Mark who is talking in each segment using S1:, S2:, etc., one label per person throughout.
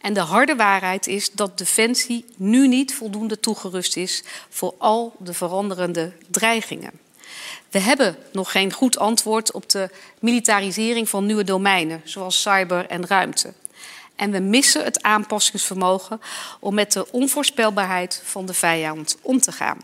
S1: En de harde waarheid is dat Defensie nu niet voldoende toegerust is voor al de veranderende dreigingen. We hebben nog geen goed antwoord op de militarisering van nieuwe domeinen, zoals cyber en ruimte. En we missen het aanpassingsvermogen om met de onvoorspelbaarheid van de vijand om te gaan.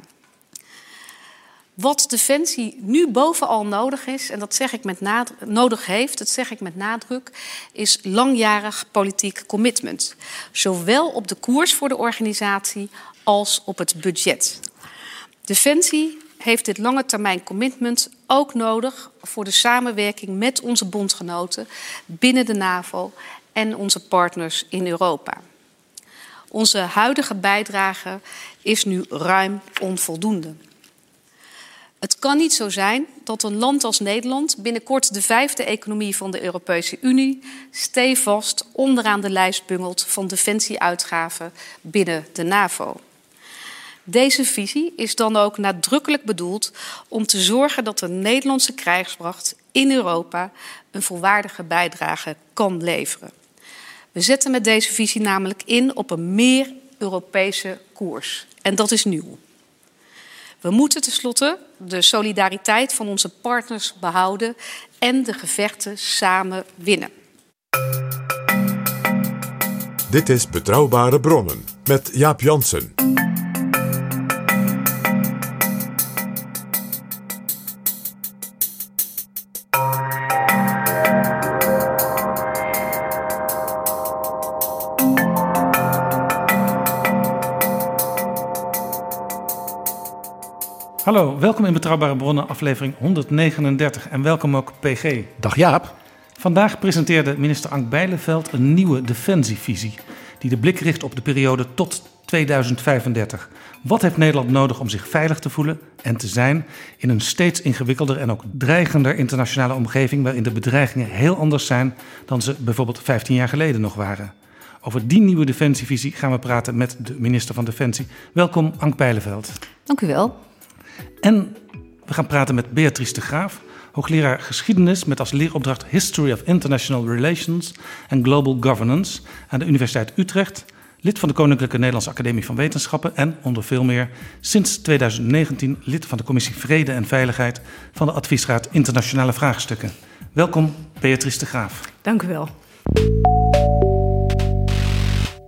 S1: Wat Defensie nu bovenal nodig is, en dat zeg ik met nadruk, nodig heeft, dat zeg ik met nadruk, is langjarig politiek commitment. Zowel op de koers voor de organisatie als op het budget. Defensie heeft dit lange termijn commitment ook nodig voor de samenwerking met onze bondgenoten binnen de NAVO en onze partners in Europa. Onze huidige bijdrage is nu ruim onvoldoende. Het kan niet zo zijn dat een land als Nederland binnenkort de vijfde economie van de Europese Unie stevast onderaan de lijst bungelt van defensieuitgaven binnen de NAVO. Deze visie is dan ook nadrukkelijk bedoeld om te zorgen dat de Nederlandse krijgsmacht in Europa een volwaardige bijdrage kan leveren. We zetten met deze visie namelijk in op een meer Europese koers. En dat is nieuw. We moeten tenslotte de solidariteit van onze partners behouden en de gevechten samen winnen.
S2: Dit is Betrouwbare Bronnen met Jaap Jansen.
S3: Hallo, welkom in Betrouwbare Bronnen, aflevering 139 en welkom ook PG.
S4: Dag Jaap.
S3: Vandaag presenteerde minister Ank Bijleveld een nieuwe defensievisie die de blik richt op de periode tot 2035. Wat heeft Nederland nodig om zich veilig te voelen en te zijn in een steeds ingewikkelder en ook dreigender internationale omgeving waarin de bedreigingen heel anders zijn dan ze bijvoorbeeld 15 jaar geleden nog waren? Over die nieuwe defensievisie gaan we praten met de minister van Defensie. Welkom Ank Bijleveld.
S1: Dank u wel.
S3: En we gaan praten met Beatrice de Graaf, hoogleraar geschiedenis met als leeropdracht History of International Relations and Global Governance aan de Universiteit Utrecht, lid van de Koninklijke Nederlandse Academie van Wetenschappen en, onder veel meer, sinds 2019 lid van de Commissie Vrede en Veiligheid van de Adviesraad Internationale Vraagstukken. Welkom, Beatrice de Graaf.
S1: Dank u wel.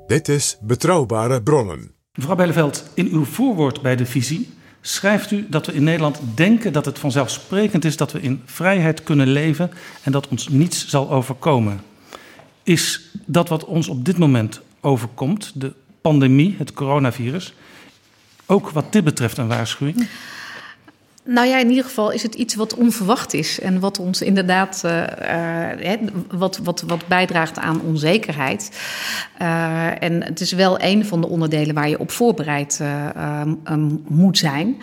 S2: Dit is Betrouwbare Bronnen.
S3: Mevrouw Bijleveld, in uw voorwoord bij de visie schrijft u dat we in Nederland denken dat het vanzelfsprekend is dat we in vrijheid kunnen leven en dat ons niets zal overkomen. Is dat wat ons op dit moment overkomt, de pandemie, het coronavirus, ook wat dit betreft een waarschuwing?
S5: Nou ja, in ieder geval is het iets wat onverwacht is en wat ons inderdaad uh, uh, wat, wat, wat bijdraagt aan onzekerheid. Uh, en het is wel een van de onderdelen waar je op voorbereid um, moet zijn.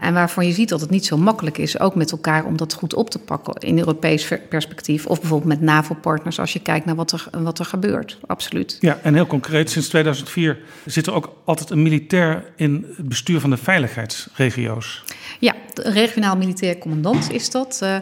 S5: en waarvan je ziet dat het niet zo makkelijk is, ook met elkaar, om dat goed op te pakken in Europees perspectief. Of bijvoorbeeld met NAVO-partners als je kijkt naar wat er, wat er gebeurt. Absoluut.
S3: Ja, en heel concreet, sinds 2004 zit er ook altijd een militair in het bestuur van de veiligheidsregio's.
S5: Ja, een regionaal militair commandant is dat. Uh,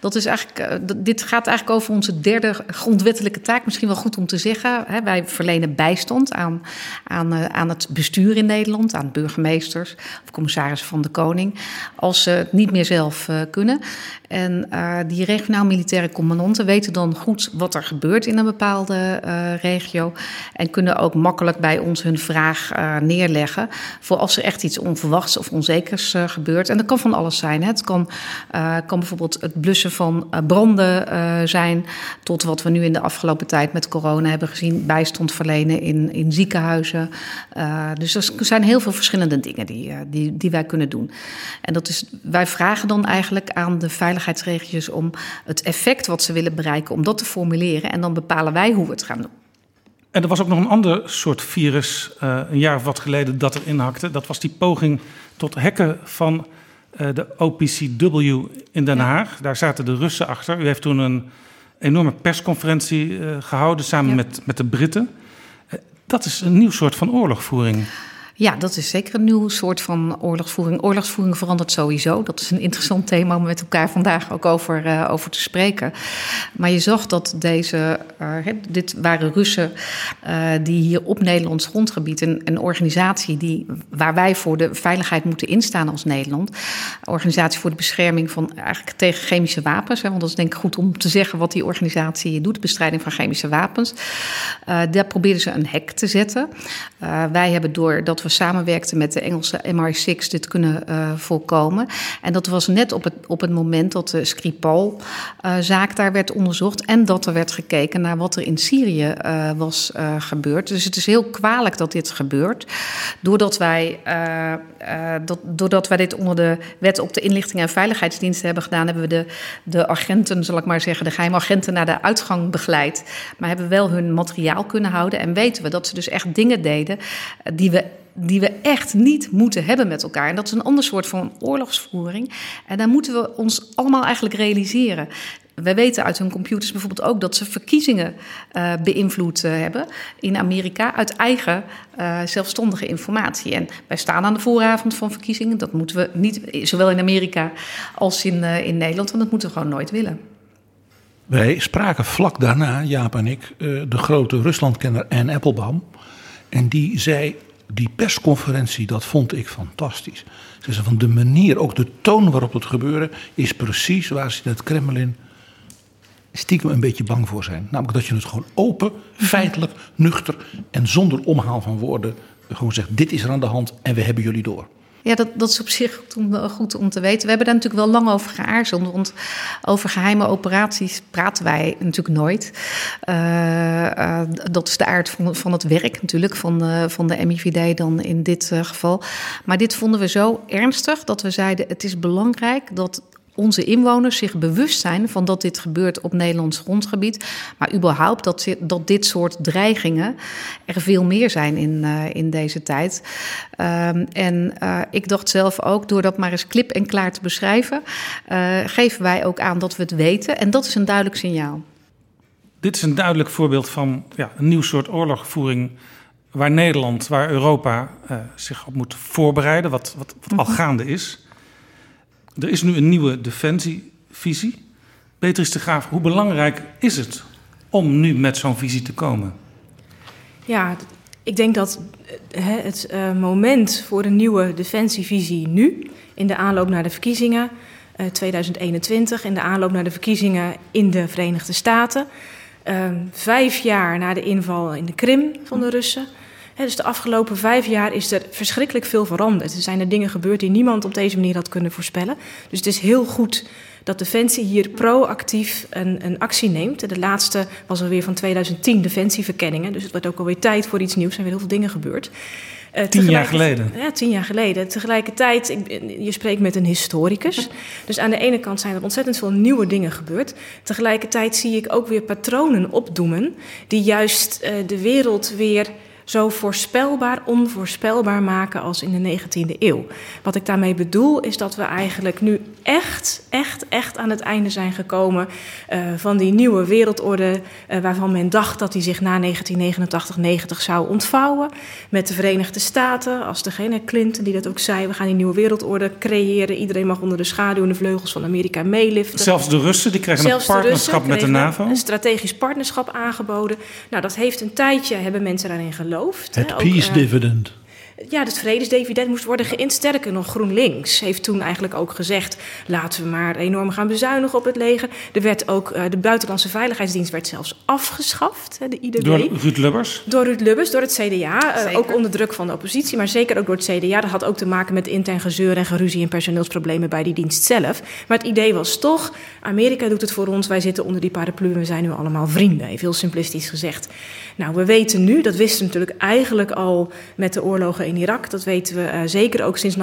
S5: dat is eigenlijk, uh, dit gaat eigenlijk over onze derde grondwettelijke taak. Misschien wel goed om te zeggen. Hè, wij verlenen bijstand aan, aan, uh, aan het bestuur in Nederland, aan burgemeesters of commissarissen van de Koning, als ze het niet meer zelf kunnen. En die regionaal militaire commandanten weten dan goed wat er gebeurt in een bepaalde regio. En kunnen ook makkelijk bij ons hun vraag neerleggen. Voor als er echt iets onverwachts of onzekers gebeurt. En kan van alles zijn. Het kan, uh, kan bijvoorbeeld het blussen van uh, branden uh, zijn, tot wat we nu in de afgelopen tijd met corona hebben gezien, bijstand verlenen in, in ziekenhuizen. dus er zijn heel veel verschillende dingen die, die, die wij kunnen doen. En dat is, wij vragen dan eigenlijk aan de veiligheidsregio's om het effect wat ze willen bereiken, om dat te formuleren. En dan bepalen wij hoe we het gaan doen.
S3: En er was ook nog een ander soort virus een jaar of wat geleden dat erin hakte. Dat was die poging tot hacken van de OPCW in Den Haag. Daar zaten de Russen achter. U heeft toen een enorme persconferentie uh, gehouden samen met, met de Britten. dat is een nieuw soort van oorlogvoering.
S5: Ja, dat is zeker een nieuw soort van oorlogsvoering. Oorlogsvoering verandert sowieso. Dat is een interessant thema om met elkaar vandaag ook over, uh, over te spreken. Maar je zag dat deze, uh, dit waren Russen uh, die hier op Nederlands grondgebied, een, een organisatie die, waar wij voor de veiligheid moeten instaan als Nederland. Organisatie voor de bescherming van eigenlijk tegen chemische wapens. Hè, want dat is denk ik goed om te zeggen wat die organisatie doet, bestrijding van chemische wapens. daar probeerden ze een hek te zetten. wij hebben door dat we samenwerkten met de Engelse MI6 dit kunnen uh, voorkomen. En dat was net op het, op het moment dat de Skripal-zaak uh, daar werd onderzocht. En dat er werd gekeken naar wat er in Syrië uh, was gebeurd. Dus het is heel kwalijk dat dit gebeurt. Doordat wij, dat, doordat wij dit onder de wet op de inlichting en veiligheidsdiensten hebben gedaan, hebben we de, de agenten, zal ik maar zeggen, de geheime agenten naar de uitgang begeleid. Maar hebben wel hun materiaal kunnen houden. En weten we dat ze dus echt dingen deden die we die we echt niet moeten hebben met elkaar. En dat is een ander soort van oorlogsvoering. En daar moeten we ons allemaal eigenlijk realiseren. Wij weten uit hun computers bijvoorbeeld ook dat ze verkiezingen uh, beïnvloed uh, hebben in Amerika uit eigen uh, zelfstandige informatie. En wij staan aan de vooravond van verkiezingen. Dat moeten we niet, zowel in Amerika als in, in Nederland, want dat moeten we gewoon nooit willen.
S6: Wij spraken vlak daarna, Jaap en ik, de grote Ruslandkenner Anne Applebaum. En die zei die persconferentie, dat vond ik fantastisch. Ze van de manier, ook de toon waarop het gebeurde, is precies waar ze in het Kremlin stiekem een beetje bang voor zijn. Namelijk dat je het gewoon open, feitelijk, nuchter en zonder omhaal van woorden gewoon zegt: dit is er aan de hand en we hebben jullie door.
S5: Ja, dat, dat is op zich goed om, goed om te weten. We hebben daar natuurlijk wel lang over geaarzeld. Want over geheime operaties praten wij natuurlijk nooit. Uh, uh, dat is de aard van, het werk natuurlijk, van, van de MIVD dan in dit geval. Maar dit vonden we zo ernstig dat we zeiden: het is belangrijk dat onze inwoners zich bewust zijn van dat dit gebeurt op Nederlands grondgebied. Maar überhaupt dat, dat dit soort dreigingen er veel meer zijn in, uh, in deze tijd. Um, en uh, ik dacht zelf ook, door dat maar eens klip en klaar te beschrijven, uh, geven wij ook aan dat we het weten. En dat is een duidelijk signaal.
S3: Dit is een duidelijk voorbeeld van ja, een nieuw soort oorlogvoering. Waar Nederland, waar Europa zich op moet voorbereiden, wat, wat, wat al gaande is. Er is nu een nieuwe defensievisie. Beatrice de Graaf, hoe belangrijk is het om nu met zo'n visie te komen?
S7: Ja, ik denk dat het uh, moment voor een nieuwe defensievisie nu, in de aanloop naar de verkiezingen uh, 2021, in de aanloop naar de verkiezingen in de Verenigde Staten, uh, vijf jaar na de inval in de Krim van de Russen. Dus de afgelopen vijf jaar is er verschrikkelijk veel veranderd. Er zijn er dingen gebeurd die niemand op deze manier had kunnen voorspellen. Dus het is heel goed dat Defensie hier proactief een, een actie neemt. De laatste was alweer van 2010, Defensieverkenningen. Dus het wordt ook alweer tijd voor iets nieuws. Er zijn weer heel veel dingen gebeurd.
S3: Uh, tien jaar geleden?
S7: Ja, tien jaar geleden. Tegelijkertijd, ik, je spreekt met een historicus. Dus aan de ene kant zijn er ontzettend veel nieuwe dingen gebeurd. Tegelijkertijd zie ik ook weer patronen opdoemen... die juist uh, de wereld weer zo voorspelbaar, onvoorspelbaar maken als in de 19e eeuw. Wat ik daarmee bedoel is dat we eigenlijk nu echt, echt, echt aan het einde zijn gekomen uh, van die nieuwe wereldorde, uh, waarvan men dacht dat die zich na 1989-90 zou ontvouwen. Met de Verenigde Staten, als degene Clinton die dat ook zei, we gaan die nieuwe wereldorde creëren. Iedereen mag onder de schaduw en de vleugels van Amerika meeliften.
S3: Zelfs de Russen, die krijgen Zelfs een partnerschap met de NAVO?
S7: Een strategisch partnerschap aangeboden. Nou, dat heeft een tijdje, hebben mensen daarin geloofd.
S6: Het peace uh, dividend.
S7: Ja, het vredesdividend moest worden geïnd. Sterker nog, GroenLinks heeft toen eigenlijk ook gezegd... laten we maar enorm gaan bezuinigen op het leger. Er werd ook, uh, de buitenlandse veiligheidsdienst werd zelfs afgeschaft, de IDB.
S3: Door Ruud Lubbers?
S7: Door Ruud Lubbers, door het CDA. Uh, ook onder druk van de oppositie, maar zeker ook door het CDA. Dat had ook te maken met intern gezeur en geruzie en personeelsproblemen bij die dienst zelf. Maar het idee was toch, Amerika doet het voor ons, wij zitten onder die paraplu... we zijn nu allemaal vrienden, even heel simplistisch gezegd. Nou, we weten nu, dat wisten we natuurlijk eigenlijk al met de oorlogen in Irak. Dat weten we uh, zeker ook sinds 9-11,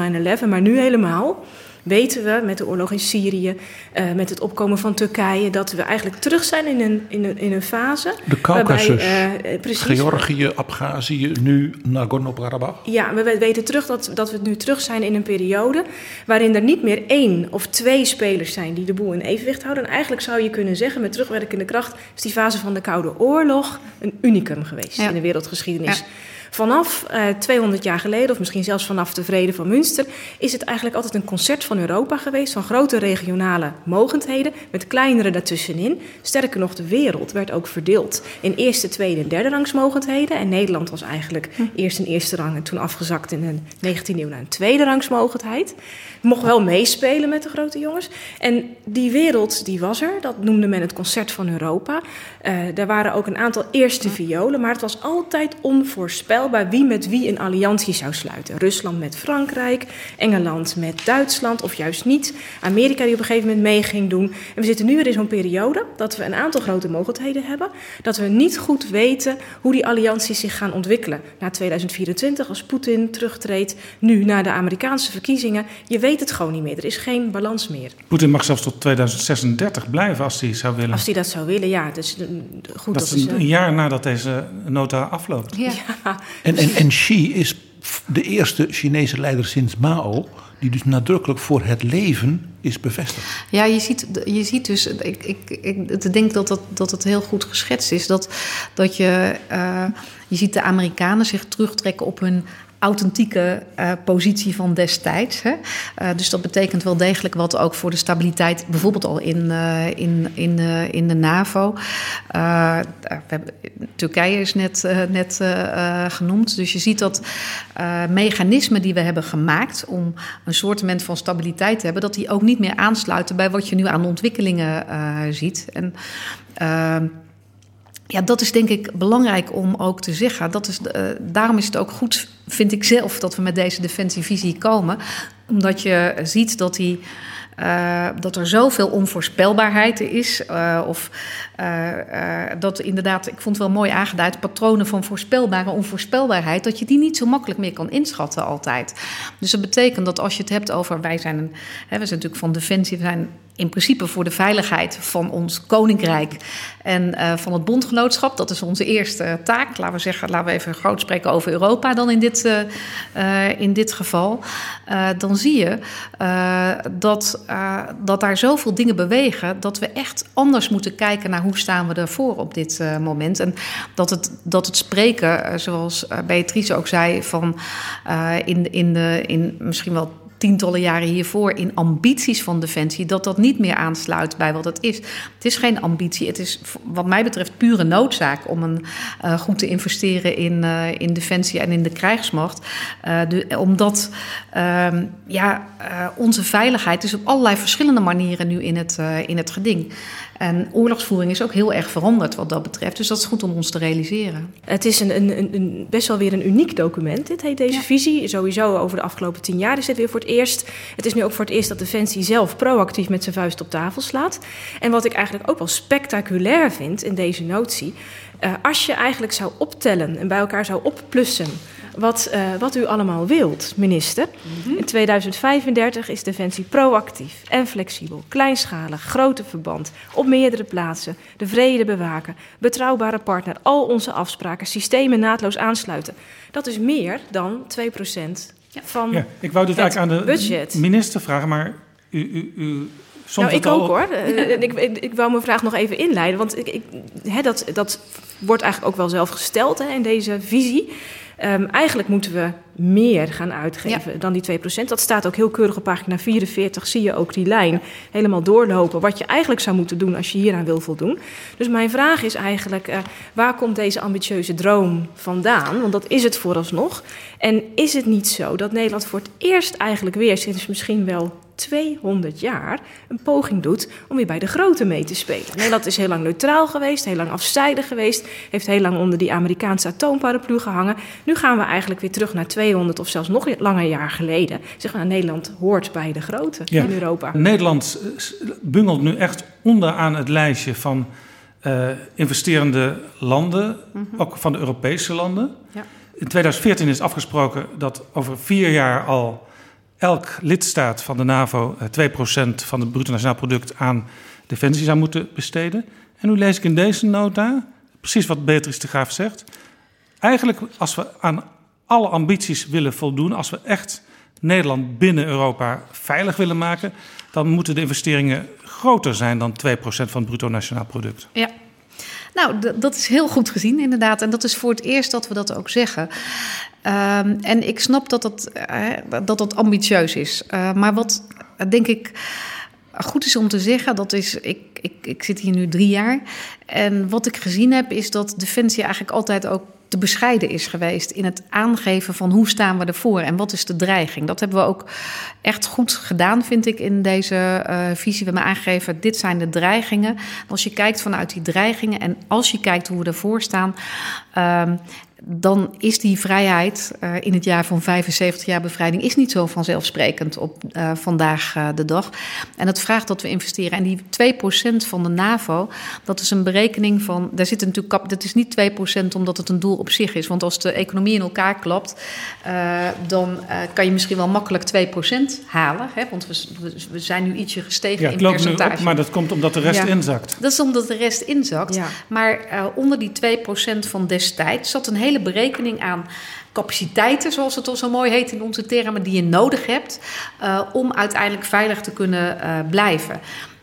S7: maar nu helemaal weten we met de oorlog in Syrië, uh, met het opkomen van Turkije, dat we eigenlijk terug zijn in een, in een, in een fase.
S6: De Caucasus, uh, Georgië, Abhazie, nu Nagorno-Karabakh.
S7: Ja, we weten terug dat, dat we nu terug zijn in een periode waarin er niet meer één of twee spelers zijn die de boel in evenwicht houden. En eigenlijk zou je kunnen zeggen, met terugwerkende kracht, is die fase van de Koude Oorlog een unicum geweest ja. in de wereldgeschiedenis. Ja. Vanaf uh, 200 jaar geleden, of misschien zelfs vanaf de Vrede van Münster, is het eigenlijk altijd een concert van Europa geweest, van grote regionale mogendheden, met kleinere daartussenin. Sterker nog, de wereld werd ook verdeeld in eerste, tweede en derde rangs mogendheden. En Nederland was eigenlijk hm. eerst een eerste rang en toen afgezakt in de 19e eeuw naar een tweede rangs mogendheid. Mocht wel meespelen met de grote jongens. En die wereld, die was er. Dat noemde men het concert van Europa. Uh, daar waren ook een aantal eerste violen, maar het was altijd onvoorspelbaar wie met wie een alliantie zou sluiten. Rusland met Frankrijk, Engeland met Duitsland of juist niet. Amerika die op een gegeven moment mee ging doen. En we zitten nu weer in zo'n periode dat we een aantal grote mogelijkheden hebben. Dat we niet goed weten hoe die allianties zich gaan ontwikkelen. Na 2024, als Poetin terugtreedt, nu na de Amerikaanse verkiezingen. Je weet het gewoon niet meer. Er is geen balans meer.
S3: Poetin mag zelfs tot 2036 blijven als hij zou willen.
S7: Als hij dat zou willen, ja. Dus goed,
S3: dat,
S7: dat
S3: is een, een jaar nadat deze nota afloopt.
S7: Ja.
S6: En, en, en Xi is de eerste Chinese leider sinds Mao die dus nadrukkelijk voor het leven is bevestigd.
S5: Ja, je ziet, je ziet dus, ik, ik, ik denk dat, dat, dat het heel goed geschetst is, dat, dat je, uh, je ziet de Amerikanen zich terugtrekken op hun authentieke uh, positie van destijds. Hè? Uh, dus dat betekent wel degelijk wat ook voor de stabiliteit, bijvoorbeeld al in, uh, in, in, in de NAVO. Hebben, Turkije is net, net genoemd. Dus je ziet dat mechanismen die we hebben gemaakt om een soort van stabiliteit te hebben, dat die ook niet meer aansluiten bij wat je nu aan ontwikkelingen ziet. En ja, dat is denk ik belangrijk om ook te zeggen. Dat is, uh, daarom is het ook goed, vind ik zelf, dat we met deze defensievisie komen. Omdat je ziet dat die. Uh, dat er zoveel onvoorspelbaarheid is. Uh, of dat inderdaad, ik vond het wel mooi aangeduid, patronen van voorspelbare onvoorspelbaarheid, dat je die niet zo makkelijk meer kan inschatten altijd. Dus dat betekent dat als je het hebt over, wij zijn een, hè, we zijn natuurlijk van defensie, zijn in principe voor de veiligheid van ons koninkrijk en uh, van het bondgenootschap. Dat is onze eerste taak. Laten we zeggen, laten we even groot spreken over Europa dan in dit, uh, uh, in dit geval. dan zie je dat, dat daar zoveel dingen bewegen dat we echt anders moeten kijken naar hoe staan we ervoor op dit moment. En dat het, dat het spreken, zoals Beatrice ook zei, van in, in, de, in misschien wel tientallen jaren hiervoor in ambities van defensie, dat dat niet meer aansluit bij wat het is. Het is geen ambitie, het is wat mij betreft pure noodzaak om een, uh, goed te investeren in, uh, in defensie en in de krijgsmacht. De, omdat ehm, ja, onze veiligheid is op allerlei verschillende manieren nu in het, in het geding. En oorlogsvoering is ook heel erg veranderd wat dat betreft. Dus dat is goed om ons te realiseren.
S7: Het is een, een, een best wel weer een uniek document. Dit heet deze ja. visie. Sowieso over de afgelopen tien jaar is dit weer voor het eerst. Het is nu ook voor het eerst dat Defensie zelf proactief met zijn vuist op tafel slaat. En wat ik eigenlijk ook wel spectaculair vind in deze notie. Uh, als je eigenlijk zou optellen en bij elkaar zou opplussen wat, uh, wat u allemaal wilt, minister. Mm -hmm. In 2035 is Defensie proactief en flexibel, kleinschalig, grote verband, op meerdere plaatsen, de vrede bewaken, betrouwbare partner, al onze afspraken, systemen naadloos aansluiten. Dat is meer dan 2% ja. van
S3: ja, Ik wou
S7: het
S3: eigenlijk aan de
S7: budget.
S3: minister vragen, maar u, u, u
S7: nou, ik ook hoor. ik, ik, ik wou mijn vraag nog even inleiden. Want ik, ik, hè, dat, dat wordt eigenlijk ook wel zelf gesteld hè, in deze visie. Um, eigenlijk moeten we meer gaan uitgeven dan die 2%. Dat staat ook heel keurig op pagina 44. Zie je ook die lijn helemaal doorlopen. Wat je eigenlijk zou moeten doen als je hieraan wil voldoen. Dus mijn vraag is eigenlijk: uh, waar komt deze ambitieuze droom vandaan? Want dat is het vooralsnog. En is het niet zo dat Nederland voor het eerst eigenlijk weer sinds misschien wel 200 jaar een poging doet om weer bij de grote mee te spelen. Nederland is heel lang neutraal geweest, heel lang afzijdig geweest, heeft heel lang onder die Amerikaanse atoomparaplu gehangen. Nu gaan we eigenlijk weer terug naar 200 of zelfs nog langer jaar geleden. Zeg maar, Nederland hoort bij de grote in Europa.
S3: Nederland bungelt nu echt onderaan het lijstje van uh, investerende landen, mm -hmm. ook van de Europese landen. Ja. In 2014 is afgesproken dat over vier jaar al elk lidstaat van de NAVO 2% eh, van het bruto nationaal product aan defensie zou moeten besteden. En nu lees ik in deze nota precies wat Beatrice de Graaf zegt. Eigenlijk, als we aan alle ambities willen voldoen, als we echt Nederland binnen Europa veilig willen maken, dan moeten de investeringen groter zijn dan 2% van het bruto nationaal product.
S5: Ja. Nou, dat is heel goed gezien, inderdaad. En dat is voor het eerst dat we dat ook zeggen. Um, en ik snap dat dat, uh, dat, dat ambitieus is. Uh, maar wat denk ik goed is om te zeggen, dat is, ik, ik, ik zit hier nu drie jaar. En wat ik gezien heb, is dat Defensie eigenlijk altijd ook te bescheiden is geweest in het aangeven van hoe staan we ervoor en wat is de dreiging. Dat hebben we ook echt goed gedaan, vind ik, in deze uh, visie. We hebben aangegeven, dit zijn de dreigingen. Als je kijkt vanuit die dreigingen en als je kijkt hoe we ervoor staan, uh, dan is die vrijheid uh, in het jaar van 75 jaar bevrijding is niet zo vanzelfsprekend op uh, vandaag uh, de dag. En het vraagt dat we investeren. En die 2% van de NAVO, dat is een berekening van. Daar zit natuurlijk. Dat is niet 2% omdat het een doel op zich is. Want als de economie in elkaar klapt, dan kan je misschien wel makkelijk 2% halen. Hè? Want we, we, zijn nu ietsje gestegen
S3: ja,
S5: in percentage.
S3: Nu op, maar dat komt omdat de rest
S5: ja.
S3: inzakt.
S5: Dat is omdat de rest inzakt. Ja. Maar onder die 2% van destijds zat een hele hele berekening aan capaciteiten, zoals het al zo mooi heet in onze termen, die je nodig hebt uh, om uiteindelijk veilig te kunnen uh, blijven.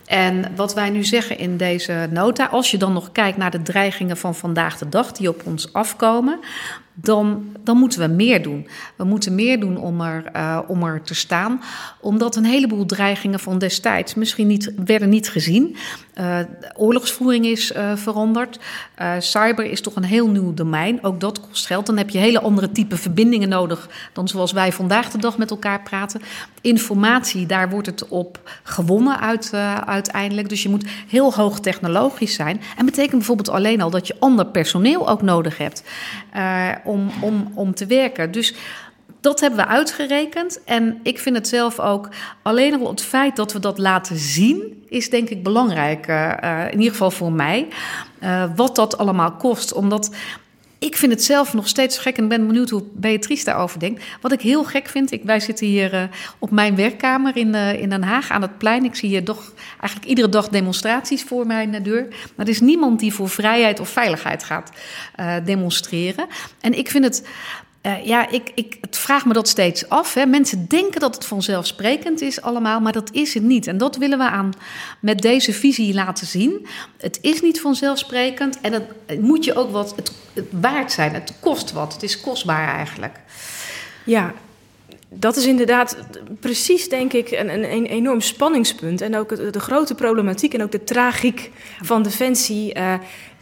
S5: En wat wij nu zeggen in deze nota, als je dan nog kijkt naar de dreigingen van vandaag de dag die op ons afkomen, dan, dan moeten we meer doen. We moeten meer doen om er, uh, om er te staan, omdat een heleboel dreigingen van destijds misschien niet, werden niet gezien. Uh, oorlogsvoering is uh, veranderd. cyber is toch een heel nieuw domein. Ook dat kost geld. Dan heb je hele andere type verbindingen nodig dan zoals wij vandaag de dag met elkaar praten. Informatie, daar wordt het op gewonnen uit, uiteindelijk. Dus je moet heel hoog technologisch zijn. En betekent bijvoorbeeld alleen al dat je ander personeel ook nodig hebt om, om, om te werken. Dus dat hebben we uitgerekend. En ik vind het zelf ook, alleen al het feit dat we dat laten zien, is denk ik belangrijk. Uh, in ieder geval voor mij. Uh, wat dat allemaal kost. Omdat ik vind het zelf nog steeds gek en ben benieuwd hoe Beatrice daarover denkt. Wat ik heel gek vind, ik, wij zitten hier uh, op mijn werkkamer in, uh, in Den Haag aan het plein. Ik zie hier toch eigenlijk iedere dag demonstraties voor mijn deur. Maar er is niemand die voor vrijheid of veiligheid gaat demonstreren. En ik vind het uh, ja, ik, ik het vraag me dat steeds af. Hè. Mensen denken dat het vanzelfsprekend is allemaal, maar dat is het niet. En dat willen we aan met deze visie laten zien. Het is niet vanzelfsprekend en het, moet je ook wat het waard zijn. Het kost wat. Het is kostbaar eigenlijk.
S7: Ja, dat is inderdaad precies, denk ik, een, een, een, enorm spanningspunt. En ook de grote problematiek en ook de tragiek van Defensie. Uh,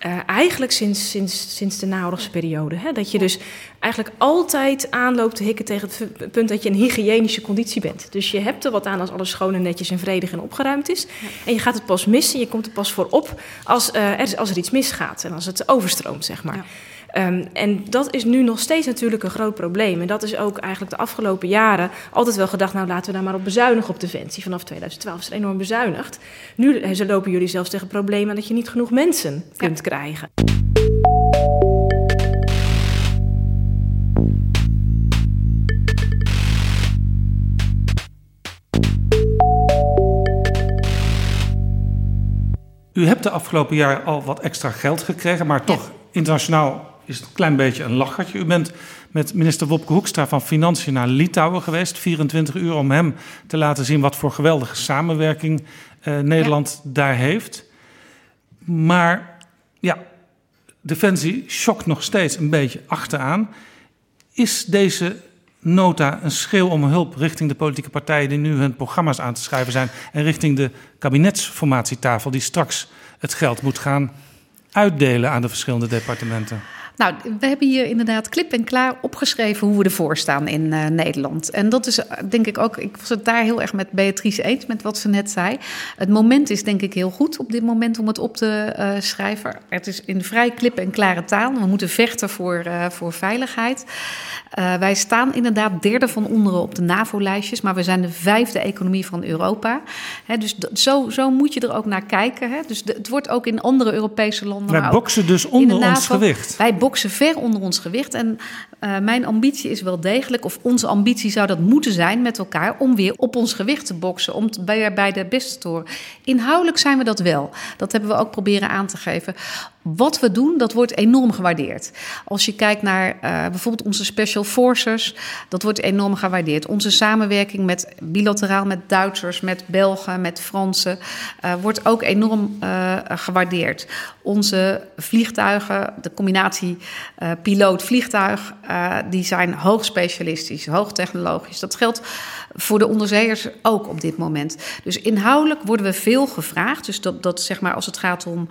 S7: uh, eigenlijk sinds, sinds, sinds de naoorlogsperiode. Hè? Dat je dus eigenlijk altijd aanloopt te hikken tegen het punt dat je een hygiënische conditie bent. Dus je hebt er wat aan als alles schoon en netjes en vredig en opgeruimd is. En je gaat het pas missen, je komt er pas voor op als, uh, er, als er iets misgaat en als het overstroomt, zeg maar. Ja. Um, en dat is nu nog steeds natuurlijk een groot probleem. En dat is ook eigenlijk de afgelopen jaren altijd wel gedacht... nou, laten we daar maar op bezuinigen op Defensie. Vanaf 2012 is er enorm bezuinigd. Nu eh, lopen jullie zelfs tegen problemen dat je niet genoeg mensen kunt ja. krijgen.
S3: U hebt de afgelopen jaar al wat extra geld gekregen, maar toch ja. internationaal is het een klein beetje een lachertje. U bent met minister Wopke Hoekstra van Financiën naar Litouwen geweest. 24 uur om hem te laten zien wat voor geweldige samenwerking uh, Nederland ja. daar heeft. Maar ja, Defensie schokt nog steeds een beetje achteraan. Is deze nota een schreeuw om hulp richting de politieke partijen die nu hun programma's aan te schrijven zijn en richting de kabinetsformatietafel die straks het geld moet gaan uitdelen aan de verschillende departementen?
S5: Nou, we hebben hier inderdaad klip en klaar opgeschreven hoe we ervoor staan in uh, Nederland. En dat is denk ik ook, ik was het daar heel erg met Beatrice eens met wat ze net zei. Het moment is denk ik heel goed op dit moment om het op te uh, schrijven. Het is in vrij klip en klare taal. We moeten vechten voor, uh, voor veiligheid. wij staan inderdaad derde van onderen op de NAVO-lijstjes, maar we zijn de vijfde economie van Europa. Dus zo, zo moet je er ook naar kijken. Hè. Dus de, het wordt ook in andere Europese landen.
S3: Wij boksen dus onder ons gewicht.
S5: Wij boksen ver onder ons gewicht. En uh, mijn ambitie is wel degelijk, of onze ambitie zou dat moeten zijn met elkaar, om weer op ons gewicht te boksen, om bij, bij de beste te horen. Inhoudelijk zijn we dat wel. Dat hebben we ook proberen aan te geven. Wat we doen, dat wordt enorm gewaardeerd. Als je kijkt naar uh, bijvoorbeeld onze special forces, dat wordt enorm gewaardeerd. Onze samenwerking met bilateraal met Duitsers, met Belgen, met Fransen, uh, wordt ook enorm uh, gewaardeerd. Onze vliegtuigen, de combinatie piloot-vliegtuig, die zijn hoog specialistisch, hoog technologisch. Dat geldt voor de onderzeeërs ook op dit moment. Dus inhoudelijk worden we veel gevraagd. Dus dat, dat zeg maar als het gaat om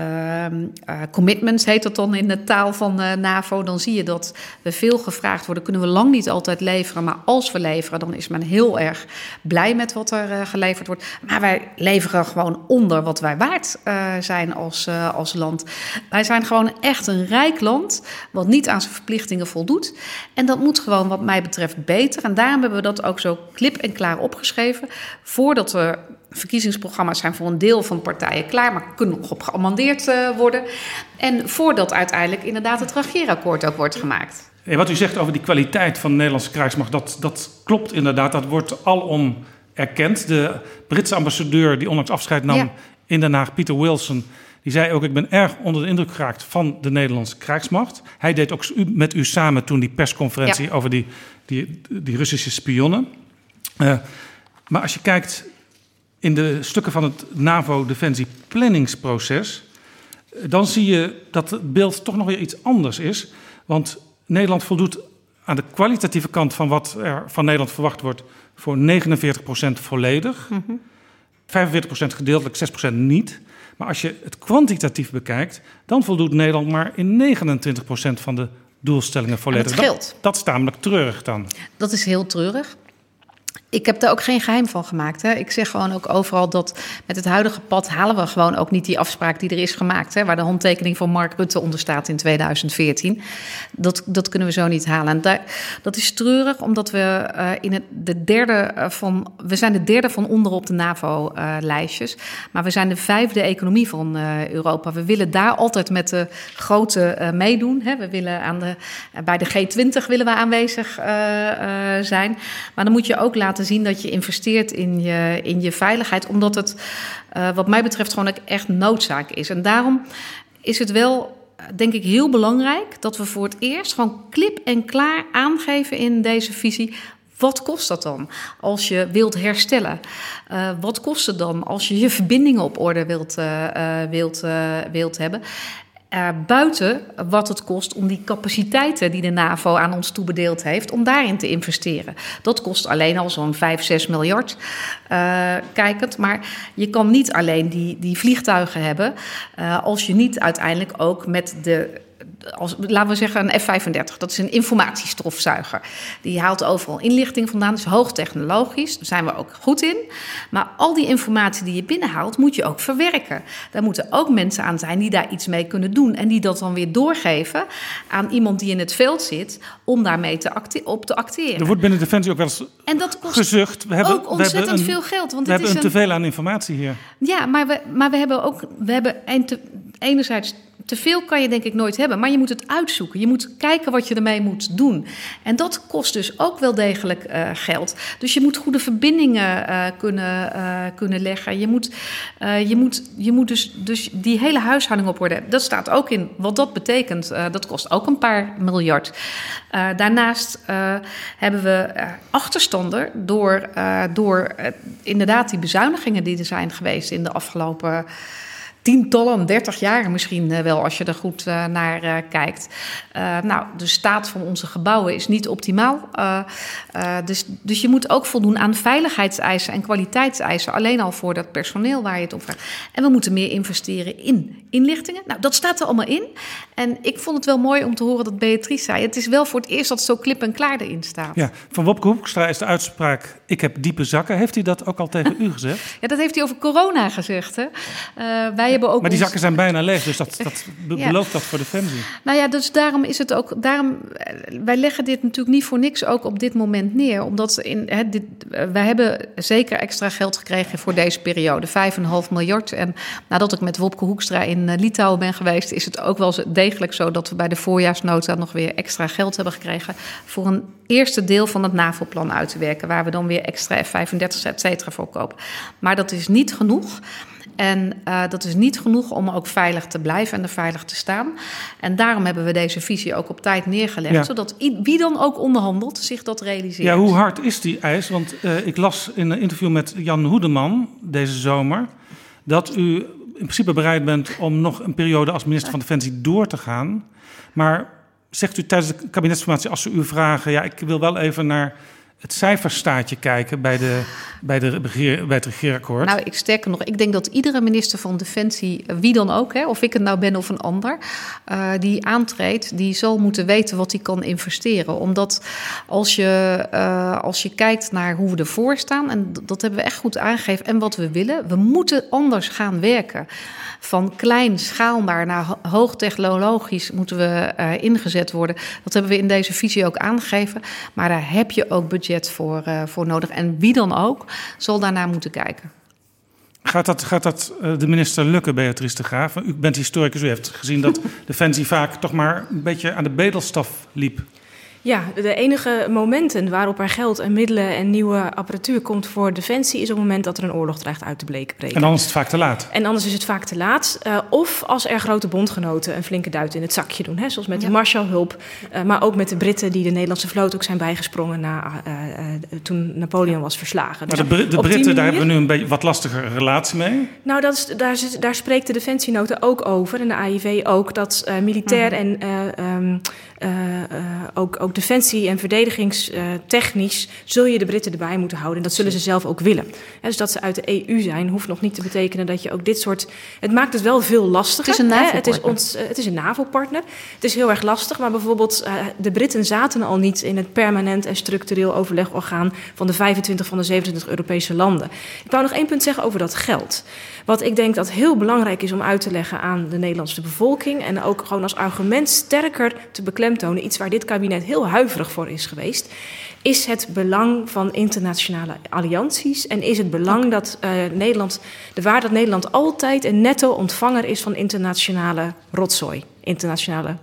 S5: uh, uh, commitments, heet dat dan in de taal van uh, NAVO, dan zie je dat we veel gevraagd worden. Kunnen we lang niet altijd leveren, maar als we leveren, dan is men heel erg blij met wat er uh, geleverd wordt. Maar wij leveren gewoon onder wat wij waard zijn als, als land. Wij zijn gewoon echt een rijk land, wat niet aan zijn verplichtingen voldoet. En dat moet gewoon, wat mij betreft, beter. En daarom hebben we dat ook zo klip en klaar opgeschreven. Voordat er verkiezingsprogramma's zijn voor een deel van partijen klaar, maar kunnen nog op geamandeerd uh, worden. En voordat uiteindelijk inderdaad het regeerakkoord ook wordt gemaakt.
S3: En wat u zegt over die kwaliteit van de Nederlandse krijgsmacht, dat, dat klopt inderdaad. Dat wordt alom erkend. De Britse ambassadeur die onlangs afscheid nam ja. in Den Haag, Peter Wilson, die zei ook: Ik ben erg onder de indruk geraakt van de Nederlandse krijgsmacht. Hij deed ook met u samen toen die persconferentie ja. over die, die, die Russische spionnen. Uh, maar als je kijkt in de stukken van het NAVO-defensieplanningsproces, dan zie je dat het beeld toch nog weer iets anders is. Want Nederland voldoet aan de kwalitatieve kant van wat er van Nederland verwacht wordt voor 49% volledig, mm -hmm. 45% gedeeltelijk, 6% niet. Maar als je het kwantitatief bekijkt, dan voldoet Nederland maar in 29% van de doelstellingen volledig.
S5: Dat,
S3: dat, dat is namelijk treurig dan.
S5: Dat is heel treurig. Ik heb daar ook geen geheim van gemaakt. Hè. Ik zeg gewoon ook overal dat met het huidige pad halen we gewoon ook niet die afspraak die er is gemaakt. Hè, waar de handtekening van Mark Rutte onder staat in 2014. Dat, dat kunnen we zo niet halen. Dat is treurig, omdat we uh, in het, de derde van. We zijn de derde van onder op de NAVO-lijstjes. Maar we zijn de vijfde economie van uh, Europa. We willen daar altijd met de grote meedoen. Hè. We willen aan de, bij de G20 willen we aanwezig zijn. Maar dan moet je ook laten zien dat je investeert in je, in je veiligheid, omdat het, uh, wat mij betreft, gewoon echt noodzaak is. En daarom is het wel denk ik heel belangrijk dat we voor het eerst gewoon klip en klaar aangeven in deze visie. Wat kost dat dan als je wilt herstellen? Uh, wat kost het dan als je je verbindingen op orde wilt, wilt, wilt hebben? Uh, buiten wat het kost om die capaciteiten die de NAVO aan ons toebedeeld heeft, om daarin te investeren. Dat kost alleen al zo'n 5, 6 miljard uh, kijkend. Maar je kan niet alleen die, die vliegtuigen hebben uh, als je niet uiteindelijk ook met de als, laten we zeggen een F-35. Dat is een informatiestofzuiger. Die haalt overal inlichting vandaan. Dat is hoogtechnologisch. Daar zijn we ook goed in. Maar al die informatie die je binnenhaalt, moet je ook verwerken. Daar moeten ook mensen aan zijn die daar iets mee kunnen doen. En die dat dan weer doorgeven aan iemand die in het veld zit. om daarmee te op te acteren.
S3: Er wordt binnen Defensie ook wel eens
S5: en dat kost
S3: gezucht. We hebben,
S5: ook ontzettend
S3: we hebben
S5: veel geld. Want
S3: we
S5: het
S3: hebben
S5: is
S3: een teveel aan informatie hier.
S5: Ja, maar we, maar we hebben ook. We hebben een te, enerzijds te veel kan je denk ik nooit hebben, maar je moet het uitzoeken. Je moet kijken wat je ermee moet doen. En dat kost dus ook wel degelijk uh, geld. Dus je moet goede verbindingen uh, kunnen, uh, kunnen leggen. Je moet, je moet, je moet dus, dus die hele huishouding op orde. Dat staat ook in wat dat betekent. dat kost ook een paar miljard. daarnaast hebben we achterstanden door, door inderdaad die bezuinigingen die er zijn geweest in de afgelopen tientallen, 30 jaar misschien eh, wel, als je er goed uh, naar uh, kijkt. nou, de staat van onze gebouwen is niet optimaal. dus, dus je moet ook voldoen aan veiligheidseisen en kwaliteitseisen. Alleen al voor dat personeel waar je het om vraagt. En we moeten meer investeren in inlichtingen. Nou, dat staat er allemaal in. En ik vond het wel mooi om te horen dat Beatrice zei... het is wel voor het eerst dat het zo klip en klaar erin staat.
S3: Ja, van Wopke Hoekstra is de uitspraak... ik heb diepe zakken. Heeft hij dat ook al tegen u gezegd?
S5: Ja, dat heeft hij over corona gezegd. Hè? wij hebben ook
S3: maar die zakken zijn bijna leeg, dus dat, dat belooft dat voor Defensie.
S5: Nou ja, dus daarom is het ook... Daarom, wij leggen dit natuurlijk niet voor niks ook op dit moment neer. Omdat in, hè, dit, wij hebben zeker extra geld gekregen voor deze periode. 5,5 miljard. En nadat ik met Wopke Hoekstra in in Litouwen ben geweest, is het ook wel degelijk zo dat we bij de voorjaarsnota nog weer extra geld hebben gekregen voor een eerste deel van het NAVO-plan uit te werken, waar we dan weer extra F-35 et cetera voor kopen. Maar dat is niet genoeg. En uh, dat is niet genoeg om ook veilig te blijven en er veilig te staan. En daarom hebben we deze visie ook op tijd neergelegd. Ja. Zodat wie dan ook onderhandelt zich dat realiseert.
S3: Ja, hoe hard is die eis? Want uh, ik las in een interview met Jan Hoedeman deze zomer... dat u in principe bereid bent om nog een periode als minister van Defensie door te gaan. Maar zegt u tijdens de kabinetsformatie, als ze u vragen: ja, ik wil wel even naar het cijferstaatje kijken bij, de, bij, de, bij het regeerakkoord?
S5: Nou, ik sterker nog, ik denk dat iedere minister van Defensie, wie dan ook, hè, of ik het nou ben of een ander, uh, die aantreedt, die zal moeten weten wat hij kan investeren. Omdat als je, uh, als je kijkt naar hoe we ervoor staan, en dat hebben we echt goed aangegeven, en wat we willen, we moeten anders gaan werken van klein schaalbaar naar hoogtechnologisch moeten we ingezet worden. Dat hebben we in deze visie ook aangegeven. Maar daar heb je ook budget voor, uh, voor nodig. En wie dan ook zal daarnaar moeten kijken.
S3: Gaat dat, gaat dat uh, de minister lukken, Beatrice de Graaf? U bent historicus, u heeft gezien dat Defensie vaak toch maar een beetje aan de bedelstaf liep.
S7: Ja, de enige momenten waarop er geld en middelen en nieuwe apparatuur komt voor defensie is op het moment dat er een oorlog dreigt uit te breken.
S3: En dan is het vaak te laat.
S7: En anders is het vaak te laat. Uh, of als er grote bondgenoten een flinke duit in het zakje doen. Hè, zoals met ja. de Marshallhulp. Uh, maar ook met de Britten die de Nederlandse vloot ook zijn bijgesprongen na, uh, toen Napoleon was verslagen.
S3: Maar dus de, de Britten, manier... daar hebben we nu een beetje wat lastige relatie mee.
S7: Nou, dat is, daar, daar spreekt de defensienota ook over. En de AIV ook. Dat militair mm -hmm. en um, ook, ook defensie en verdedigingstechnisch zul je de Britten erbij moeten houden. En dat zullen ze zelf ook willen. dus dat ze uit de EU zijn, hoeft nog niet te betekenen dat je ook dit soort. Het maakt het wel veel lastiger.
S5: Het is een NAVO-partner.
S7: Het is, ons, het is een NAVO-partner. Het is heel erg lastig. Maar bijvoorbeeld, de Britten zaten al niet in het permanent en structureel overlegorgaan van de 25 van de 27 Europese landen. Ik wou nog één punt zeggen over dat geld. Wat ik denk dat heel belangrijk is om uit te leggen aan de Nederlandse bevolking. En ook gewoon als argument sterker te beklemtonen. Iets waar dit kabinet heel huiverig voor is geweest. Is het belang van internationale allianties en is het belang dat uh, Nederland, de waar dat Nederland altijd een netto ontvanger is van internationale rotzooi, internationale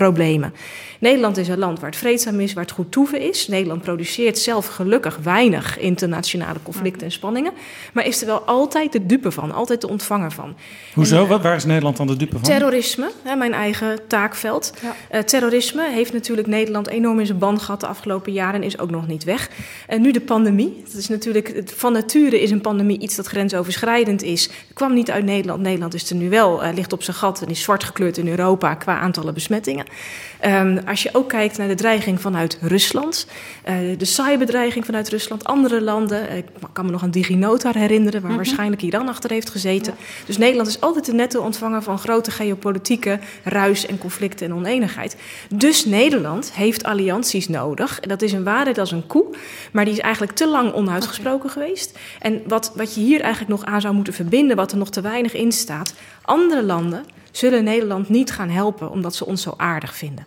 S7: problemen. Nederland is een land waar het vreedzaam is, waar het goed toeven is. Nederland produceert zelf gelukkig weinig internationale conflicten en spanningen. Maar is er wel altijd de dupe van, altijd de ontvanger van.
S3: Hoezo? En, waar is Nederland dan de dupe van?
S7: Terrorisme, hè, mijn eigen taakveld. Ja. Uh, terrorisme heeft natuurlijk Nederland enorm in zijn band gehad de afgelopen jaren en is ook nog niet weg. En nu de pandemie. Dat is natuurlijk, van nature is een pandemie iets dat grensoverschrijdend is. Het kwam niet uit Nederland. Nederland is er nu wel, uh, ligt op zijn gat en is zwart gekleurd in Europa qua aantallen besmettingen. Um, als je ook kijkt naar de dreiging vanuit Rusland, uh, de cyberdreiging vanuit Rusland, andere landen. Ik kan me nog aan DigiNotar herinneren, waar mm -hmm. waarschijnlijk Iran achter heeft gezeten. Ja. Dus Nederland is altijd de netto ontvanger van grote geopolitieke ruis en conflicten en oneenigheid. Dus Nederland heeft allianties nodig. En dat is een waarheid als een koe, maar die is eigenlijk te lang onuitgesproken okay. geweest. En wat, wat je hier eigenlijk nog aan zou moeten verbinden, wat er nog te weinig in staat. Andere landen zullen Nederland niet gaan helpen omdat ze ons zo aardig vinden.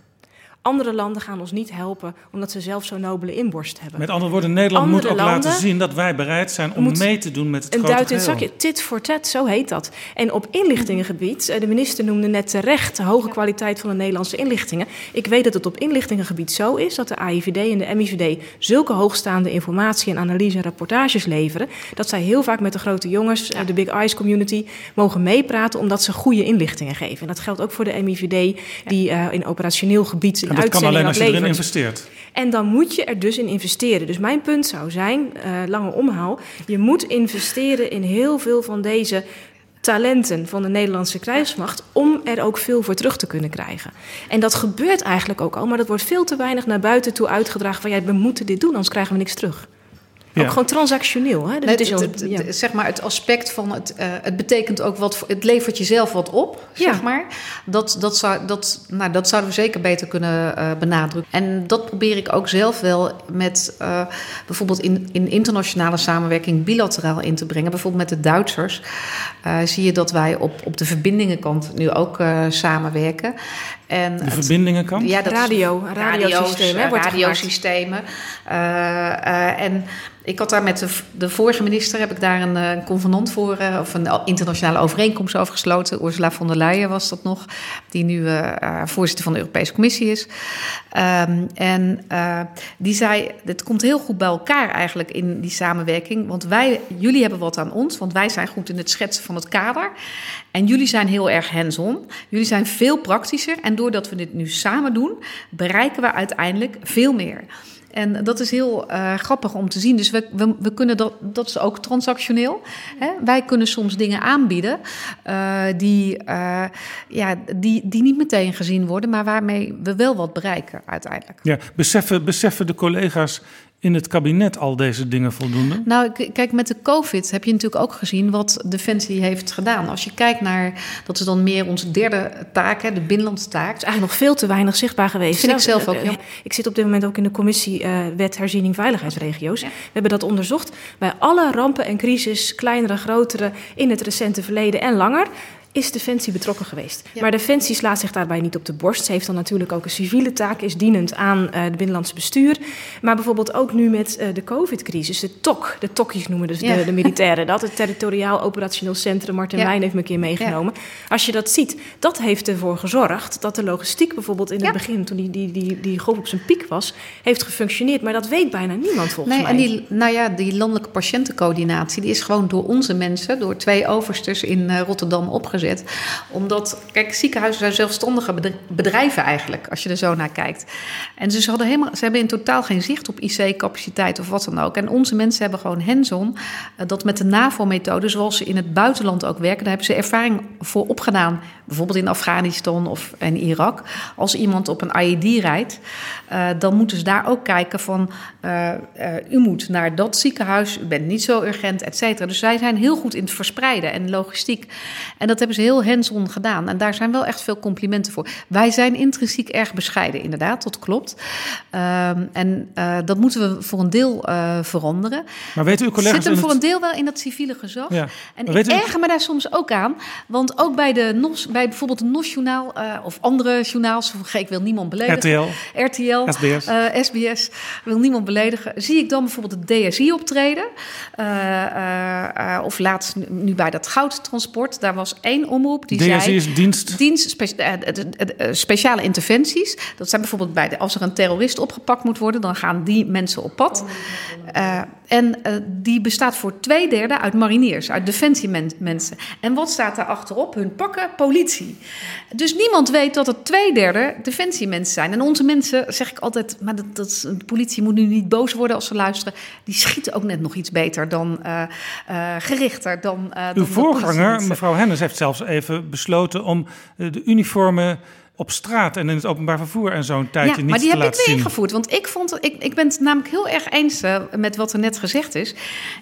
S7: Andere landen gaan ons niet helpen omdat ze zelf zo'n nobele inborst hebben.
S3: Met andere woorden, Nederland andere moet ook laten zien dat wij bereid zijn om mee te doen met het
S7: een
S3: grote
S7: duit in het zakje. Tit voor tat, zo heet dat. En op inlichtingengebied, eh, de minister noemde net terecht de hoge kwaliteit van de Nederlandse inlichtingen. Ik weet dat het op inlichtingengebied zo is dat de AIVD en de MIVD zulke hoogstaande informatie en analyse en rapportages leveren. Dat zij heel vaak met de grote jongens, ja. de Big Eyes community, mogen meepraten omdat ze goede inlichtingen geven. En dat geldt ook voor de MIVD, die uh, in operationeel gebied
S3: en dat kan alleen als je erin investeert.
S7: En dan moet je er dus in investeren. Dus mijn punt zou zijn, uh, lange omhaal, je moet investeren in heel veel van deze talenten van de Nederlandse krijgsmacht om er ook veel voor terug te kunnen krijgen. En dat gebeurt eigenlijk ook al, maar dat wordt veel te weinig naar buiten toe uitgedragen van ja, we moeten dit doen, anders krijgen we niks terug. Ook gewoon transactioneel. Hè?
S5: Dus het, is het, ja. zeg maar het aspect van het, uh, het betekent ook wat, het levert jezelf wat op, zeg maar. Dat, dat, zou, dat, nou, dat zouden we zeker beter kunnen uh, benadrukken. En dat probeer ik ook zelf wel met uh, bijvoorbeeld in, in internationale samenwerking bilateraal in te brengen. Bijvoorbeeld met de Duitsers zie je dat wij op, op de verbindingenkant nu ook samenwerken.
S3: En de verbindingenkant?
S7: Ja, dat radio, radiosystemen.
S5: Radio's, radiosystemen. en ik had daar met de, de, vorige minister heb ik daar een, eh, een convenant voor, uh, of een internationale overeenkomst over gesloten. Ursula von der Leyen was dat nog, die nu uh, voorzitter van de Europese Commissie is. Um, en die zei: Het komt heel goed bij elkaar eigenlijk in die samenwerking. Want wij, jullie hebben wat aan ons, want wij zijn goed in het schetsen van het kader. En jullie zijn heel erg hands-on. Jullie zijn veel praktischer. En doordat we dit nu samen doen, bereiken we uiteindelijk veel meer. En dat is heel uh, grappig om te zien. Dus we, we, kunnen dat, dat is ook transactioneel. Hè? Wij kunnen soms dingen aanbieden uh, die, uh, ja, die, die niet meteen gezien worden, maar waarmee we wel wat bereiken uiteindelijk.
S3: Ja, beseffen, beseffen de collega's in het kabinet al deze dingen voldoende?
S5: Nou, kijk, met de COVID heb je natuurlijk ook gezien wat Defensie heeft gedaan. Als je kijkt naar, dat is dan meer onze derde taak, hè, de binnenlandse taak. Het
S7: is eigenlijk nog veel te weinig zichtbaar geweest.
S5: Vind ik zelf ook. Ja.
S7: Ik zit op dit moment ook in de commissie uh, Wet Herziening Veiligheidsregio's. Ja. We hebben dat onderzocht. Bij alle rampen en crisis, kleinere, grotere, in het recente verleden en langer is Defensie betrokken geweest. Ja. Maar Defensie slaat zich daarbij niet op de borst. Ze heeft dan natuurlijk ook een civiele taak, is dienend aan uh, het binnenlandse bestuur. Maar bijvoorbeeld ook nu met uh, de COVID-crisis, de TOC, de TOCjes noemen dus ja. de, de, militairen dat. Het Territoriaal Operationeel Centrum, Martin ja. Wijn heeft me een keer meegenomen. Als je dat ziet, dat heeft ervoor gezorgd dat de logistiek bijvoorbeeld in het begin, toen die, die, die, die golf op zijn piek was, heeft gefunctioneerd. Maar dat weet bijna niemand volgens
S5: nee,
S7: mij.
S5: En die, nou ja, die landelijke patiëntencoördinatie, die is gewoon door onze mensen, door twee oversters in uh, Rotterdam opgezet omdat, kijk, ziekenhuizen zijn zelfstandige bedrijven eigenlijk, als je er zo naar kijkt. En ze, hadden helemaal, ze hebben in totaal geen zicht op IC-capaciteit of wat dan ook. En onze mensen hebben gewoon hands-on eh, dat met de NAVO-methode, zoals ze in het buitenland ook werken, daar hebben ze ervaring voor opgedaan. Bijvoorbeeld in Afghanistan of in Irak. Als iemand op een IED rijdt, uh, dan moeten ze daar ook kijken van, uh, u moet naar dat ziekenhuis, u bent niet zo urgent, et cetera. Dus zij zijn heel goed in het verspreiden en logistiek. En dat hebben hebben ze heel hands-on gedaan. En daar zijn wel echt veel complimenten voor. Wij zijn intrinsiek erg bescheiden, inderdaad, dat klopt. Um, en uh, dat moeten we voor een deel uh, veranderen.
S3: Maar weet u, collega's...
S5: Zit hem voor het... een deel wel in dat civiele gezag. Ja. En ik erger me daar soms ook aan. Want ook bij, de NOS, bij bijvoorbeeld het NOS-journaal... Uh, of andere journaals, ik wil niemand beledigen.
S3: RTL.
S5: RTL.
S3: SBS.
S5: SBS. wil niemand beledigen. Zie ik dan bijvoorbeeld het DSI optreden. of laatst nu bij dat goudtransport. Daar was één omroep die
S3: DSI
S5: zei...
S3: is dienst?
S5: Dienst, spe, uh, uh, speciale interventies. Dat zijn bijvoorbeeld bij de, als er een terrorist opgepakt moet worden... dan gaan die mensen op pad. Uh, en die bestaat voor twee derde uit mariniers, uit defensiemensen. En wat staat daar achterop? Hun pakken politie. Dus niemand weet dat het twee derde defensiemensen zijn. En onze mensen, zeg ik altijd... maar dat, dat, de politie moet nu niet boos worden als ze luisteren... die schieten ook net nog iets beter dan gerichter. Dan,
S3: Uw voorganger, mevrouw Hennis, heeft zelf even besloten om eh, de uniformen op straat en in het openbaar vervoer en zo'n tijdje
S5: ja,
S3: niet te laten zien.
S5: maar die heb ik weer ingevoerd. Want ik, vond, ik, ik ben het namelijk heel erg eens uh, met wat er net gezegd is.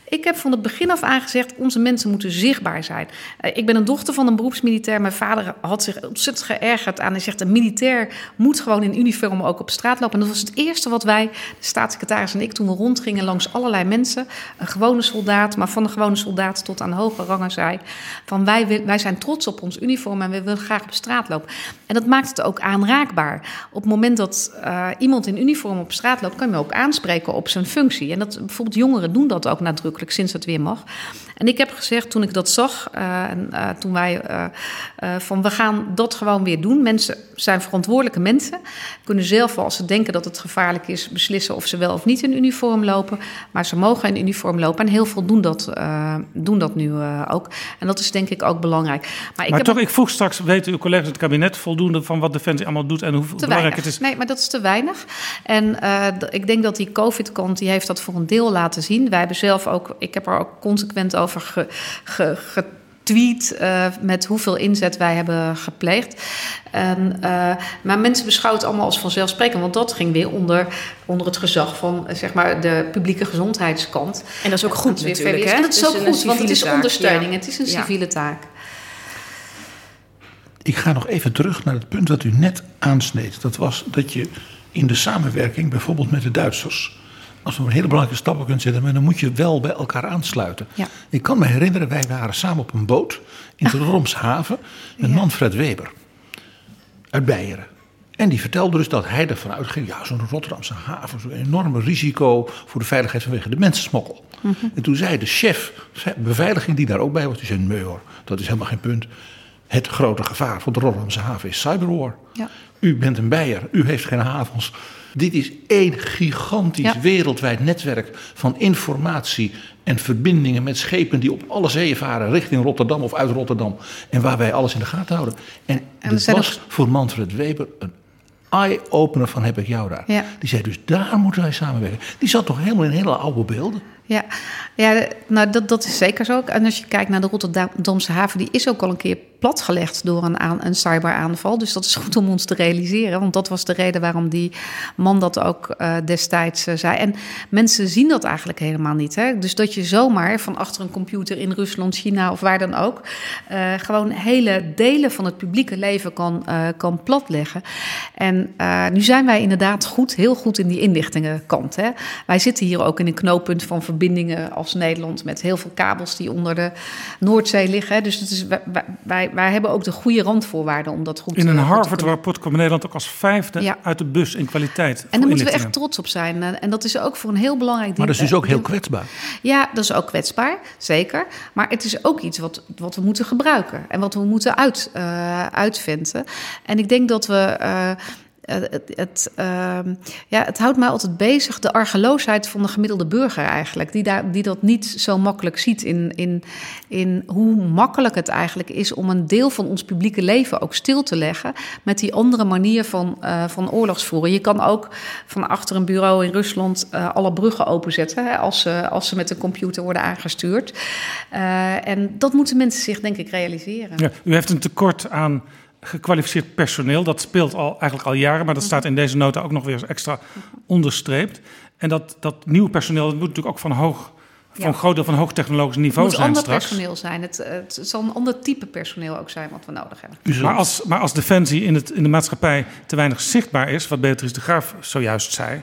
S5: Ik heb van het begin af aan gezegd... onze mensen moeten zichtbaar zijn. Uh, ik ben een dochter van een beroepsmilitair. Mijn vader had zich ontzettend geërgerd aan. Hij zegt, een militair moet gewoon in uniform ook op straat lopen. En dat was het eerste wat wij, de staatssecretaris en ik... toen we rondgingen langs allerlei mensen... een gewone soldaat, maar van een gewone soldaat tot aan hoge rangen zei... van wij, wij zijn trots op ons uniform en we willen graag op straat lopen. En dat maakt maakt het ook aanraakbaar. Op het moment dat uh, iemand in uniform op straat loopt, kan je hem ook aanspreken op zijn functie. En dat, bijvoorbeeld jongeren doen dat ook nadrukkelijk sinds het weer mag. En ik heb gezegd toen ik dat zag, uh, en, uh, toen wij van we gaan dat gewoon weer doen. Mensen zijn verantwoordelijke mensen, kunnen zelf als ze denken dat het gevaarlijk is beslissen of ze wel of niet in uniform lopen. Maar ze mogen in uniform lopen en heel veel doen dat, doen dat nu ook. En dat is denk ik ook belangrijk.
S3: Maar, ik maar toch, ik vroeg straks, weten uw collega's het kabinet voldoende van wat Defensie allemaal doet en hoe belangrijk
S5: weinig.
S3: het is?
S5: Nee, maar dat is te weinig. En uh, ik denk dat die COVID-kant, die heeft dat voor een deel laten zien. Wij hebben zelf ook, ik heb er ook consequent over ge, ge, ge tweet uh, met hoeveel inzet wij hebben gepleegd. En, uh, maar mensen beschouwen het allemaal als vanzelfsprekend, want dat ging weer onder, onder het gezag van zeg maar, de publieke gezondheidskant.
S7: En dat is ook goed natuurlijk. Hè?
S5: En dat is ook goed, want het is
S7: taak.
S5: ondersteuning,
S7: Ja.
S5: het is een
S7: Ja.
S5: civiele taak.
S6: Ik ga nog even terug naar het punt dat u net aansneed. Dat was dat je in de samenwerking, bijvoorbeeld met de Duitsers, als we een hele belangrijke stappen kunt zetten, maar dan moet je wel bij elkaar aansluiten.
S5: Ja.
S6: Ik kan me herinneren, wij waren samen op een boot in de Romshaven met
S5: Ja.
S6: Manfred Weber uit Beieren. En die vertelde dus dat hij ervan uitging, ja, zo'n Rotterdamse haven, zo'n enorme risico voor de veiligheid vanwege de mensensmokkel.
S5: Mhm.
S6: En toen zei de chef beveiliging die daar ook bij was, die zei, nee hoor, dat is helemaal geen punt. Het grote gevaar voor de Rotterdamse haven is cyberwar.
S5: Ja.
S6: U bent een bijer, u heeft geen havens. Dit is één gigantisch
S5: Ja.
S6: wereldwijd netwerk van informatie en verbindingen met schepen die op alle zeeën varen richting Rotterdam of uit Rotterdam. En waar wij alles in de gaten houden. En, dit
S5: zijn
S6: was voor Manfred Weber een eye-opener van heb ik jou daar.
S5: Ja.
S6: Die zei dus daar moeten wij samenwerken. Die zat toch helemaal in hele oude beelden.
S5: Ja, ja nou, dat, dat is zeker zo. En als je kijkt naar de Rotterdamse haven, die is ook al een keer platgelegd door een, aan, een cyberaanval. Dus dat is goed om ons te realiseren. Want dat was de reden waarom die man dat ook eh, destijds eh, zei. En mensen zien dat eigenlijk helemaal niet. Hè? Dus dat je zomaar van achter een computer in Rusland, China of waar dan ook... eh, gewoon hele delen van het publieke leven kan, kan platleggen. En nu zijn wij inderdaad goed, heel goed in die inlichtingenkant. Hè? Wij zitten hier ook in een knooppunt van verbindingen als Nederland... met heel veel kabels die onder de Noordzee liggen. Hè? Dus het is, wij, wij, wij hebben ook de goede randvoorwaarden om dat goed
S3: In een
S5: eh, goed te kunnen-
S3: Harvard-rapport kwam Nederland ook als vijfde
S5: Ja.
S3: uit de bus in kwaliteit.
S5: En daar moeten we echt trots op zijn. En en dat is ook voor een heel belangrijk ding.
S6: Maar dat is dus ook heel
S5: ding-
S6: kwetsbaar.
S5: Ja, dat is ook kwetsbaar, zeker. Maar het is ook iets wat, wat we moeten gebruiken en wat we moeten uit, eh, uitventen. En ik denk dat we. eh, het, het, ehm, ja, het houdt mij altijd bezig, de argeloosheid van de gemiddelde burger eigenlijk. Die, daar, die dat niet zo makkelijk ziet in, in, in hoe makkelijk het eigenlijk is om een deel van ons publieke leven ook stil te leggen met die andere manier van, eh, van oorlogsvoeren. Je kan ook van achter een bureau in Rusland eh, alle bruggen openzetten hè, als, ze, als ze met een computer worden aangestuurd. Eh, en dat moeten mensen zich denk ik realiseren.
S3: Ja, u heeft een tekort aan gekwalificeerd personeel. Dat speelt al, eigenlijk al jaren, maar dat staat in deze nota ook nog weer eens extra onderstreept. En dat, dat nieuwe personeel dat moet natuurlijk ook van hoog, van
S5: Ja.
S3: een groot deel van hoogtechnologisch
S5: Het
S3: niveau
S5: moet
S3: zijn
S5: ander
S3: straks.
S5: personeel zijn. Het, het zal een ander type personeel ook zijn wat we nodig hebben.
S3: Maar als, maar als defensie in, het, in de maatschappij te weinig zichtbaar is, wat Beatrice de Graaf zojuist zei,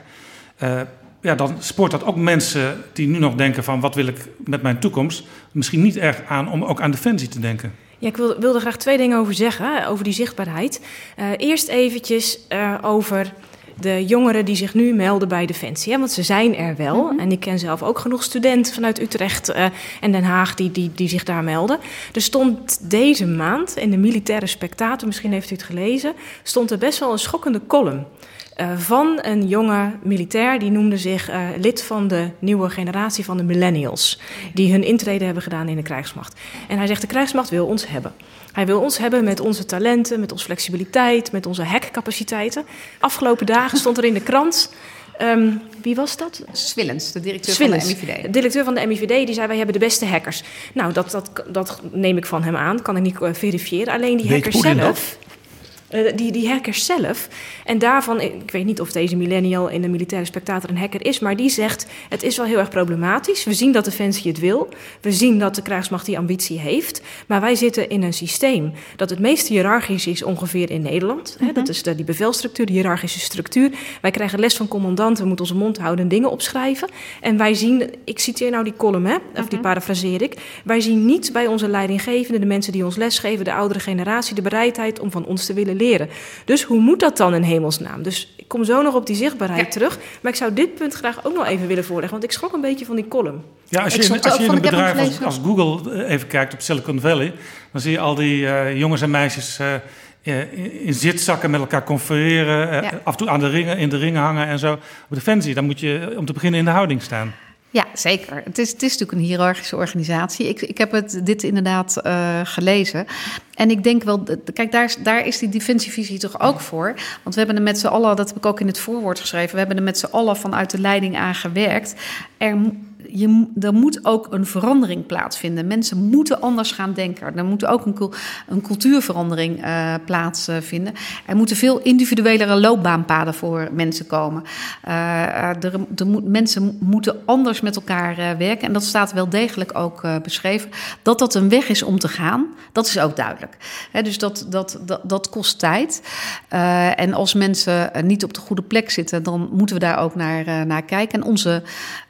S3: eh, ja, dan spoort dat ook mensen die nu nog denken van wat wil ik met mijn toekomst, misschien niet erg aan om ook aan defensie te denken.
S7: Ja, ik wil, wilde graag twee dingen over zeggen, over die zichtbaarheid. Eh, eerst eventjes eh, over de jongeren die zich nu melden bij Defensie. Hè, want ze zijn er wel. En ik ken zelf ook genoeg studenten vanuit Utrecht eh, en Den Haag die, die, die zich daar melden. Er stond deze maand in de Militaire Spectator, misschien heeft u het gelezen... stond er best wel een schokkende column... eh, van een jonge militair, die noemde zich eh, lid van de nieuwe generatie van de millennials. Die hun intrede hebben gedaan in de krijgsmacht. En hij zegt, de krijgsmacht wil ons hebben. Hij wil ons hebben met onze talenten, met onze flexibiliteit, met onze hackcapaciteiten. Afgelopen dagen stond er in de krant. ehm, wie was dat?
S5: Swillens, de directeur
S7: Swillens,
S5: van de MIVD.
S7: de directeur van de MIVD, die zei: Wij hebben de beste hackers. Nou, dat, dat, dat neem ik van hem aan, kan ik niet eh, verifiëren. Alleen die
S6: Weet
S7: hackers
S6: Poetin
S7: zelf. Eh, die, die hackers zelf. En daarvan, ik weet niet of deze millennial in de militaire spectator een hacker is, maar die zegt: Het is wel heel erg problematisch. We zien dat Defensie het wil. We zien dat de krijgsmacht die ambitie heeft. Maar wij zitten in een systeem dat het meest hiërarchisch is ongeveer in Nederland. Hè, dat is de, die bevelstructuur, de hiërarchische structuur. Wij krijgen les van commandanten, we moeten onze mond houden en dingen opschrijven. En wij zien, ik citeer nou die column, hè, of die parafraseer ik. Wij zien niet bij onze leidinggevenden, de mensen die ons lesgeven, de oudere generatie, de bereidheid om van ons te willen leren. Dus hoe moet dat dan in hemelsnaam? Dus ik kom zo nog op die zichtbaarheid
S5: Ja.
S7: terug. Maar ik zou dit punt graag ook nog even willen voorleggen, want ik schrok een beetje van die column.
S3: Ja, als je, in, als je in een bedrijf als, Google eh, even kijkt op Silicon Valley, dan zie je al die eh, jongens en meisjes eh, eh, in, in zitzakken met elkaar confereren,
S5: Ja.
S3: af en toe aan de ringen, in de ringen hangen en zo. Op Defensie, dan moet je om te beginnen in de houding staan.
S5: Ja, zeker. Het is, het is natuurlijk een hiërarchische organisatie. Ik, ik heb het, dit inderdaad eh, gelezen. En ik denk wel, kijk, daar daar is die defensievisie toch ook voor. Want we hebben er met z'n allen, dat heb ik ook in het voorwoord geschreven, we hebben er met z'n allen vanuit de leiding aan gewerkt. Er, je, er moet ook een verandering plaatsvinden. Mensen moeten anders gaan denken. Er moet ook een, een cultuurverandering uh, plaatsvinden. Er moeten veel individuelere loopbaanpaden voor mensen komen. Uh, er, er moet, mensen moeten anders met elkaar werken. En dat staat wel degelijk ook beschreven. Dat dat een weg is om te gaan, dat is ook duidelijk. dus dat, dat, dat, dat kost tijd. en als mensen niet op de goede plek zitten, dan moeten we daar ook naar, naar kijken. En onze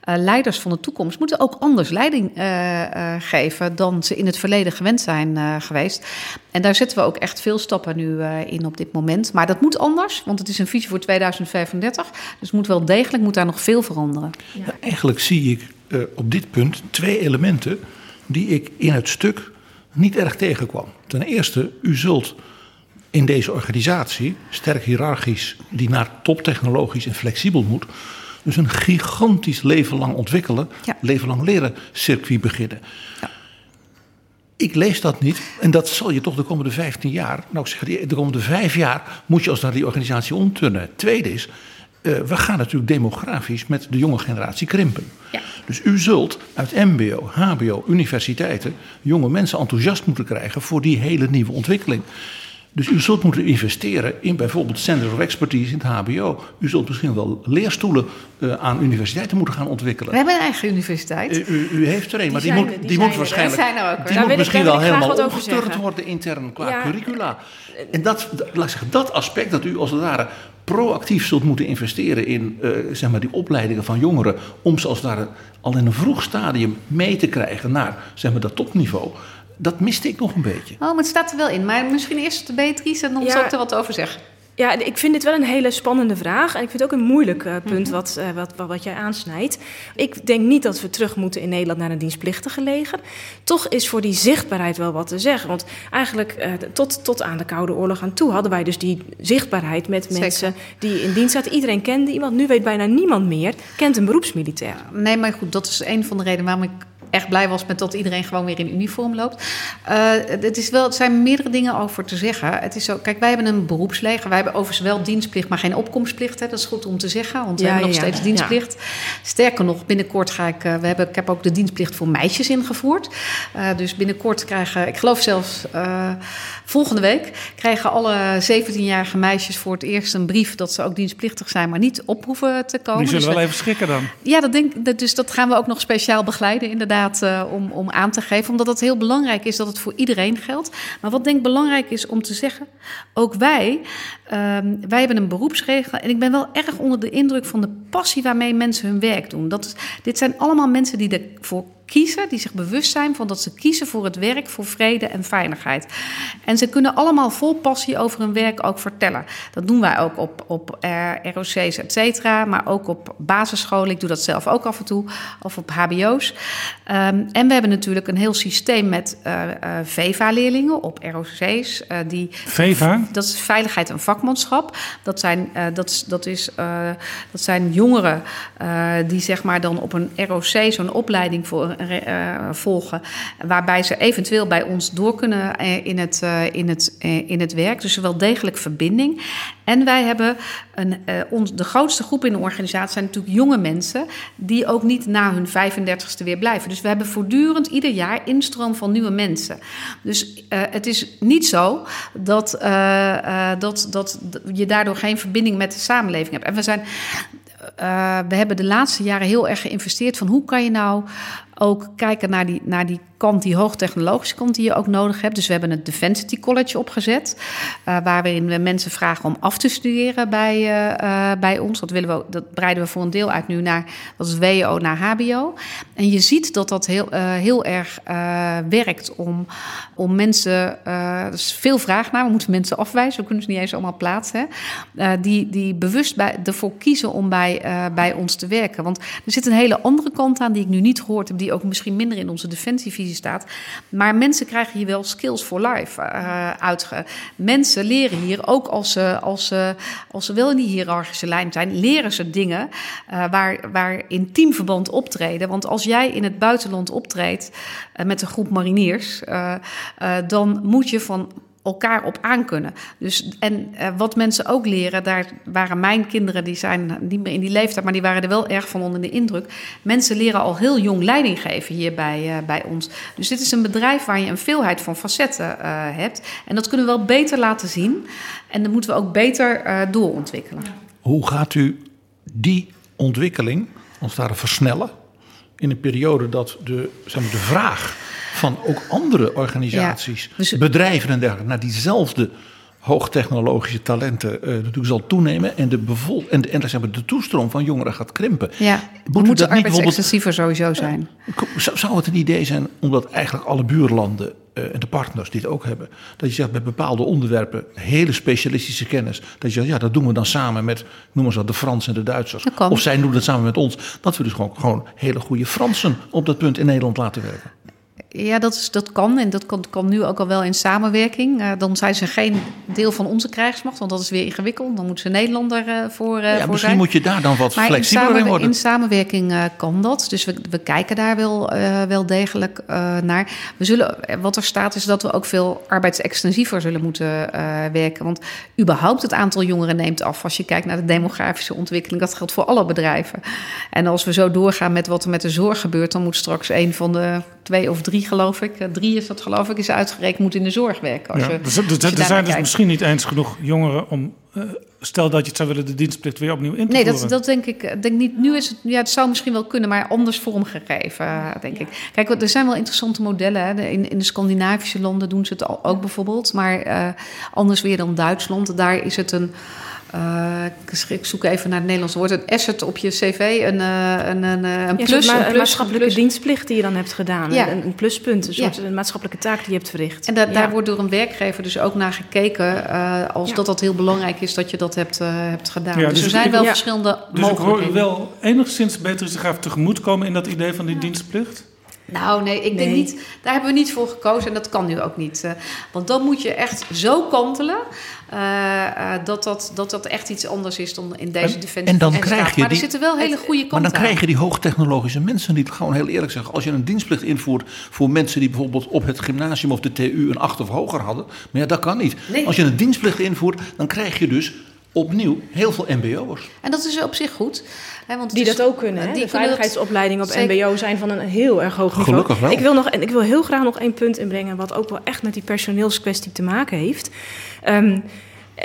S5: uh, leiders van de toekomst moeten ook anders leiding uh, uh, geven dan ze in het verleden gewend zijn geweest. En daar zetten we ook echt veel stappen nu in op dit moment. Maar dat moet anders, want het is een visie voor 2035. Dus moet wel degelijk moet daar nog veel veranderen.
S6: Ja. eigenlijk zie ik op dit punt twee elementen die ik in het stuk niet erg tegenkwam. Ten eerste, u zult in deze organisatie, sterk hiërarchisch, die naar toptechnologisch en flexibel moet, dus een gigantisch leven lang ontwikkelen, ja. leven lang leren circuit beginnen. Ja. Ik lees dat niet. En dat zal je toch de komende 15 jaar, nou ik zeg, de komende vijf jaar moet je als naar die organisatie omturnen. Tweede is, uh, we gaan natuurlijk demografisch met de jonge generatie krimpen. Ja. Dus u zult uit MBO, HBO, universiteiten jonge mensen enthousiast moeten krijgen voor die hele nieuwe ontwikkeling. Dus u zult moeten investeren in bijvoorbeeld Centers of Expertise in het HBO. U zult misschien wel leerstoelen uh, aan universiteiten moeten gaan ontwikkelen.
S5: We hebben een eigen universiteit.
S6: U, u, heeft er een, maar die, moet, die, die moet waarschijnlijk. Ook, die moet misschien wel helemaal opgestuurd worden intern qua ja. curricula. En dat, laat ik zeggen, dat aspect dat u als het ware proactief zult moeten investeren in uh, zeg maar die opleidingen van jongeren. om ze als het ware al in een vroeg stadium mee te krijgen naar zeg maar, dat topniveau dat miste ik nog een beetje.
S5: Oh, maar het staat er wel in. Maar misschien eerst de Beatrice en dan ja. zal ik er wat over zeggen.
S7: Ja, ik vind dit wel een hele spannende vraag. En ik vind het ook een moeilijk uh, punt mhm. wat, uh, wat, wat, wat jij aansnijdt. Ik denk niet dat we terug moeten in Nederland naar een dienstplichtige leger. Toch is voor die zichtbaarheid wel wat te zeggen. Want eigenlijk uh, tot, tot aan de Koude Oorlog aan toe hadden wij dus die zichtbaarheid met Zeker. mensen die in dienst zaten. Iedereen kende iemand. Nu weet bijna niemand meer, kent een beroepsmilitair.
S5: Nee, maar goed, dat is een van de redenen waarom ik echt blij was met dat iedereen gewoon weer in uniform loopt. Uh, het, is wel, het zijn meerdere dingen over te zeggen. Het is zo, kijk, wij hebben een beroepsleger. Wij hebben overigens wel dienstplicht, maar geen opkomstplicht. Hè. Dat is goed om te zeggen, want we hebben nog steeds dienstplicht. Sterker nog, binnenkort ga ik... Uh, we hebben, ik heb ook de dienstplicht voor meisjes ingevoerd. Uh, dus binnenkort krijgen... Ik geloof zelfs volgende week... krijgen alle 17-jarige meisjes voor het eerst een brief... dat ze ook dienstplichtig zijn, maar niet op hoeven te komen.
S3: Die zullen dus wel even schrikken dan.
S5: Ja, dat denk, dus dat gaan we ook nog speciaal begeleiden, inderdaad uh, om, om aan te geven. Omdat het heel belangrijk is dat het voor iedereen geldt. Maar wat denk ik belangrijk is om te zeggen, ook wij, um, wij hebben een beroepsregel. En ik ben wel erg onder de indruk van de passie waarmee mensen hun werk doen. Dat is, dit zijn allemaal mensen die ervoor kiezen, die zich bewust zijn van dat ze kiezen voor het werk, voor vrede en veiligheid. En ze kunnen allemaal vol passie over hun werk ook vertellen. Dat doen wij ook op, op uh, ROC's, et cetera, maar ook op basisscholen. Ik doe dat zelf ook af en toe, of op HBO's. Um, en we hebben natuurlijk een heel systeem met uh, uh, VEVA-leerlingen op ROC's. die,
S3: VEVA?
S5: Dat is veiligheid en vakmanschap. Dat zijn, dat, dat is, dat zijn jongeren die zeg maar dan op een ROC zo'n opleiding voor uh, volgen. Waarbij ze eventueel bij ons door kunnen uh, in, het, uh, in, het, in het werk. Dus wel degelijk verbinding. En wij hebben een, ons, de grootste groep in de organisatie zijn natuurlijk jonge mensen. die ook niet na hun 35ste weer blijven. Dus we hebben voortdurend ieder jaar instroom van nieuwe mensen. Dus het is niet zo dat, dat, dat je daardoor geen verbinding met de samenleving hebt. En we zijn. we hebben de laatste jaren heel erg geïnvesteerd van hoe kan je nou ook kijken naar die, naar die kant, die hoogtechnologische kant die je ook nodig hebt. Dus we hebben het Defensity College opgezet, uh, waarin we mensen vragen om af te studeren bij, uh, bij ons. Dat, willen we, dat breiden we voor een deel uit nu naar, dat is WO naar HBO. En je ziet dat dat heel, heel erg werkt om, om mensen, er is veel vraag naar, we moeten mensen afwijzen, we kunnen ze niet eens allemaal plaatsen, die, die bewust bij, ervoor kiezen om bij, bij ons te werken. Want er zit een hele andere kant aan die ik nu niet gehoord heb, die ook misschien minder in onze defensievisie staat. Maar mensen krijgen hier wel skills for life uh, uitge. Mensen leren hier, ook als ze, als, ze, als ze wel in die hiërarchische lijn zijn, leren ze dingen uh, waar, waar in teamverband optreden. Want als jij in het buitenland optreedt uh, met een groep mariniers, dan moet je van elkaar op aankunnen. Dus, en uh, wat mensen ook leren, daar waren mijn kinderen, die zijn niet meer in die leeftijd, maar die waren er wel erg van onder de indruk. Mensen leren al heel jong leiding geven hier bij, uh, bij ons. Dus dit is een bedrijf waar je een veelheid van facetten uh, hebt. En dat kunnen we wel beter laten zien. En dat moeten we ook beter doorontwikkelen.
S6: Hoe gaat u die ontwikkeling het ware versnellen in een periode dat de, zeg maar, de vraag van ook andere organisaties, ja, dus... bedrijven en dergelijke, naar diezelfde hoogtechnologische talenten uh, natuurlijk zal toenemen en de, bevol en de, en zeg maar, de toestroom van jongeren gaat krimpen.
S5: Ja, moet moeten arbeidsextensiever sowieso zijn.
S6: Zou, zou het een idee zijn omdat eigenlijk alle buurlanden uh, en de partners dit ook hebben, dat je zegt bij bepaalde onderwerpen hele specialistische kennis, dat je zegt ja dat doen we dan samen met, noemen ze dat, de Fransen en de Duitsers, of zij doen het samen met ons, dat we dus gewoon, gewoon hele goede Fransen op dat punt in Nederland laten werken.
S5: Ja, dat, is, dat kan. En dat kan, kan nu ook al wel in samenwerking. Uh, dan zijn ze geen deel van onze krijgsmacht, want dat is weer ingewikkeld. Dan moeten ze Nederlander uh, voor, uh,
S6: ja,
S5: voor
S6: misschien
S5: zijn.
S6: moet je daar dan wat
S5: maar
S6: flexibeler in, in worden.
S5: In samenwerking kan dat. Dus we, we kijken daar wel, wel degelijk naar. We zullen, wat er staat is dat we ook veel arbeidsextensiever zullen moeten werken. Want überhaupt het aantal jongeren neemt af. Als je kijkt naar de demografische ontwikkeling. Dat geldt voor alle bedrijven. En als we zo doorgaan met wat er met de zorg gebeurt... dan moet straks een van de twee of drie, geloof ik, drie is dat geloof ik, is uitgerekend, moet in de zorg werken. Als
S3: ja,
S5: je,
S3: dus, dus, er zijn dus misschien niet eens genoeg jongeren om, uh, stel dat je het zou willen, de dienstplicht weer opnieuw in te
S5: nee,
S3: voeren.
S5: Nee, dat, dat denk ik denk niet. Nu is het, ja, het zou misschien wel kunnen, maar anders vormgegeven, denk ik. Kijk, er zijn wel interessante modellen. Hè. In, in de Scandinavische landen doen ze het al, ook bijvoorbeeld, maar uh, anders weer dan Duitsland. Daar is het een uh, ik zoek even naar het Nederlands woord. Een asset op je cv, een, uh, een, een, een plus.
S7: Ja,
S5: een, plus,
S7: maatschappelijke
S5: plus.
S7: dienstplicht die je dan hebt gedaan. Ja. Een, een, pluspunt, een soort ja. maatschappelijke taak die je hebt verricht.
S5: En da daar wordt door een werkgever dus ook naar gekeken... Uh, als dat dat heel belangrijk is dat je dat hebt, hebt gedaan. dus, dus er zijn wel verschillende
S3: dus
S5: mogelijkheden.
S3: Dus ik hoor wel enigszins beter zich even tegemoetkomen... in dat idee van die dienstplicht?
S5: Nou, nee, ik denk niet. Daar hebben we niet voor gekozen en dat kan nu ook niet. Uh, want dan moet je echt zo kantelen uh, uh, dat, dat, dat dat echt iets anders is dan in deze defensie.
S6: En dan krijg je die,
S5: maar er zitten wel hele goede kanten
S6: Maar dan krijg je die hoogtechnologische mensen niet. Gewoon heel eerlijk zeggen, als je een dienstplicht invoert voor mensen die bijvoorbeeld op het gymnasium of de TU een 8 of hoger hadden. Maar ja, dat kan niet.
S5: Nee.
S6: Als je een dienstplicht invoert, dan krijg je dus opnieuw heel veel MBO'ers.
S5: En dat is op zich goed. Hè, want
S7: die
S5: is,
S7: dat ook kunnen. Hè?
S5: Die
S7: de veiligheidsopleidingen op zeker. MBO zijn van een heel erg hoog niveau.
S6: Gelukkig wel.
S7: Ik wil, nog, ik wil heel graag nog één punt inbrengen, wat ook wel echt met die personeelskwestie te maken heeft. Um,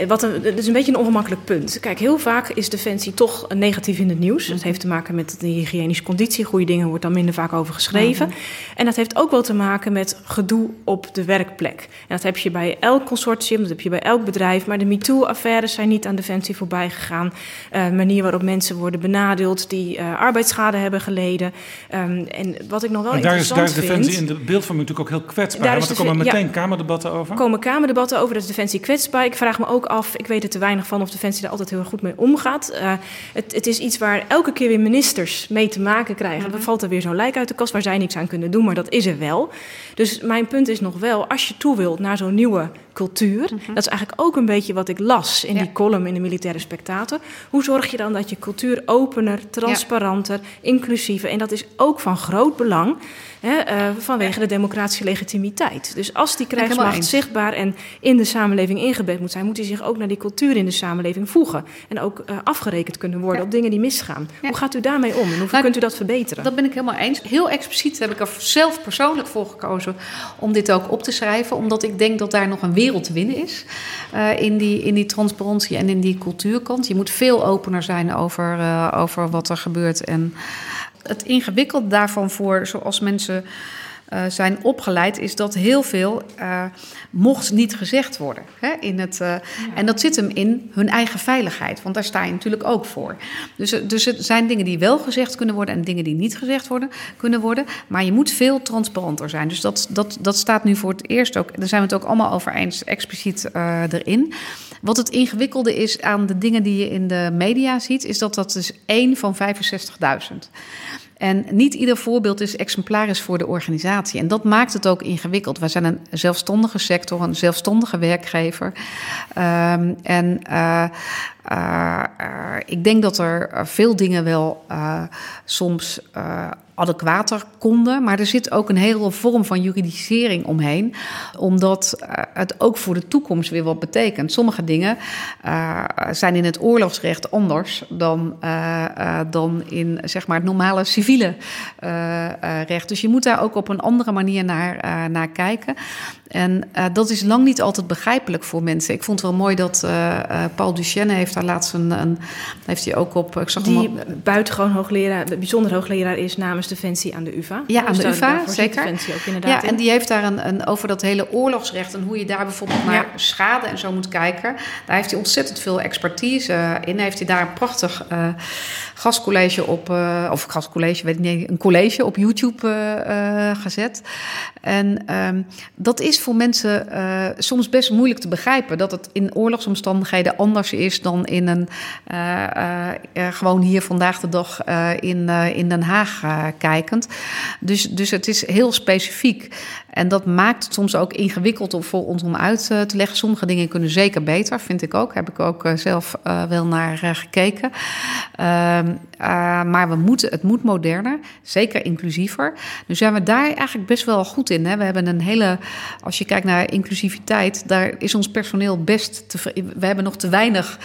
S7: wat een, dat is een beetje een ongemakkelijk punt. Kijk, heel vaak is defensie toch negatief in het nieuws. Dat heeft te maken met de hygiënische conditie. Goede dingen wordt dan minder vaak over geschreven. -hmm. En dat heeft ook wel te maken met gedoe op de werkplek. En dat heb je bij elk consortium, dat heb je bij elk bedrijf. Maar de MeToo-affaires zijn niet aan defensie voorbij gegaan. Uh, manier waarop mensen worden benadeeld die uh, arbeidsschade hebben geleden. Um, en wat ik nog wel
S3: maar daar
S7: interessant
S3: is, daar is defensie in de beeldvorming natuurlijk ook heel kwetsbaar.
S7: Daar
S3: Want er komen meteen ja, kamerdebatten over.
S7: Er komen kamerdebatten over, dat is defensie kwetsbaar. Ik vraag me ook af, ik weet er te weinig van of Defensie daar altijd heel erg goed mee omgaat. Uh, het, het, is iets waar elke keer weer ministers mee te maken krijgen. Mm -hmm. Dan valt er weer zo'n lijk uit de kast waar zij niks aan kunnen doen, maar dat is er wel. Dus mijn punt is nog wel, als je toe wilt naar zo'n nieuwe cultuur, mm -hmm. dat is eigenlijk ook een beetje wat ik las in ja. die column in de Militaire Spectator. Hoe zorg je dan dat je cultuur opener, transparanter, ja. inclusiever, en dat is ook van groot belang. Hè, uh, vanwege de democratische legitimiteit. Dus als die krijgsmacht zichtbaar en in de samenleving ingebed moet zijn, moet hij zich ook naar die cultuur in de samenleving voegen. En ook uh, afgerekend kunnen worden op dingen die misgaan. Hoe gaat u daarmee om en hoe nou, kunt u dat verbeteren?
S5: Dat ben ik helemaal eens. Heel expliciet heb ik er zelf persoonlijk voor gekozen om dit ook op te schrijven. Omdat ik denk dat daar nog een wereld te winnen is. Uh, in, die, in die transparantie en in die cultuurkant. Je moet veel opener zijn over, over wat er gebeurt. En het ingewikkelde daarvan voor, zoals mensen uh, zijn opgeleid, is dat heel veel uh, mocht niet gezegd worden. Hè, in het, ja. En dat zit hem in hun eigen veiligheid, want daar sta je natuurlijk ook voor. Dus, dus het zijn dingen die wel gezegd kunnen worden en dingen die niet gezegd worden, kunnen worden. Maar je moet veel transparanter zijn. Dus dat, dat, dat staat nu voor het eerst ook, daar zijn we het ook allemaal over eens, expliciet erin. Wat het ingewikkelde is aan de dingen die je in de media ziet, is dat dat dus één van 65.000. En niet ieder voorbeeld is exemplarisch voor de organisatie. En dat maakt het ook ingewikkeld. Wij zijn een zelfstandige sector, een zelfstandige werkgever. Um, en uh, uh, ik denk dat er veel dingen wel soms adequater konden. Maar er zit ook een hele vorm van juridisering omheen, omdat uh, het ook voor de toekomst weer wat betekent. Sommige dingen uh, zijn in het oorlogsrecht anders dan, uh, dan in zeg maar, het normale civiele recht. Dus je moet daar ook op een andere manier naar, naar kijken. En dat is lang niet altijd begrijpelijk voor mensen. Ik vond het wel mooi dat Paul Duchenne heeft daar laatst een, een heeft hij ook op. Ik
S7: zag die hem buitengewoon hoogleraar, bijzonder hoogleraar is namens Defensie aan de UVA.
S5: Ja, aan de UVA, zeker.
S7: Defensie ook inderdaad.
S5: Ja, en die heeft daar een, een, over dat hele oorlogsrecht en hoe je daar bijvoorbeeld naar ja. schade en zo moet kijken. Daar heeft hij ontzettend veel expertise in. Heeft hij daar een prachtig gastcollege op, of gastcollege, weet ik niet, een college op YouTube gezet. En um, dat is voor mensen uh, soms best moeilijk te begrijpen. Dat het in oorlogsomstandigheden anders is dan in een uh, gewoon hier vandaag de dag in, in Den Haag kijkend. Dus, dus het is heel specifiek. En dat maakt het soms ook ingewikkeld om voor ons om uit te leggen. Sommige dingen kunnen zeker beter, vind ik ook. Heb ik ook zelf wel naar gekeken. Ehm, maar we moeten, het moet moderner, zeker inclusiever. Nu zijn we daar eigenlijk best wel goed in. Hè? We hebben een hele, als je kijkt naar inclusiviteit, daar is ons personeel best te. We hebben nog te weinig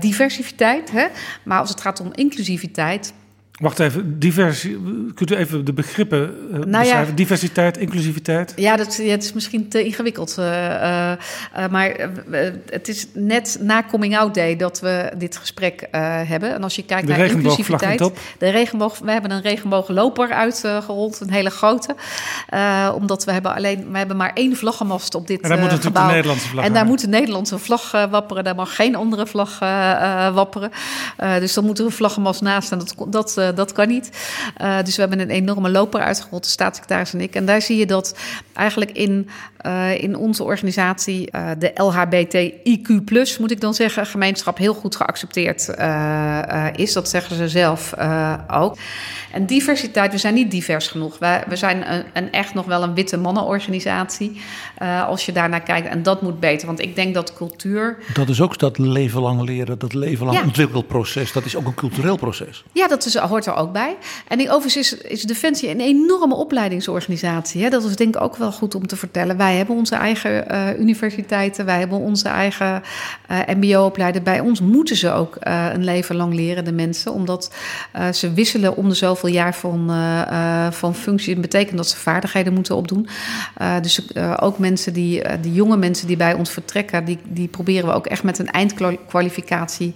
S5: diversiteit. Hè? Maar als het gaat om inclusiviteit.
S3: Wacht even, diversi kunt u even de begrippen uh, nou beschrijven? Ja, Diversiteit, inclusiviteit?
S5: Ja, dat ja, het is misschien te ingewikkeld. Uh, uh, maar het is net na Coming Out Day dat we dit gesprek hebben. En als je kijkt
S3: de
S5: naar inclusiviteit... De regenboog, we hebben een regenboogloper uitgerold, een hele grote. omdat we hebben alleen, we hebben maar één vlaggenmast op dit
S3: En daar moet
S5: natuurlijk
S3: de Nederlandse vlag
S5: En daar moet de Nederlandse vlag wapperen. Daar mag geen andere vlag wapperen. dus dan moet er een vlaggenmast naast. En dat... dat dat kan niet. Uh, dus we hebben een enorme loper uitgerold, de staatssecretaris en ik. En daar zie je dat eigenlijk in, uh, in onze organisatie uh, de LHBTIQ, moet ik dan zeggen, gemeenschap heel goed geaccepteerd is. Dat zeggen ze zelf ook. En diversiteit, we zijn niet divers genoeg. Wij, we zijn een, een echt nog wel een witte mannenorganisatie. als je daarnaar kijkt. En dat moet beter. Want ik denk dat cultuur.
S6: Dat is ook dat leven lang leren, dat leven lang ja. ontwikkelproces. Dat is ook een cultureel proces.
S5: Ja, dat is, hoort er ook bij. En die, overigens is, is Defensie een enorme opleidingsorganisatie. Hè? Dat is denk ik ook wel goed om te vertellen. Wij hebben onze eigen uh, universiteiten, wij hebben onze eigen uh, MBO-opleidingen. Bij ons moeten ze ook uh, een leven lang leren, de mensen, omdat ze wisselen om de zoveel jaar van, van functie. Dat betekent dat ze vaardigheden moeten opdoen. dus ook mensen die, die jonge mensen die bij ons vertrekken, die, die proberen we ook echt met een eindkwalificatie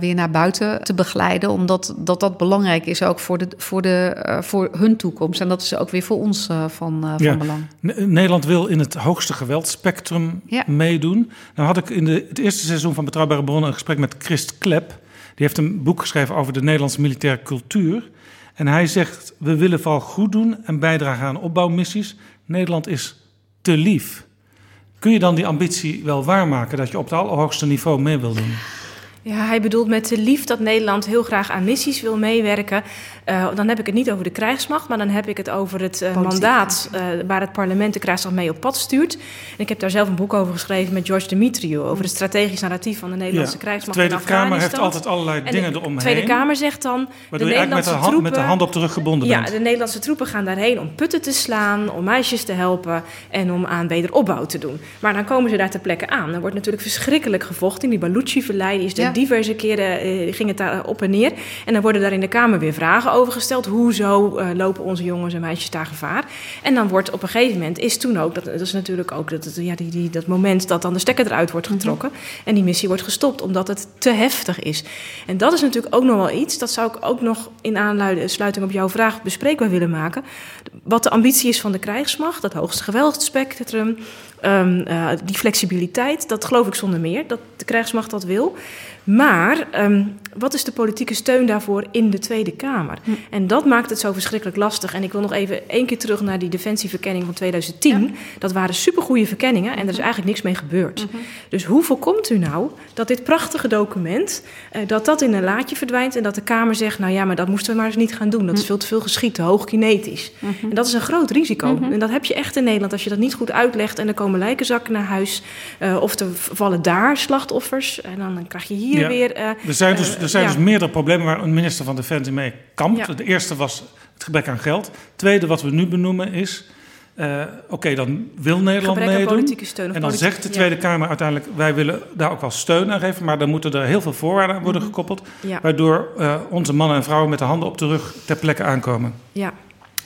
S5: weer naar buiten te begeleiden, omdat dat, dat belangrijk is ook voor, de, voor, de, voor hun toekomst. En dat is ook weer voor ons van,
S3: ja.
S5: van belang.
S3: Nederland wil in het hoogste geweldspectrum ja. meedoen. Nou had ik in de, het eerste seizoen van Betrouwbare Bronnen een gesprek met Christ Klep. Die heeft een boek geschreven over de Nederlandse militaire cultuur. En hij zegt, we willen vooral goed doen en bijdragen aan opbouwmissies. Nederland is te lief. Kun je dan die ambitie wel waarmaken dat je op het allerhoogste niveau mee wil doen?
S7: Ja, hij bedoelt met de lief dat Nederland heel graag aan missies wil meewerken. Uh, dan heb ik het niet over de krijgsmacht, maar dan heb ik het over het uh, mandaat uh, waar het parlement de krijgsmacht mee op pad stuurt. En ik heb daar zelf een boek over geschreven met George Dimitriou over het strategisch narratief van de Nederlandse ja, krijgsmacht.
S3: De Tweede Kamer heeft altijd allerlei
S7: en
S3: dingen
S7: de
S3: eromheen.
S7: De Tweede Kamer zegt dan.
S3: Waardoor
S7: de
S3: je met de, hand,
S7: troepen,
S3: met de hand op de rug gebonden
S7: ja,
S3: bent.
S7: de Nederlandse troepen gaan daarheen om putten te slaan, om meisjes te helpen en om aan wederopbouw te doen. Maar dan komen ze daar ter plekke aan. Er wordt natuurlijk verschrikkelijk gevochten. Die Baluchi-verlei die is er ja. diverse keren uh, ging het daar op en neer. En dan worden daar in de Kamer weer vragen over Hoezo uh, lopen onze jongens en meisjes daar gevaar? En dan wordt op een gegeven moment, is toen ook, dat, dat is natuurlijk ook dat, ja, die, die, dat moment dat dan de stekker eruit wordt getrokken. Mm -hmm. En die missie wordt gestopt omdat het te heftig is. En dat is natuurlijk ook nog wel iets, dat zou ik ook nog in aansluiting op jouw vraag bespreekbaar willen maken. Wat de ambitie is van de krijgsmacht, dat hoogste geweldspectrum. Um, uh, die flexibiliteit, dat geloof ik zonder meer, dat de krijgsmacht dat wil. Maar um, wat is de politieke steun daarvoor in de Tweede Kamer? Hm. En dat maakt het zo verschrikkelijk lastig. En ik wil nog even één keer terug naar die defensieverkenning van 2010. Ja. Dat waren supergoeie verkenningen en er is eigenlijk niks mee gebeurd. Mm -hmm. Dus hoe voorkomt u nou dat dit prachtige document... Uh, dat dat in een laadje verdwijnt en dat de Kamer zegt... nou ja, maar dat moesten we maar eens niet gaan doen. Dat is veel te veel geschiet, te hoog kinetisch. Mm -hmm. En dat is een groot risico. -hmm. En dat heb je echt in Nederland als je dat niet goed uitlegt... en er komen lijkenzakken naar huis. Uh, of er vallen daar slachtoffers. En dan krijg je hier
S3: Ja.
S7: weer... eh,
S3: Er zijn, dus, er zijn
S7: ja.
S3: dus meerdere problemen waar een minister van Defensie mee kampt.
S7: Ja.
S3: De eerste was het gebrek aan geld. Het tweede wat we nu benoemen is... eh, Oké, dan wil Nederland meedoen.
S7: politieke steun of
S3: En dan
S7: politiek-
S3: zegt de
S7: ja.
S3: Tweede Kamer uiteindelijk... wij willen daar ook wel steun aan geven... maar dan moeten er heel veel voorwaarden aan worden gekoppeld...
S7: Mhm. Ja.
S3: waardoor eh, onze mannen en vrouwen met de handen op de rug ter plekke aankomen.
S7: ja.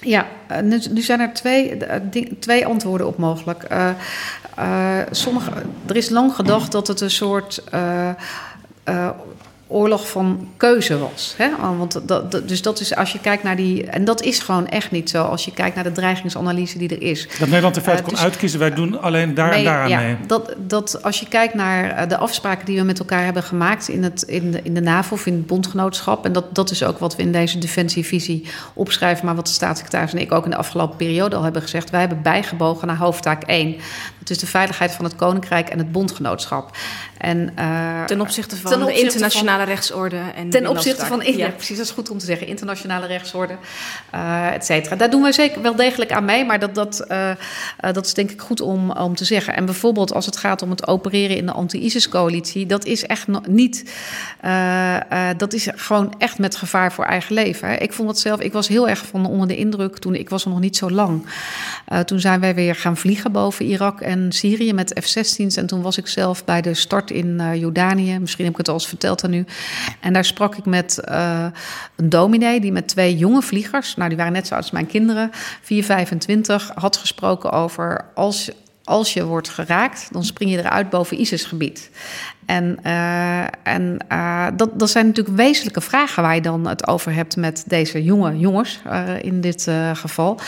S5: Ja, eh, nu, nu zijn er twee, eh, twee antwoorden op mogelijk. Eh, eh, sommige, er is lang gedacht dat het een soort eh, oorlog van keuze was. Hè? Want dat, dat- dus dat is als je kijkt naar die. En dat is gewoon echt niet zo als je kijkt naar de dreigingsanalyse die er is.
S3: Dat Nederland in feite
S5: Eh,
S3: kon
S5: dus-
S3: uitkiezen... wij doen alleen daar en daar aan
S5: ja,
S3: mee.
S5: Dat, dat als je kijkt naar eh, de afspraken die we met elkaar hebben gemaakt in, het, in, de, in de NAVO of in het bondgenootschap. En dat, dat is ook wat we in deze defensievisie opschrijven, maar wat de staatssecretaris en ik ook in de afgelopen periode al hebben gezegd. Wij hebben bijgebogen naar hoofdtaak 1. Dat is de veiligheid van het Koninkrijk en het bondgenootschap. En, eh,
S7: Ten opzichte van
S5: ten
S7: de internationale rechtsorde. En
S5: Ten opzichte van, ja. precies, dat is goed om te zeggen, internationale rechtsorde, eh et cetera. Daar doen wij zeker wel degelijk aan mee, maar dat, dat, eh, dat is denk ik goed om, om te zeggen. En bijvoorbeeld als het gaat om het opereren in de anti-ISIS-coalitie, dat is echt niet, dat is gewoon echt met gevaar voor eigen leven. Hè. Ik vond het zelf, ik was heel erg van onder de indruk toen, ik was er nog niet zo lang. Toen zijn wij weer gaan vliegen boven Irak en Syrië met F-16's. En toen was ik zelf bij de start in eh, Jordanië. Misschien heb ik het al eens verteld aan u. En daar sprak ik met eh, een dominee die met twee jonge vliegers... nou, die waren net zo oud als mijn kinderen, 4, 25... had gesproken over als, als je wordt geraakt... dan spring je eruit boven ISIS-gebied. En, eh, en dat, dat zijn natuurlijk wezenlijke vragen waar je dan het over hebt met deze jonge jongens in dit geval.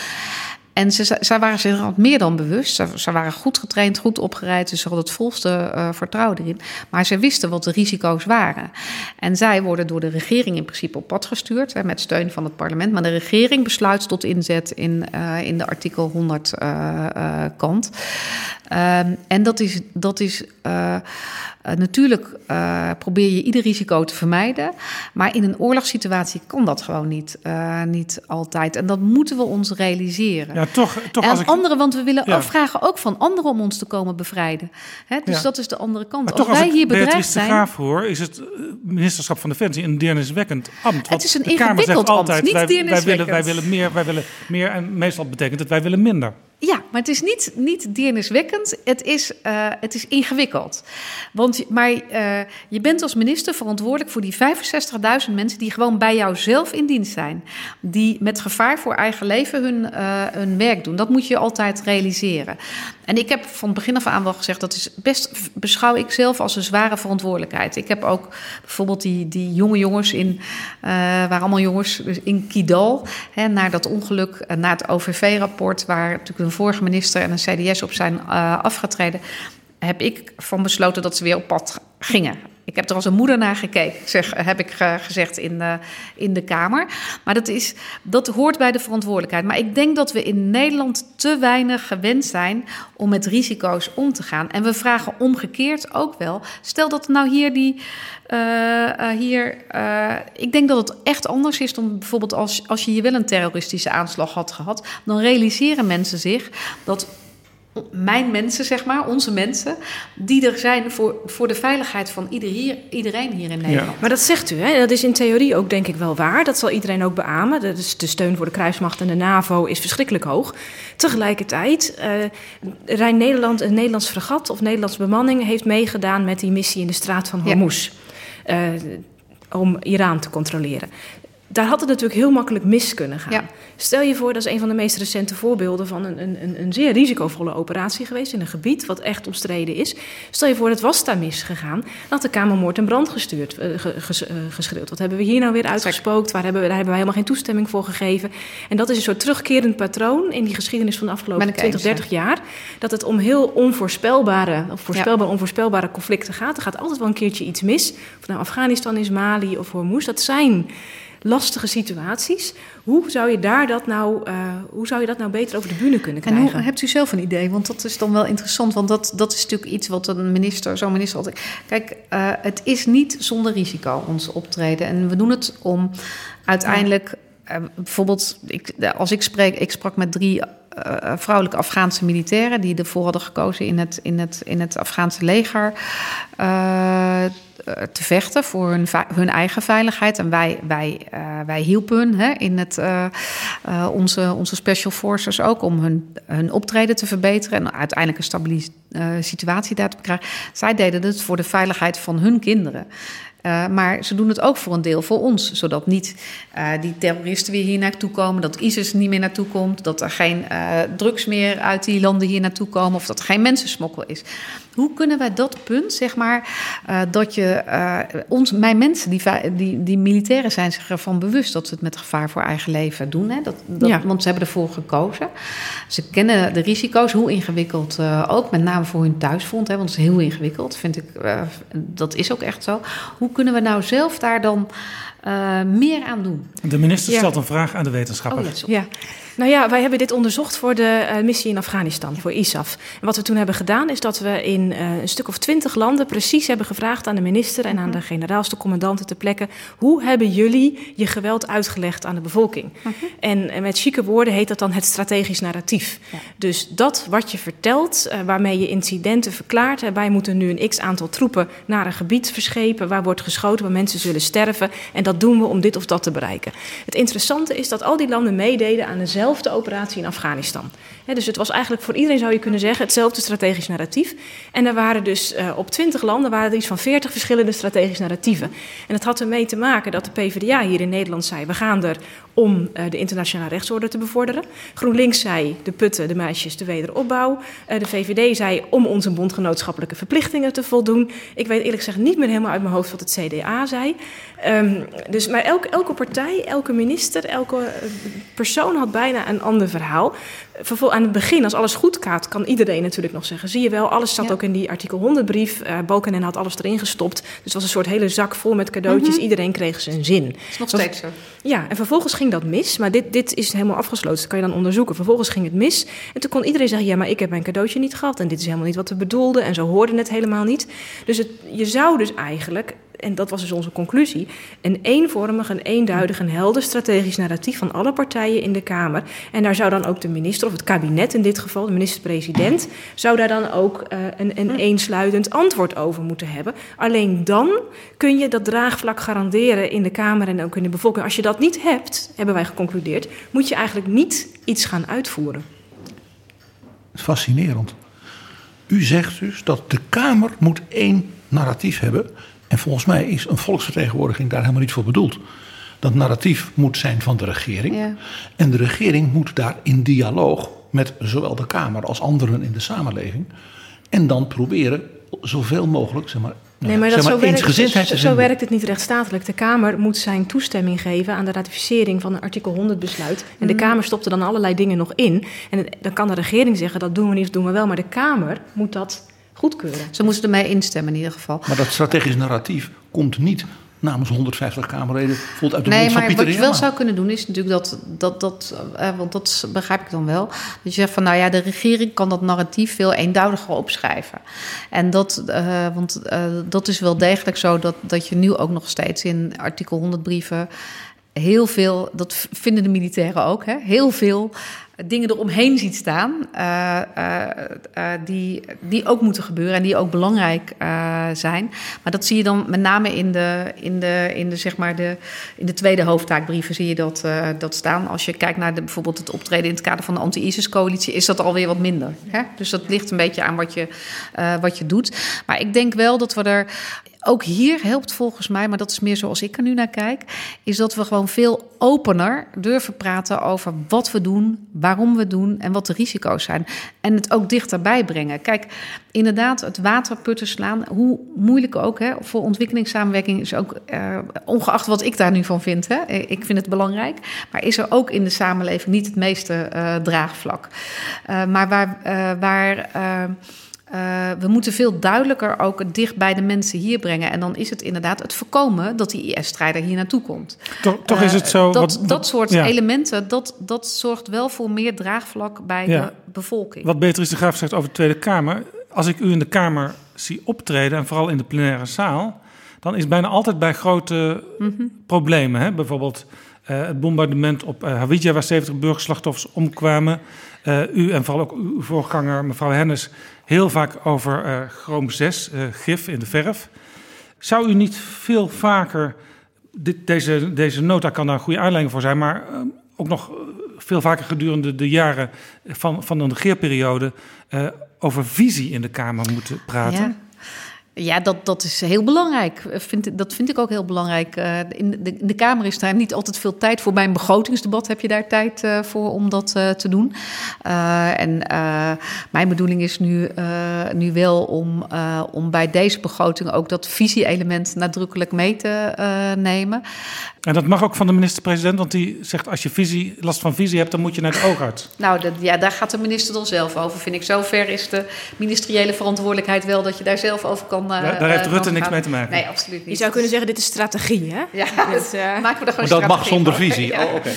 S5: En ze, zij waren zich er meer dan bewust. Ze, waren goed getraind, goed opgeleid. Dus ze hadden het volste eh, vertrouwen erin. Maar ze wisten wat de risico's waren. En zij worden door de regering in principe op pad gestuurd. Hè, met steun van het parlement. Maar de regering besluit tot inzet in, eh, in de artikel 100 eh, eh, kant. Ehm, en dat is, dat is eh, natuurlijk eh, probeer je ieder risico te vermijden. Maar in een oorlogssituatie kan dat gewoon niet, eh, niet altijd. En dat moeten we ons realiseren.
S3: Toch, toch
S5: en
S3: als ik...
S5: anderen, want we willen
S3: Ja.
S5: vragen ook van anderen om ons te komen bevrijden. Hè, dus
S3: Ja.
S5: dat is de andere kant.
S3: Maar
S5: Als
S3: toch,
S5: wij hier bedreigd zijn.
S3: Graaf hoor, is het eh, ministerschap van Defensie een deerniswekkend ambt. Want
S5: is een ingewikkeld ambt,
S3: altijd,
S5: niet
S3: wij, wij, willen, wij willen meer, wij willen meer. En meestal betekent het, wij willen minder.
S5: Ja, maar het is niet, niet deerniswekkend. Het is, eh, het is ingewikkeld. Want, maar eh, je bent als minister verantwoordelijk voor die 65.000 mensen die gewoon bij jou zelf in dienst zijn. Die met gevaar voor eigen leven hun, eh, hun werk doen. Dat moet je altijd realiseren. En ik heb van begin af aan wel gezegd, dat is best beschouw ik zelf als een zware verantwoordelijkheid. Ik heb ook bijvoorbeeld die, die jonge jongens in, eh waar allemaal jongens dus in Kidal, hè, naar dat ongeluk, eh, na het OVV-rapport, waar natuurlijk een vorige minister en een CDS op zijn eh, afgetreden, heb ik van besloten dat ze weer op pad gingen. Ik heb er als een moeder naar gekeken, zeg, heb ik eh, gezegd in de, in de Kamer. Maar dat, is, dat hoort bij de verantwoordelijkheid. Maar ik denk dat we in Nederland te weinig gewend zijn om met risico's om te gaan. En we vragen omgekeerd ook wel. Stel dat nou hier die. eh, eh, hier, eh, ik denk dat het echt anders is dan bijvoorbeeld als, als je hier wel een terroristische aanslag had gehad. Dan realiseren mensen zich dat mijn mensen, zeg maar, onze mensen, die er zijn voor, voor de veiligheid van ieder hier, iedereen hier in Nederland.
S7: Maar dat zegt u, hè? dat is in theorie ook denk ik wel waar. Dat zal iedereen ook beamen. Dat is de steun voor de kruismacht en de NAVO is verschrikkelijk hoog. Tegelijkertijd, eh Rijn Nederland, een Nederlands fregat of Nederlandse bemanning heeft meegedaan met die missie in de straat van
S5: Ja.
S7: Hormuz. eh, om Iran te controleren. Daar had het natuurlijk heel makkelijk mis kunnen gaan.
S5: Ja.
S7: Stel je voor, dat is een van de meest recente voorbeelden van een, een, een- zeer risicovolle operatie geweest in een gebied wat echt omstreden is. Stel je voor, het was daar misgegaan, dan had de Kamermoord en brand gestuurd, eh, ges- eh, geschreeuwd. Wat hebben we hier nou weer uitgespookt? Waar hebben we, daar hebben we helemaal geen toestemming voor gegeven. En dat is een soort terugkerend patroon in die geschiedenis van de afgelopen
S5: Ben ik eens,
S7: 20, 30 jaar. Dat het om heel onvoorspelbare, of voorspelbare,
S5: Ja.
S7: onvoorspelbare conflicten gaat. Er gaat altijd wel een keertje iets mis. Of nou Afghanistan is, Mali of Hormuz. Dat zijn lastige situaties. Hoe zou je daar dat nou, eh, hoe zou je dat nou beter over de bühne kunnen
S5: En
S7: krijgen?
S5: hoe, hebt u zelf een idee? Want dat is dan wel interessant. Want dat, dat is natuurlijk iets wat een minister, zo'n minister altijd. Kijk, eh, het is niet zonder risico ons optreden. En we doen het om uiteindelijk. eh, bijvoorbeeld, ik, als ik spreek, ik sprak met drie vrouwelijke Afghaanse militairen die ervoor hadden gekozen in het, in het, in het Afghaanse leger uh, te vechten voor hun, hun eigen veiligheid. En wij, wij, wij hielpen hun hè, in het, onze, onze special forces ook om hun, hun optreden te verbeteren en uiteindelijk een stabiele situatie daar te krijgen. Zij deden het voor de veiligheid van hun kinderen. Uh, maar ze doen het ook voor een deel voor ons. Zodat niet uh, die terroristen weer hier naartoe komen. Dat ISIS niet meer naartoe komt. Dat er geen uh, drugs meer uit die landen hier naartoe komen. Of dat er geen mensensmokkel is. Hoe kunnen wij dat punt, zeg maar, uh, dat je uh, ons, mijn mensen, die, die, die militairen zijn zich ervan bewust dat ze het met gevaar voor eigen leven doen. Hè? Dat, dat, ja. Want ze hebben ervoor gekozen. Ze kennen de risico's, hoe ingewikkeld uh, ook, met name voor hun thuisfront. Hè? Want het is heel ingewikkeld, vind ik. dat is ook echt zo. Hoe kunnen we nou zelf daar dan meer aan doen?
S3: De minister ja. stelt een vraag aan de wetenschapper.
S7: Oh, ja. Nou ja, wij hebben dit onderzocht voor de uh, missie in Afghanistan, voor ISAF. En wat we toen hebben gedaan, is dat we in uh, een stuk of twintig landen precies hebben gevraagd aan de minister en aan de generaals, de commandanten ter plekke: hoe hebben jullie je geweld uitgelegd aan de bevolking? Uh -huh. en, en, met chique woorden heet dat dan het strategisch narratief. Ja. Dus dat wat je vertelt, waarmee je incidenten verklaart. wij moeten nu een x aantal troepen naar een gebied verschepen waar wordt geschoten, waar mensen zullen sterven. En dat doen we om dit of dat te bereiken. Het interessante is dat al die landen meededen aan dezelfde dezelfde operatie in Afghanistan. Dus het was eigenlijk voor iedereen, zou je kunnen zeggen, hetzelfde strategisch narratief. En er waren dus uh, op 20 landen waren er iets van 40 verschillende strategische narratieven. En het had ermee te maken dat de PvdA hier in Nederland zei: we gaan er om uh, de internationale rechtsorde te bevorderen. GroenLinks zei: de putten, de meisjes, de wederopbouw. Uh, de VVD zei: om onze bondgenootschappelijke verplichtingen te voldoen. Ik weet eerlijk gezegd niet meer helemaal uit mijn hoofd wat het CDA zei. Um, dus, maar elke, elke partij, elke minister, elke persoon had bijna een ander verhaal. Aan het begin, als alles goed gaat, kan iedereen natuurlijk nog zeggen: zie je wel, alles zat ja. ook in die artikel 100 brief. Uh, Balkenende had alles erin gestopt. Dus het was een soort hele zak vol met cadeautjes. Mm -hmm. Iedereen kreeg zijn zin.
S5: Dat is nog steeds zo.
S7: Ja, en vervolgens ging dat mis. Maar dit, dit is helemaal afgesloten. Dat kan je dan onderzoeken. Vervolgens ging het mis. En toen kon iedereen zeggen: ja, maar ik heb mijn cadeautje niet gehad. En dit is helemaal niet wat we bedoelden. En zo hoorden het helemaal niet. Dus het, je zou dus eigenlijk en dat was dus onze conclusie, een eenvormig, een eenduidig en helder strategisch narratief van alle partijen in de Kamer. En daar zou dan ook de minister, of het kabinet in dit geval, de minister-president, zou daar dan ook uh, een, een eensluitend antwoord over moeten hebben. Alleen dan kun je dat draagvlak garanderen in de Kamer en ook in de bevolking. Als je dat niet hebt, hebben wij geconcludeerd, moet je eigenlijk niet iets gaan uitvoeren.
S6: Fascinerend. U zegt dus dat de Kamer moet één narratief hebben en volgens mij is een volksvertegenwoordiging daar helemaal niet voor bedoeld. Dat narratief moet zijn van de regering. Ja. En de regering moet daar in dialoog met zowel de Kamer als anderen in de samenleving. En dan proberen zoveel mogelijk, zeg maar,
S7: Nee, maar, dat zeg maar zo, werkt, zo, zo werkt het niet rechtsstatelijk. De Kamer moet zijn toestemming geven aan de ratificering van een artikel 100 besluit. En de mm. Kamer stopt er dan allerlei dingen nog in. En het, dan kan de regering zeggen dat doen we niet of doen we wel. Maar de Kamer moet dat goedkeuren.
S5: Ze moesten ermee instemmen in ieder geval.
S6: Maar dat strategisch narratief komt niet namens 150 Kamerleden voelt uit de
S5: nee,
S6: mond van
S5: maar
S6: Pieter
S5: wat je wel zou kunnen doen is natuurlijk dat, dat, dat uh, want dat begrijp ik dan wel, dat je zegt van nou ja, de regering kan dat narratief veel eenduidiger opschrijven. En dat, uh, want uh, dat is wel degelijk zo dat, dat je nu ook nog steeds in artikel 100 brieven heel veel, dat vinden de militairen ook, hè, heel veel dingen eromheen ziet staan, uh, uh, uh, die, die ook moeten gebeuren en die ook belangrijk zijn. Maar dat zie je dan met name in de, in de, in de, zeg maar de, in de tweede hoofdtaakbrieven zie je dat, dat staan. Als je kijkt naar de, bijvoorbeeld het optreden in het kader van de anti-ISIS-coalitie, is dat alweer wat minder. Hè? Dus dat ligt een beetje aan wat je, wat je doet. Maar ik denk wel dat we er ook hier helpt volgens mij, maar dat is meer zoals ik er nu naar kijk, is dat we gewoon veel opener durven praten over wat we doen, waarom we doen en wat de risico's zijn. En het ook dichterbij brengen. Kijk, inderdaad, het waterputten slaan, hoe moeilijk ook hè, voor ontwikkelingssamenwerking is ook, uh, ongeacht wat ik daar nu van vind, hè, ik vind het belangrijk, maar is er ook in de samenleving niet het meeste uh, draagvlak. Uh, maar waar. waar uh, we moeten veel duidelijker ook dicht bij de mensen hier brengen. En dan is het inderdaad het voorkomen dat die IS-strijder hier naartoe komt.
S3: Toch, toch is het zo.
S5: Uh, dat, wat, dat soort ja. elementen, dat, dat zorgt wel voor meer draagvlak bij ja. de bevolking.
S3: Wat beter is de graaf zegt over de Tweede Kamer. Als ik u in de Kamer zie optreden, en vooral in de plenaire zaal, dan is bijna altijd bij grote mm -hmm. problemen. Hè? Bijvoorbeeld uh, het bombardement op Hawija, waar 70 burgerslachtoffers omkwamen. u en vooral ook uw voorganger, mevrouw Hennis, heel vaak over uh, chroom 6, uh, gif in de verf. Zou u niet veel vaker, dit, deze, deze nota kan daar een goede aanleiding voor zijn, maar ook nog veel vaker gedurende de jaren van, van de regeerperiode over visie in de Kamer moeten praten?
S5: Ja. Ja, dat, dat is heel belangrijk. Vind, dat vind ik ook heel belangrijk. Uh, in, de, de, Kamer is daar niet altijd veel tijd voor. Bij een begrotingsdebat heb je daar tijd uh, voor om dat te doen. en mijn bedoeling is nu, nu wel om, om bij deze begroting ook dat visie-element nadrukkelijk mee te nemen.
S3: En dat mag ook van de minister-president, want die zegt als je visie, last van visie hebt, dan moet je naar het oogarts.
S5: Nou, dat, ja, daar gaat de minister dan zelf over, vind ik. Zover is de ministeriële verantwoordelijkheid wel dat je daar zelf over kan.
S3: Uh, daar, heeft Rutte niks mee te maken.
S5: Nee, absoluut niet.
S7: Je zou kunnen zeggen, dit is strategie, hè?
S5: Ja, dus, uh, maken we er gewoon
S6: maar dat mag zonder visie.
S5: Ja.
S6: Oh, okay.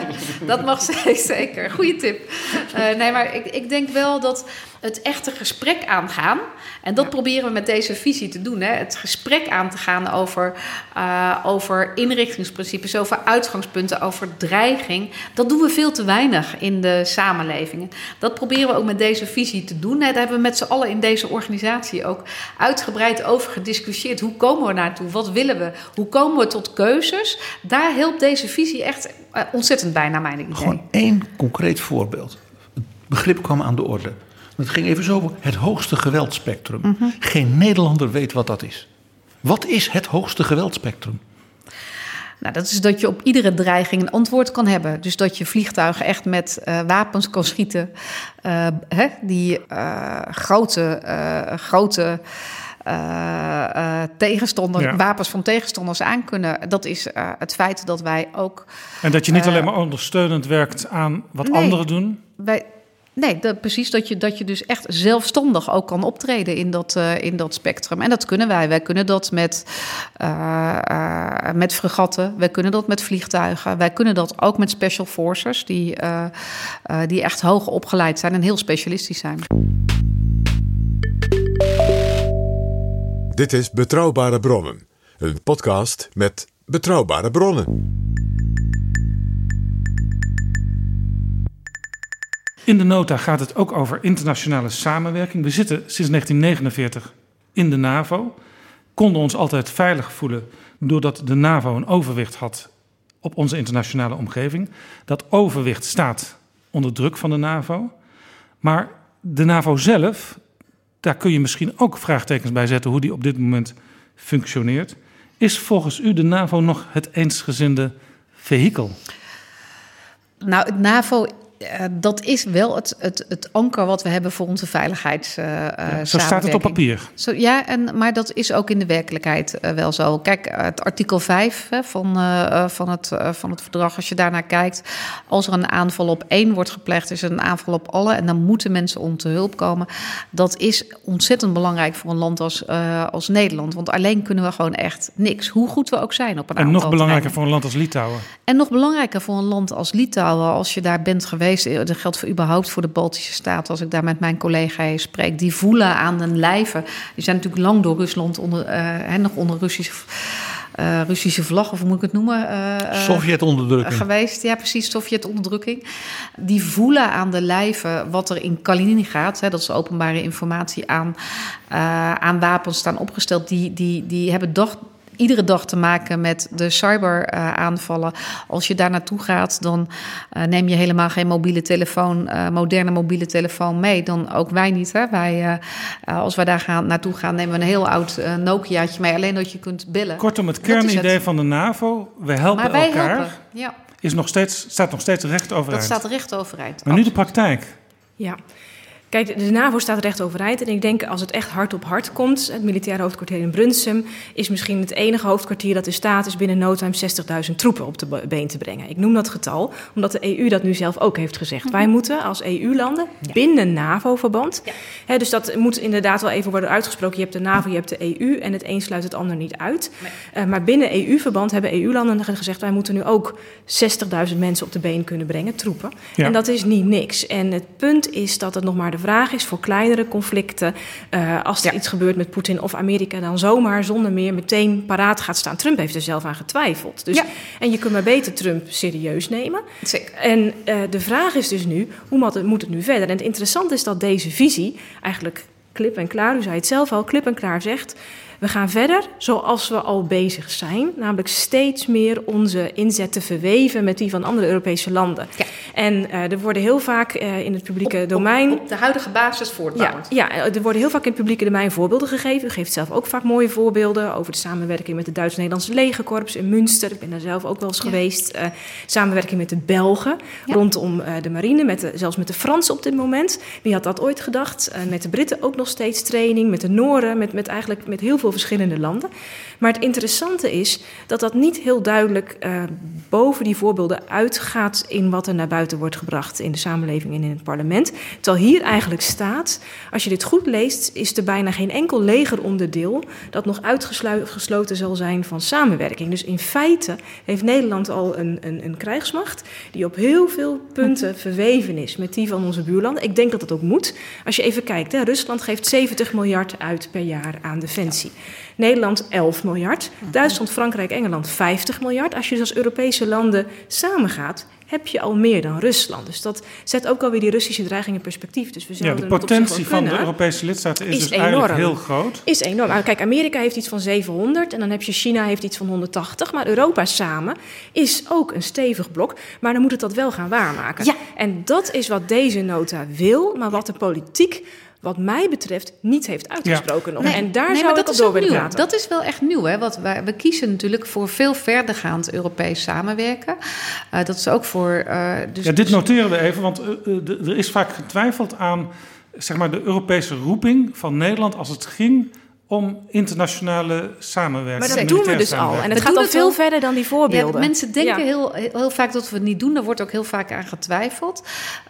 S5: dat mag zeker. Goeie tip. Uh, nee, maar ik, ik denk wel dat het echte gesprek aangaan. En dat ja. proberen we met deze visie te doen. Hè? Het gesprek aan te gaan over, uh, over inrichtingsprincipes, over uitgangspunten, over dreiging. Dat doen we veel te weinig in de samenlevingen. Dat proberen we ook met deze visie te doen. Hè? Daar hebben we met z'n allen in deze organisatie ook uitgebreid over gediscussieerd. Hoe komen we naartoe? Wat willen we? Hoe komen we tot keuzes? Daar helpt deze visie echt uh, ontzettend bij, naar mijn idee.
S6: Gewoon één concreet voorbeeld. Het begrip kwam aan de orde. Het ging even zo over het hoogste geweldspectrum. Mm -hmm. Geen Nederlander weet wat dat is. Wat is het hoogste geweldspectrum?
S5: Nou, dat is dat je op iedere dreiging een antwoord kan hebben. Dus dat je vliegtuigen echt met uh, wapens kan schieten. Uh, hè, die uh, grote, grote tegenstanders, ja. wapens van tegenstanders aan kunnen. Dat is het feit dat wij ook.
S3: En dat je niet alleen maar ondersteunend werkt aan wat
S5: nee,
S3: anderen doen.
S5: Wij, Nee, precies. Dat je, dat je dus echt zelfstandig ook kan optreden in dat, uh, in dat spectrum. En dat kunnen wij. Wij kunnen dat met, uh, met fregatten. Wij kunnen dat met vliegtuigen. Wij kunnen dat ook met special forces, die, die echt hoog opgeleid zijn en heel specialistisch zijn.
S2: Dit is Betrouwbare Bronnen, een podcast met betrouwbare bronnen.
S3: In de nota gaat het ook over internationale samenwerking. We zitten sinds 1949 in de NAVO, konden ons altijd veilig voelen doordat de NAVO een overwicht had op onze internationale omgeving. Dat overwicht staat onder druk van de NAVO. Maar de NAVO zelf, daar kun je misschien ook vraagtekens bij zetten hoe die op dit moment functioneert. Is volgens u de NAVO nog het eensgezinde vehikel?
S5: Nou, het NAVO uh, dat is wel het, het, het anker wat we hebben voor onze veiligheids. Uh,
S3: ja, zo staat het op papier.
S5: Zo, ja, en, maar dat is ook in de werkelijkheid uh, wel zo. Kijk, het artikel 5 hè, van, van, het, van het verdrag, als je daarnaar kijkt. Als er een aanval op één wordt gepleegd, is er een aanval op alle. En dan moeten mensen om te hulp komen. Dat is ontzettend belangrijk voor een land als, als Nederland. Want alleen kunnen we gewoon echt niks. Hoe goed we ook zijn op een
S3: en nog belangrijker voor een land als Litouwen.
S5: En nog belangrijker voor een land als Litouwen, als je daar bent geweest. Dat geldt voor überhaupt voor de Baltische Staten. Als ik daar met mijn collega's spreek, die voelen aan hun lijven. Die zijn natuurlijk lang door Rusland onder, uh, nog onder Russische. Uh, Russische vlag, of hoe moet ik het noemen? Uh,
S6: Sovjet-onderdrukking.
S5: geweest, ja, precies, Sovjet-onderdrukking. Die voelen aan de lijven wat er in Kaliningrad, hè, dat is openbare informatie, aan, aan wapens staan opgesteld. Die, die, die hebben dag, iedere dag te maken met de cyberaanvallen. Als je daar naartoe gaat, dan uh, neem je helemaal geen mobiele telefoon, uh, moderne mobiele telefoon mee. Dan ook wij niet. Hè? Wij, uh, als wij daar gaan, naartoe gaan, nemen we een heel oud Nokiaatje mee. Alleen dat je kunt bellen.
S3: Kortom, het kernidee van de NAVO, we helpen
S5: maar wij
S3: elkaar,
S5: helpen. Ja.
S3: is nog steeds, staat nog steeds recht overeind.
S5: Dat staat recht overeind.
S3: Maar nu de praktijk.
S7: Ja. Kijk, de NAVO staat recht overeind. En ik denk als het echt hard op hard komt, het militaire hoofdkwartier in Brunsum is misschien het enige hoofdkwartier dat in staat is binnen no time 60.000 troepen op de been te brengen. Ik noem dat getal omdat de EU dat nu zelf ook heeft gezegd. Wij moeten als EU-landen ja. binnen NAVO-verband. Ja. Hè, dus dat moet inderdaad wel even worden uitgesproken. Je hebt de NAVO, je hebt de EU en het een sluit het ander niet uit. Nee. Uh, maar binnen EU-verband hebben EU-landen gezegd wij moeten nu ook 60.000 mensen op de been kunnen brengen, troepen. Ja. En dat is niet niks. En het punt is dat het nog maar de vraag is voor kleinere conflicten, uh, als er iets gebeurt met Poetin of Amerika, dan zomaar zonder meer meteen paraat gaat staan. Trump heeft er zelf aan getwijfeld. Dus, En je kunt maar beter Trump serieus nemen.
S5: Zeker.
S7: En uh, de vraag is dus nu, hoe moet het, moet het nu verder? En het interessante is dat deze visie eigenlijk klip en klaar, u zei het zelf al, klip en klaar zegt. We gaan verder zoals we al bezig zijn, namelijk steeds meer onze inzet te verweven met die van andere Europese landen.
S5: Ja.
S7: En uh, er worden heel vaak uh, in het publieke
S5: op,
S7: domein.
S5: Op, op, de huidige basis voortbouwend.
S7: Ja, ja, er worden heel vaak in het publieke domein voorbeelden gegeven. U geeft zelf ook vaak mooie voorbeelden over de samenwerking met het Duits-Nederlandse legerkorps in Münster. Ik ben daar zelf ook wel eens ja. geweest. Uh, samenwerking met de Belgen rondom de marine, met de, zelfs met de Fransen op dit moment. Wie had dat ooit gedacht? met de Britten ook nog steeds training, met de Nooren, met, met eigenlijk met heel veel verschillende landen. Maar het interessante is dat dat niet heel duidelijk uh, boven die voorbeelden uitgaat in wat er naar buiten wordt gebracht in de samenleving en in het parlement. Terwijl hier eigenlijk staat, als je dit goed leest, is er bijna geen enkel legeronderdeel dat nog uitgesloten zal zijn van samenwerking. Dus in feite heeft Nederland al een, een, een krijgsmacht die op heel veel punten verweven is met die van onze buurlanden. Ik denk dat dat ook moet. Als je even kijkt, hè, Rusland geeft 70 miljard uit per jaar aan defensie. Nederland 11 miljard. Duitsland, Frankrijk, Engeland 50 miljard. Als je dus als Europese landen samengaat, heb je al meer dan Rusland. Dus dat zet ook alweer die Russische dreiging in perspectief. Dus we
S3: ja, de potentie van de Europese lidstaten is, is dus enorm. eigenlijk heel groot.
S7: Is enorm. Nou, kijk, Amerika heeft iets van 700 en dan heb je China heeft iets van 180. Maar Europa samen is ook een stevig blok. Maar dan moet het dat wel gaan waarmaken.
S5: Ja.
S7: En dat is wat deze nota wil, maar wat de politiek wat mij betreft niet heeft uitgesproken
S5: ja.
S7: nog.
S5: Nee,
S7: en daar
S5: nee,
S7: zou
S5: ik
S7: op door willen praten.
S5: Dat is wel echt nieuw. Hè? Want wij, we kiezen natuurlijk voor veel verdergaand Europees samenwerken. Uh, dat is ook voor... Uh, dus,
S3: ja, dit noteren we even, want uh, er is vaak getwijfeld aan zeg maar, de Europese roeping van Nederland als het ging om internationale samenwerking.
S7: Maar dat doen we dus al. En het we gaat al veel al. verder dan die voorbeelden.
S5: Ja, mensen denken ja. heel, heel vaak dat we het niet doen. Daar wordt ook heel vaak aan getwijfeld.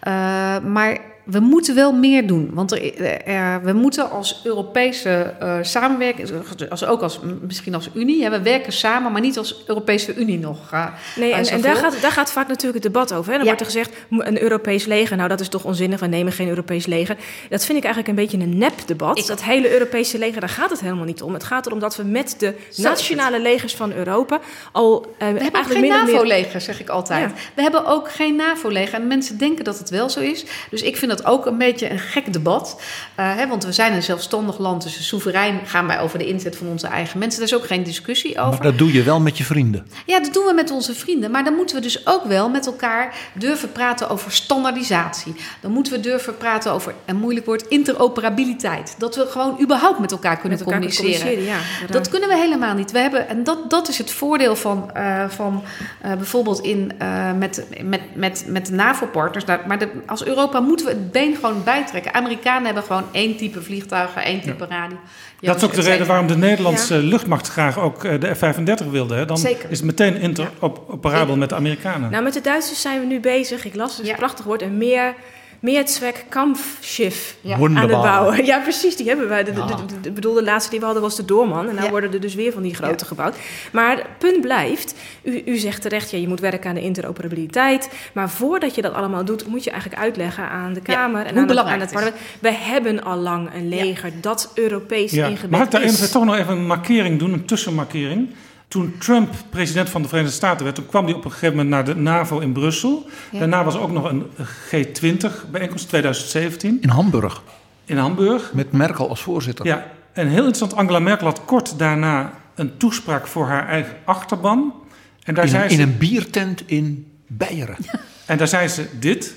S5: Uh, maar we moeten wel meer doen. Want er, er, we moeten als Europese uh, samenwerking, als, ook als, misschien als Unie, hè, we werken samen, maar niet als Europese Unie nog. Uh,
S7: nee, en, en daar, gaat, daar gaat vaak natuurlijk het debat over. Hè. Dan ja. wordt er gezegd, een Europees leger, nou dat is toch onzinnig, we nemen geen Europees leger. Dat vind ik eigenlijk een beetje een nep-debat. Ik... Dat hele Europese leger, daar gaat het helemaal niet om. Het gaat erom dat we met de nationale legers van Europa al uh,
S5: We hebben ook geen NAVO-leger, zeg ik altijd. Ja. We hebben ook geen NAVO-leger. En mensen denken dat het wel zo is. Dus ik vind dat ook een beetje een gek debat. Uh, hè, want we zijn een zelfstandig land, dus soeverein gaan wij over de inzet van onze eigen mensen. Daar is ook geen discussie over.
S6: Maar dat doe je wel met je vrienden.
S5: Ja, dat doen we met onze vrienden. Maar dan moeten we dus ook wel met elkaar durven praten over standaardisatie. Dan moeten we durven praten over, een moeilijk woord, interoperabiliteit. Dat we gewoon überhaupt met elkaar kunnen met elkaar communiceren.
S7: communiceren ja,
S5: dat kunnen we helemaal niet. We hebben, en dat, dat is het voordeel van, uh, van uh, bijvoorbeeld in, uh, met, met, met, met de NAVO-partners. Maar de, als Europa moeten we het been gewoon bijtrekken. Amerikanen hebben gewoon één type vliegtuigen, één type ja. radio.
S3: Dat is ook de reden waarom de Nederlandse ja. luchtmacht graag ook de F-35 wilde. Hè? Dan
S5: Zeker.
S3: is het meteen interoperabel met de Amerikanen.
S7: Nou, met de Duitsers zijn we nu bezig. Ik las het, ja. prachtig woord. En meer Mehrzweck Kampfschiff
S6: ja.
S7: aan het bouwen. Ja, precies, die hebben wij. De, ja. de, de, de, bedoel, de laatste die we hadden was de Doorman. En nu ja. worden er dus weer van die grote gebouwd. Maar het punt blijft, u, u zegt terecht, ja, je moet werken aan de interoperabiliteit. Maar voordat je dat allemaal doet, moet je eigenlijk uitleggen aan de Kamer en aan het, aan het, parlement. We hebben al lang een leger dat Europees ja. ingebed
S3: Mag ik daar
S7: is.
S3: even, toch nog even een markering doen, een tussenmarkering? Toen Trump president van de Verenigde Staten werd, toen kwam hij op een gegeven moment naar de NAVO in Brussel. Ja. Daarna was er ook nog een G20-bijeenkomst 2017.
S6: In Hamburg.
S3: In Hamburg.
S6: Met Merkel als voorzitter.
S3: Ja, en heel interessant, Angela Merkel had kort daarna een toespraak voor haar eigen achterban. En daar
S6: in,
S3: zei
S6: een,
S3: ze,
S6: in een biertent in Beieren.
S3: Ja. En daar zei ze dit.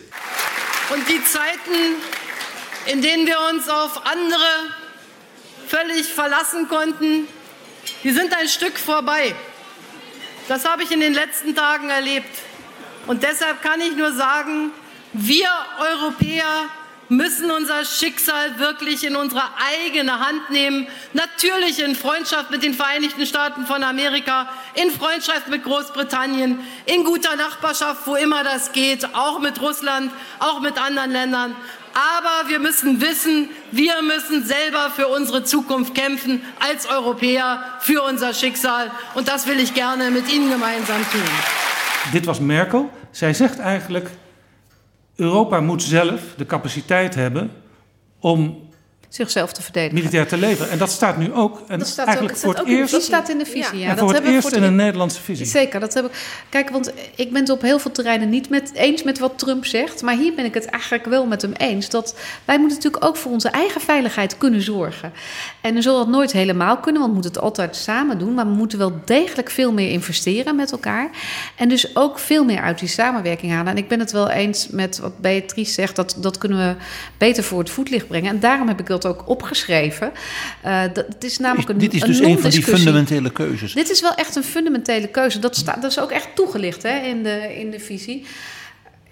S8: En die Zeiten, in denen we ons op andere völlig verlassen konnten, die sind ein Stück vorbei. Das habe ich in den letzten Tagen erlebt. Und deshalb kann ich nur sagen, wir Europäer müssen unser Schicksal wirklich in unsere eigene Hand nehmen. Natürlich in Freundschaft mit den Vereinigten Staaten von Amerika, in Freundschaft mit Großbritannien, in guter Nachbarschaft, wo immer das geht, auch mit Russland, auch mit anderen Ländern. Aber wir müssen wissen, wir müssen selber für unsere Zukunft kämpfen, als Europäer, für unser Schicksal. Und das will ich gerne mit Ihnen gemeinsam tun.
S3: Dit was Merkel. Zij zegt eigenlijk, Europa moet zelf de capaciteit hebben om
S5: zichzelf te verdedigen.
S3: militair te leveren. En dat staat nu ook. En
S5: Dat staat
S3: eigenlijk
S5: ook-
S3: voor het
S5: in
S3: eerst.
S5: visie. Dat staat in de visie, ja. Dat
S3: voor het
S5: hebben
S3: eerst
S5: voor
S3: in een Nederlandse visie.
S5: Zeker, dat heb ik. Kijk, want ik ben het op heel veel terreinen niet met, eens met wat Trump zegt. Maar hier ben ik het eigenlijk wel met hem eens. Dat wij moeten natuurlijk ook voor onze eigen veiligheid kunnen zorgen. En dan zal dat nooit helemaal kunnen, want we moeten het altijd samen doen. Maar we moeten wel degelijk veel meer investeren met elkaar. En dus ook veel meer uit die samenwerking halen. En ik ben het wel eens met wat Beatrice zegt. Dat, dat kunnen we beter voor het voetlicht brengen. En daarom heb ik dat ook opgeschreven. Eh, dat, het is namelijk een
S6: Dit is dus een van die fundamentele keuzes.
S5: Dit is wel echt een fundamentele keuze. Dat, staat, dat is ook echt toegelicht hè, in, de, in de visie.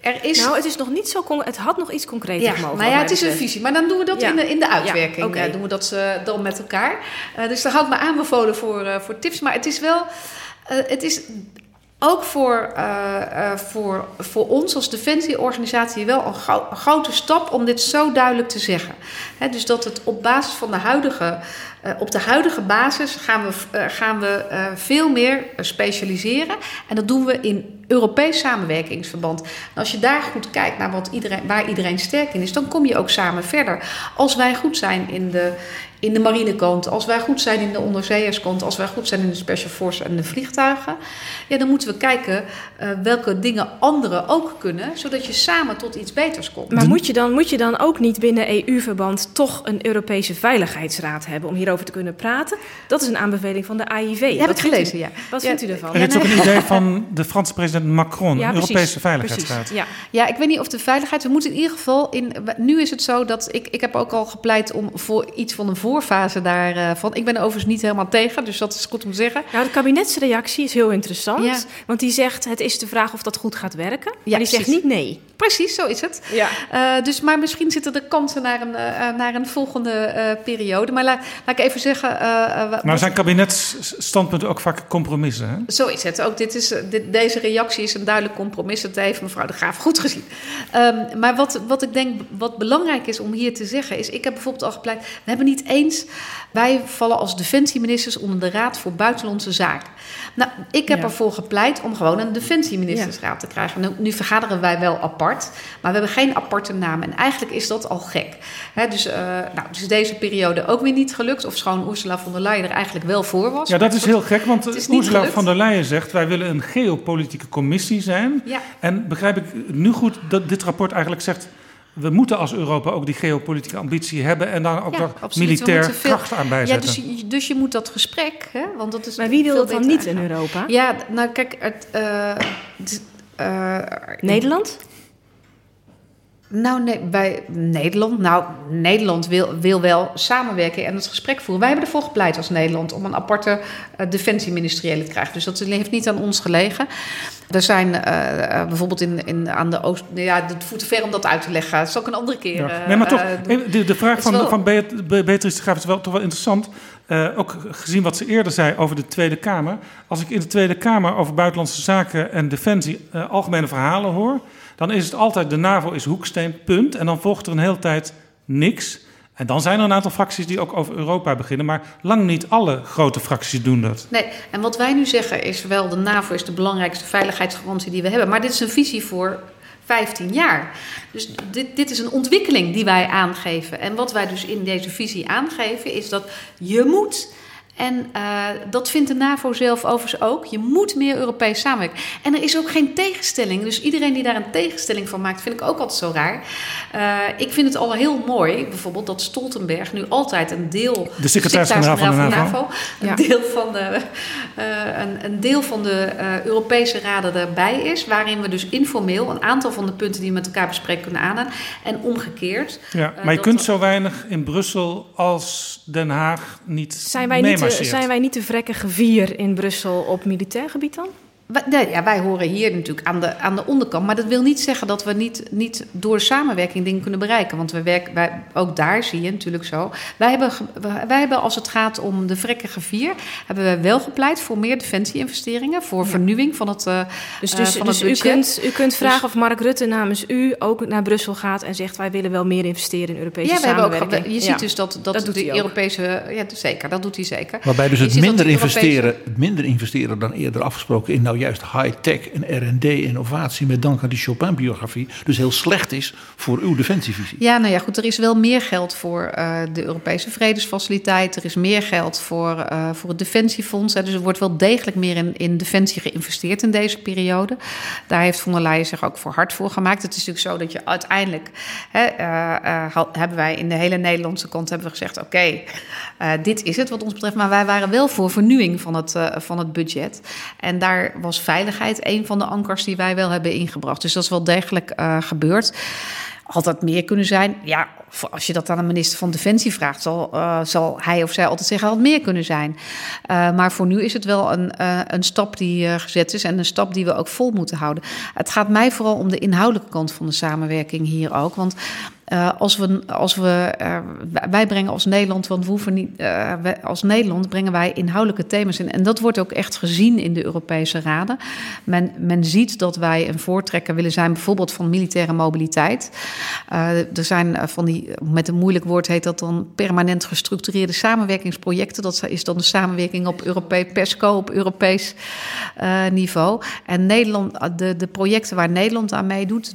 S5: Er is...
S7: Nou, het is nog niet zo... con- Het had nog iets concreter
S5: ja,
S7: mogen.
S5: nou ja, het is een visie. Maar dan doen we dat
S7: Ja.
S5: in, de, in de uitwerking.
S7: Ja, oké.
S5: Eh, doen we dat eh, dan met elkaar. Eh, dus daar hou ik me aanbevolen voor, eh, voor tips. Maar het is wel... eh, het is ook voor, eh, eh, voor, voor ons als defensieorganisatie wel een, gro- een grote stap om dit zo duidelijk te zeggen. Dus dat het op basis van de huidige, op de huidige basis gaan we, eh, gaan we eh, veel meer eh, specialiseren. En dat doen we in Europees samenwerkingsverband. En als je daar goed kijkt naar wat iedereen, waar iedereen sterk in is, dan kom je ook samen verder. Als wij goed zijn in de, in de marinekant, als wij goed zijn in de onderzeeërskant, als wij goed zijn in de Special Force en de vliegtuigen, ja, dan moeten we kijken eh, welke dingen anderen ook kunnen, zodat je samen tot iets beters komt.
S7: Maar moet je, dan, moet je dan ook niet binnen EU-verband toch een Europese Veiligheidsraad hebben om hierover te kunnen praten? Dat is een aanbeveling van de AIV.
S5: Het
S7: vindt u-
S5: gelezen, ja.
S7: Wat
S5: Ja.
S7: vindt u ervan?
S3: Er is ook een idee van de Franse president Macron,
S7: Ja, precies,
S3: Europese Veiligheidsraad.
S7: Ja.
S5: Ja, ik weet niet of de veiligheid. We moeten in ieder geval in. Nu is het zo dat ik. Ik heb ook al gepleit om voor iets van een voorfase daarvan. Ik ben er overigens niet helemaal tegen, dus dat is goed om te zeggen.
S7: Nou, de kabinetsreactie is heel interessant.
S5: Ja.
S7: Want die zegt, het is de vraag of dat goed gaat werken.
S5: Ja,
S7: maar die zegt niet nee.
S5: Precies, zo is het.
S7: Ja.
S5: Eh, dus, maar misschien zitten er kansen naar een, eh, naar een volgende eh, periode. Maar laat, laat ik even zeggen. eh, eh, wat-
S3: Nou zijn kabinetsstandpunten ook vaak compromissen. Hè?
S5: Zo is het. Ook dit is, dit, deze reactie is een duidelijk compromis. Dat heeft mevrouw de Graaf goed gezien. Ehm, maar wat, wat ik denk wat belangrijk is om hier te zeggen... is, ik heb bijvoorbeeld al gepleit... we hebben niet eens... wij vallen als defensieministers onder de Raad voor Buitenlandse Zaken. Nou, ik heb
S7: Ja.
S5: ervoor gepleit om gewoon een defensieministersraad te krijgen. Nu, nu vergaderen wij wel apart, maar we hebben geen aparte naam. En eigenlijk is dat al gek. Hè, dus, eh nou, dus deze periode ook weer niet gelukt. Of schoon Ursula von der Leyen er eigenlijk wel voor was.
S3: Ja, dat is heel gek, want Ursula
S5: gelukt.
S3: von der Leyen zegt... wij willen een geopolitieke commissie zijn.
S5: Ja.
S3: En begrijp ik nu goed dat dit rapport eigenlijk zegt... we moeten als Europa ook die geopolitieke ambitie hebben... en daar ook
S5: Ja,
S3: militair kracht aan
S5: Ja,
S3: bijzetten.
S5: dus, je- dus je moet dat gesprek, hè, want dat is
S7: Maar wie wil dat dan niet in. Europa?
S5: Ja, nou kijk, het, eh, eh,
S7: Nederland?
S5: Nou, nee, bij Nederland. Nou, Nederland wil, wil wel samenwerken en het gesprek voeren. Wij hebben ervoor gepleit als Nederland om een aparte uh, defensieministeriële te krijgen. Dus dat heeft niet aan ons gelegen. Er zijn uh, uh, bijvoorbeeld in, in, aan de Oost. Ja, het voert te ver om dat uit te leggen. Dat is ook een andere keer.
S3: Ja. Nee, maar toch, de, de vraag van,
S5: wel...
S3: van Beatrice de Graaf is wel, toch wel interessant. Uh, ook gezien wat ze eerder zei over de Tweede Kamer. Als ik in de Tweede Kamer over buitenlandse zaken en defensie uh, algemene verhalen hoor, dan is het altijd de NAVO is hoeksteen, punt. En dan volgt er een hele tijd niks. En dan zijn er een aantal fracties die ook over Europa beginnen. Maar lang niet alle grote fracties doen dat.
S5: Nee, en wat wij nu zeggen is wel... de NAVO is de belangrijkste veiligheidsgarantie die we hebben. Maar dit is een visie voor 15 jaar. Dus dit, dit is een ontwikkeling die wij aangeven. En wat wij dus in deze visie aangeven is dat je moet... En uh, dat vindt de NAVO zelf overigens ook. Je moet meer Europees samenwerken. En er is ook geen tegenstelling. Dus iedereen die daar een tegenstelling van maakt, vind ik ook altijd zo raar. Uh, ik vind het al heel mooi, bijvoorbeeld, dat Stoltenberg nu altijd een deel.
S3: De secretaris-generaal van de NAVO.
S5: NAVO een, ja. deel van de, uh, een, een, deel van de Europese raden erbij is. Waarin we dus informeel een aantal van de punten die we met elkaar bespreken kunnen aanhalen. En omgekeerd.
S3: Ja, maar je kunt zo weinig in Brussel als Den Haag niet.
S7: Zijn wij niet, zijn wij niet de vrekkige vier in Brussel op militair gebied dan?
S5: Nee, ja, wij horen hier natuurlijk aan de, aan de onderkant. Maar dat wil niet zeggen dat we niet, niet door samenwerking dingen kunnen bereiken. Want we werken, wij, ook daar zie je natuurlijk zo. Wij hebben, wij hebben, als het gaat om de vrekkige vier... hebben we wel gepleit voor meer defensie-investeringen. Voor ja. vernieuwing van het uh,
S7: Dus, dus,
S5: van
S7: dus
S5: het
S7: u, kunt, u kunt vragen dus, of Mark Rutte namens u ook naar Brussel gaat... en zegt wij willen wel meer investeren in Europese
S5: ja, we
S7: samenwerking.
S5: Hebben ook, je
S7: ja.
S5: ziet dus dat, dat, dat de Europese... Ja, zeker, dat doet hij zeker.
S6: Waarbij dus het minder, investeren, Europese... minder investeren dan eerder afgesproken in nou juist high-tech en R&D, innovatie met dank aan die Chopin-biografie, dus heel slecht is voor uw defensievisie.
S5: Ja, nou ja, goed. Er is wel meer geld voor uh, de Europese Vredesfaciliteit. Er is meer geld voor, uh, voor het Defensiefonds. Dus er wordt wel degelijk meer in, in defensie geïnvesteerd in deze periode. Daar heeft von der Leyen zich ook voor hard voor gemaakt. Het is natuurlijk zo dat je uiteindelijk hè, uh, hebben wij in de hele Nederlandse kant hebben we gezegd: oké, dit is het wat ons betreft. Maar wij waren wel voor vernieuwing van het, van het budget. En daar was veiligheid een van de ankers die wij wel hebben ingebracht. Dus dat is wel degelijk gebeurd. Had dat meer kunnen zijn? Ja, als je dat aan de minister van Defensie vraagt, zal, uh, zal hij of zij altijd zeggen: had meer kunnen zijn. Uh, maar voor nu is het wel een, uh, een stap die gezet is en een stap die we ook vol moeten houden. Het gaat mij vooral om de inhoudelijke kant van de samenwerking hier ook. Want uh, als we, als we uh, wij brengen als Nederland, want we hoeven niet, uh, wij, als Nederland brengen wij inhoudelijke thema's in. En dat wordt ook echt gezien in de Europese raden. Men, men ziet dat wij een voortrekker willen zijn, bijvoorbeeld van militaire mobiliteit. er zijn van die, met een moeilijk woord heet dat dan permanent gestructureerde samenwerkingsprojecten. Dat is dan de samenwerking op Europees, PESCO, op Europees niveau. En Nederland, de, de projecten waar Nederland aan meedoet.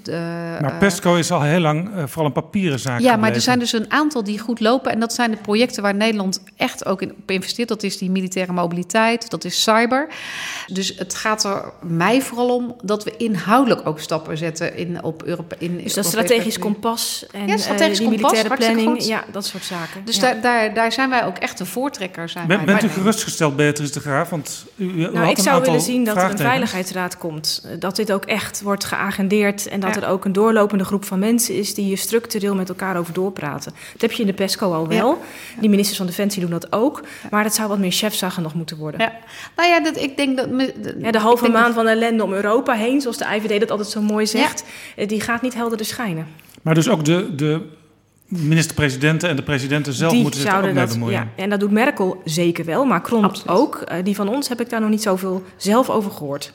S3: Maar PESCO is al heel lang vooral een papieren zaak.
S5: Ja, maar er zijn dus een aantal die goed lopen. En dat zijn de projecten waar Nederland echt ook in op investeert. Dat is die militaire mobiliteit, dat is cyber. Dus het gaat er mij vooral om dat we inhoudelijk ook stappen zetten in, op Europa. In,
S7: dus dat strategisch kompas en ja, strategisch uh, die kompas, militaire planning, ja, dat soort zaken.
S5: Dus
S7: ja.
S5: daar, daar, daar zijn wij ook echt een voortrekker. Zijn
S3: ben, bent u gerustgesteld, Beatrice de Graaf? Want u, u
S7: nou, ik zou willen zien dat er een veiligheidsraad komt. Dat dit ook echt wordt geagendeerd en dat ja. er ook een doorlopende groep van mensen is die je structureel structureel met elkaar over doorpraten. Dat heb je in de PESCO al wel. Ja. Die ministers van Defensie doen dat ook. Maar dat zou wat meer chefzaggen nog moeten worden.
S5: Ja. Nou ja, dat, ik denk dat...
S7: De, ja, de halve maan dat... van ellende om Europa heen, zoals de IVD dat altijd zo mooi zegt... Ja. die gaat niet helderder schijnen.
S3: Maar dus ook de, de minister-presidenten en de presidenten zelf
S7: die
S3: moeten zich ook mee bemoeien.
S7: Ja, en dat doet Merkel zeker wel, Macron Absoluut. ook. Uh, die van ons heb ik daar nog niet zoveel zelf over gehoord.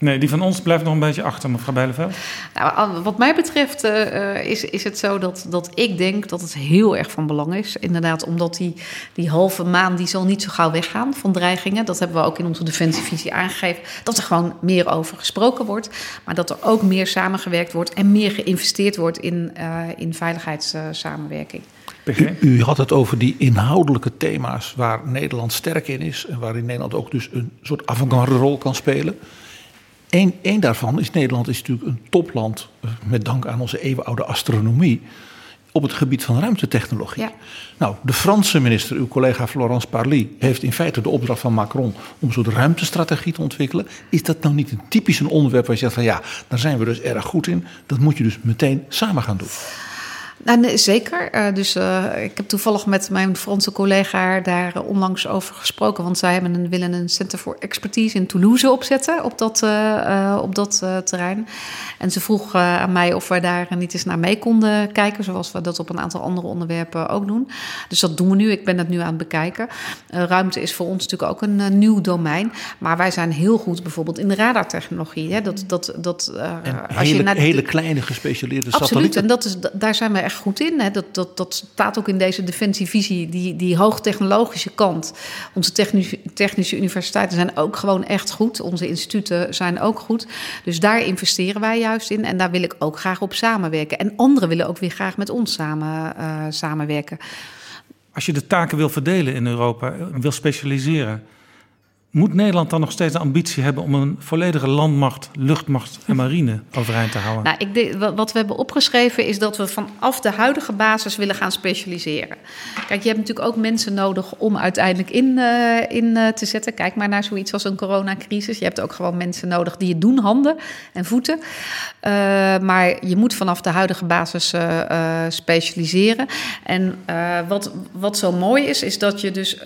S3: Nee, die van ons blijft nog een beetje achter, mevrouw Bijleveld.
S5: Nou, wat mij betreft uh, is, is het zo dat, dat ik denk dat het heel erg van belang is. Inderdaad, omdat die, die halve maan die zal niet zo gauw weggaan van dreigingen. Dat hebben we ook in onze defensievisie aangegeven. Dat er gewoon meer over gesproken wordt. Maar dat er ook meer samengewerkt wordt en meer geïnvesteerd wordt in, uh, in veiligheidssamenwerking.
S6: U, u, had het over die inhoudelijke thema's waar Nederland sterk in is. En waarin Nederland ook dus een soort avant-garde rol kan spelen. Eén, één daarvan is Nederland is natuurlijk een topland eh, met dank aan onze eeuwenoude astronomie op het gebied van ruimtetechnologie. Ja. Nou, de Franse minister, uw collega Florence Parly, heeft in feite de opdracht van Macron om een soort ruimtestrategie te ontwikkelen. Is dat nou niet een typisch een onderwerp waar je zegt van ja, daar zijn we dus erg goed in. Dat moet je dus meteen samen gaan doen.
S5: Nou, nee, zeker. Uh, dus uh, ik heb toevallig met mijn Franse collega daar uh, onlangs over gesproken. Want zij hebben een, willen een Center for Expertise in Toulouse opzetten op dat, op dat terrein. En ze vroeg aan mij of we daar niet eens naar mee konden kijken. Zoals we dat op een aantal andere onderwerpen ook doen. Dus dat doen we nu. Ik ben dat nu aan het bekijken. ruimte is voor ons natuurlijk ook een nieuw domein. Maar wij zijn heel goed bijvoorbeeld in de radartechnologie. Hè? Dat, dat, dat,
S6: als hele, je naar de, hele kleine gespecialiseerde
S5: Absoluut.
S6: satellieten.
S5: En dat is, daar zijn we goed in. Hè. Dat, dat, dat staat ook in deze defensievisie. Die, die hoogtechnologische kant. Onze technische, technische universiteiten zijn ook gewoon echt goed. Onze instituten zijn ook goed. Dus daar investeren wij juist in. En daar wil ik ook graag op samenwerken. En anderen willen ook weer graag met ons samen, uh, samenwerken.
S3: Als je de taken wil verdelen in Europa, wil specialiseren moet Nederland dan nog steeds de ambitie hebben om een volledige landmacht, luchtmacht en marine overeind te houden?
S5: Nou, ik denk, wat we hebben opgeschreven is dat we vanaf de huidige basis willen gaan specialiseren. Kijk, je hebt natuurlijk ook mensen nodig om uiteindelijk in, uh, in uh, te zetten. Kijk maar naar zoiets als een coronacrisis. Je hebt ook gewoon mensen nodig die het doen, handen en voeten. Uh, maar je moet vanaf de huidige basis specialiseren. En wat, wat zo mooi is, is dat je dus,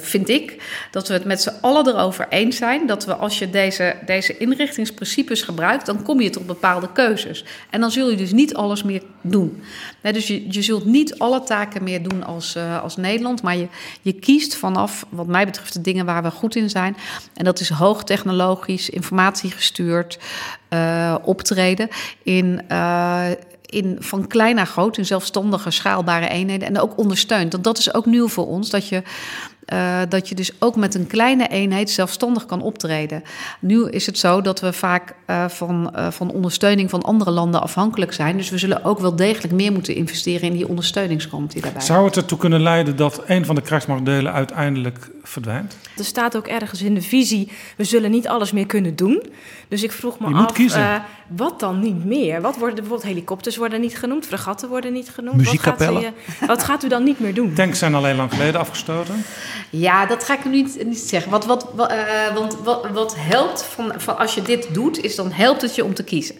S5: vind ik, dat we het met z'n allen erover eens zijn dat we als je deze, deze inrichtingsprincipes gebruikt, dan kom je tot bepaalde keuzes. En dan zul je dus niet alles meer doen. Nee, dus je, je zult niet alle taken meer doen als, uh, als Nederland, maar je, je kiest vanaf, wat mij betreft, de dingen waar we goed in zijn. En dat is hoogtechnologisch, informatiegestuurd uh, optreden in. Uh, in, van klein naar groot in zelfstandige, schaalbare eenheden en ook ondersteund. Want dat is ook nieuw voor ons, dat je uh, dat je dus ook met een kleine eenheid zelfstandig kan optreden. Nu is het zo dat we vaak uh, van, uh, van ondersteuning van andere landen afhankelijk zijn. Dus we zullen ook wel degelijk meer moeten investeren in die ondersteuningskant die daarbij.
S3: Zou het ertoe kunnen leiden dat een van de krijgsmachtdelen uiteindelijk verdwijnt?
S7: Er staat ook ergens in de visie: we zullen niet alles meer kunnen doen. Dus ik vroeg me
S3: je
S7: af,
S3: uh,
S7: wat dan niet meer? Wat worden bijvoorbeeld helikopters worden niet genoemd, fregatten worden niet genoemd.
S6: Muziekkapellen.
S7: Wat, gaat, wat gaat u dan niet meer doen?
S3: Tanks zijn alleen lang geleden afgestoten.
S5: Ja, dat ga ik nu niet, niet zeggen. Wat, wat, uh, want wat, wat helpt van, van als je dit doet, is dan helpt het je om te kiezen.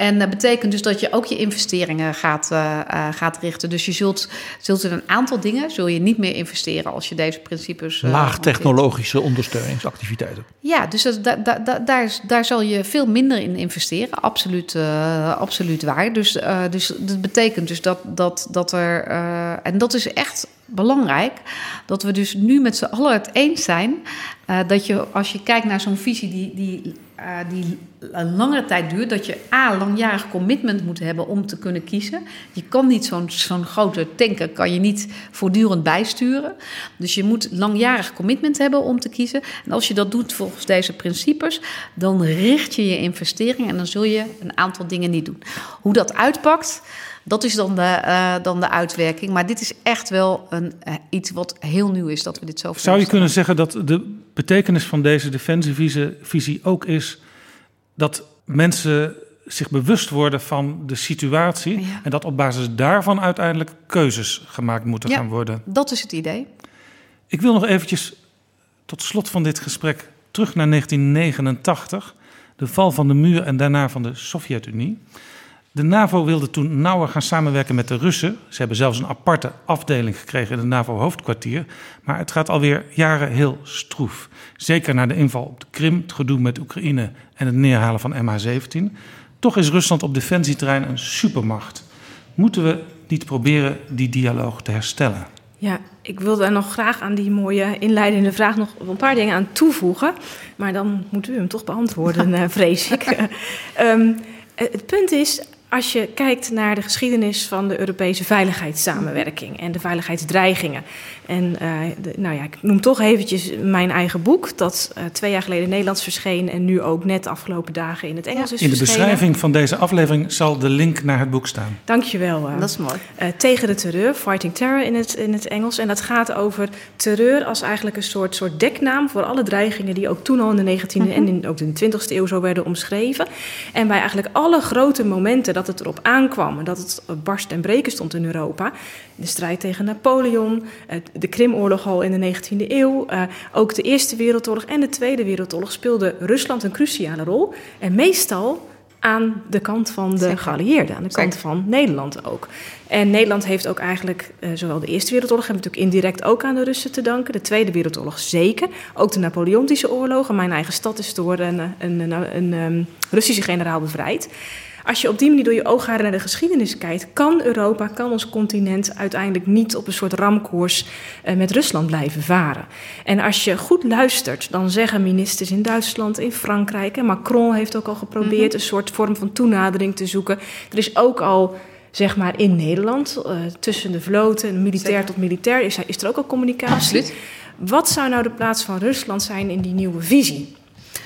S5: En dat betekent dus dat je ook je investeringen gaat, uh, uh, gaat richten. Dus je zult, zult in een aantal dingen zul je niet meer investeren als je deze principes.
S6: Uh, Laagtechnologische ondersteuningsactiviteiten.
S5: Ja, dus dat, da, da, daar, daar zal je veel minder in investeren. Absoluut, absoluut waar. Dus, dus dat betekent dus dat, dat, dat er. en dat is echt belangrijk. Dat we dus nu met z'n allen het eens zijn. dat je als je kijkt naar zo'n visie die. die uh, die een langere tijd duurt, dat je A, langjarig commitment moet hebben om te kunnen kiezen. Je kan niet zo'n zo'n grote tanker, kan je niet voortdurend bijsturen. Dus je moet langjarig commitment hebben om te kiezen. En als je dat doet volgens deze principes, dan richt je je investering en dan zul je een aantal dingen niet doen. Hoe dat uitpakt, dat is dan de, uh, dan de uitwerking. Maar dit is echt wel een, uh, iets wat heel nieuw is dat we dit zo
S3: Zou je kunnen zeggen dat de betekenis van deze defensievisie ook is dat mensen zich bewust worden van de situatie
S5: Ja.
S3: en dat op basis daarvan uiteindelijk keuzes gemaakt moeten
S5: Ja.
S3: gaan worden?
S5: Dat is het idee.
S3: Ik wil nog eventjes tot slot van dit gesprek terug naar 1989, de val van de muur en daarna van de Sovjet-Unie. De NAVO wilde toen nauwer gaan samenwerken met de Russen. Ze hebben zelfs een aparte afdeling gekregen in het NAVO-hoofdkwartier. Maar het gaat alweer jaren heel stroef. Zeker na de inval op de Krim, het gedoe met Oekraïne en het neerhalen van MH17. Toch is Rusland op defensieterrein een supermacht. Moeten we niet proberen die dialoog te herstellen?
S7: Ja, ik wil daar nog graag aan die mooie inleidende vraag nog een paar dingen aan toevoegen. Maar dan moet u hem toch beantwoorden, eh, vrees ik. um, het punt is, als je kijkt naar de geschiedenis van de Europese veiligheidssamenwerking en de veiligheidsdreigingen. En uh, de, nou ja, ik noem toch eventjes mijn eigen boek, dat uh, twee jaar geleden Nederlands verscheen en nu ook net de afgelopen dagen in het Engels is
S3: In de
S7: verschenen.
S3: beschrijving van deze aflevering zal de link naar het boek staan.
S7: Dankjewel. Uh,
S5: Dat is mooi.
S7: uh, tegen de terreur, Fighting Terror in het, in het Engels. En dat gaat over terreur als eigenlijk een soort, soort deknaam voor alle dreigingen die ook toen al in de 19e mm -hmm. en in, ook in de 20e eeuw zo werden omschreven. En bij eigenlijk alle grote momenten dat het erop aankwam en dat het barst en breken stond in Europa. De strijd tegen Napoleon, de Krimoorlog al in de 19e eeuw, uh, ook de Eerste Wereldoorlog en de Tweede Wereldoorlog speelde Rusland een cruciale rol. En meestal aan de kant van de geallieerden, aan de kant
S5: Zeker.
S7: van Nederland ook. En Nederland heeft ook eigenlijk, uh, zowel de Eerste Wereldoorlog hebben we natuurlijk indirect ook aan de Russen te danken. De Tweede Wereldoorlog zeker. Ook de Napoleontische oorlogen. Mijn eigen stad is door een, een, een, een, um, Russische generaal bevrijd. Als je op die manier door je oogharen naar de geschiedenis kijkt, kan Europa, kan ons continent uiteindelijk niet op een soort ramkoers uh, met Rusland blijven varen. En als je goed luistert, dan zeggen ministers in Duitsland, in Frankrijk, en Macron heeft ook al geprobeerd mm -hmm. een soort vorm van toenadering te zoeken. Er is ook al zeg maar in Nederland, uh, tussen de vloten, militair Zeker. tot militair, is, is er ook al communicatie.
S5: Absoluut.
S7: Wat zou nou de plaats van Rusland zijn in die nieuwe visie?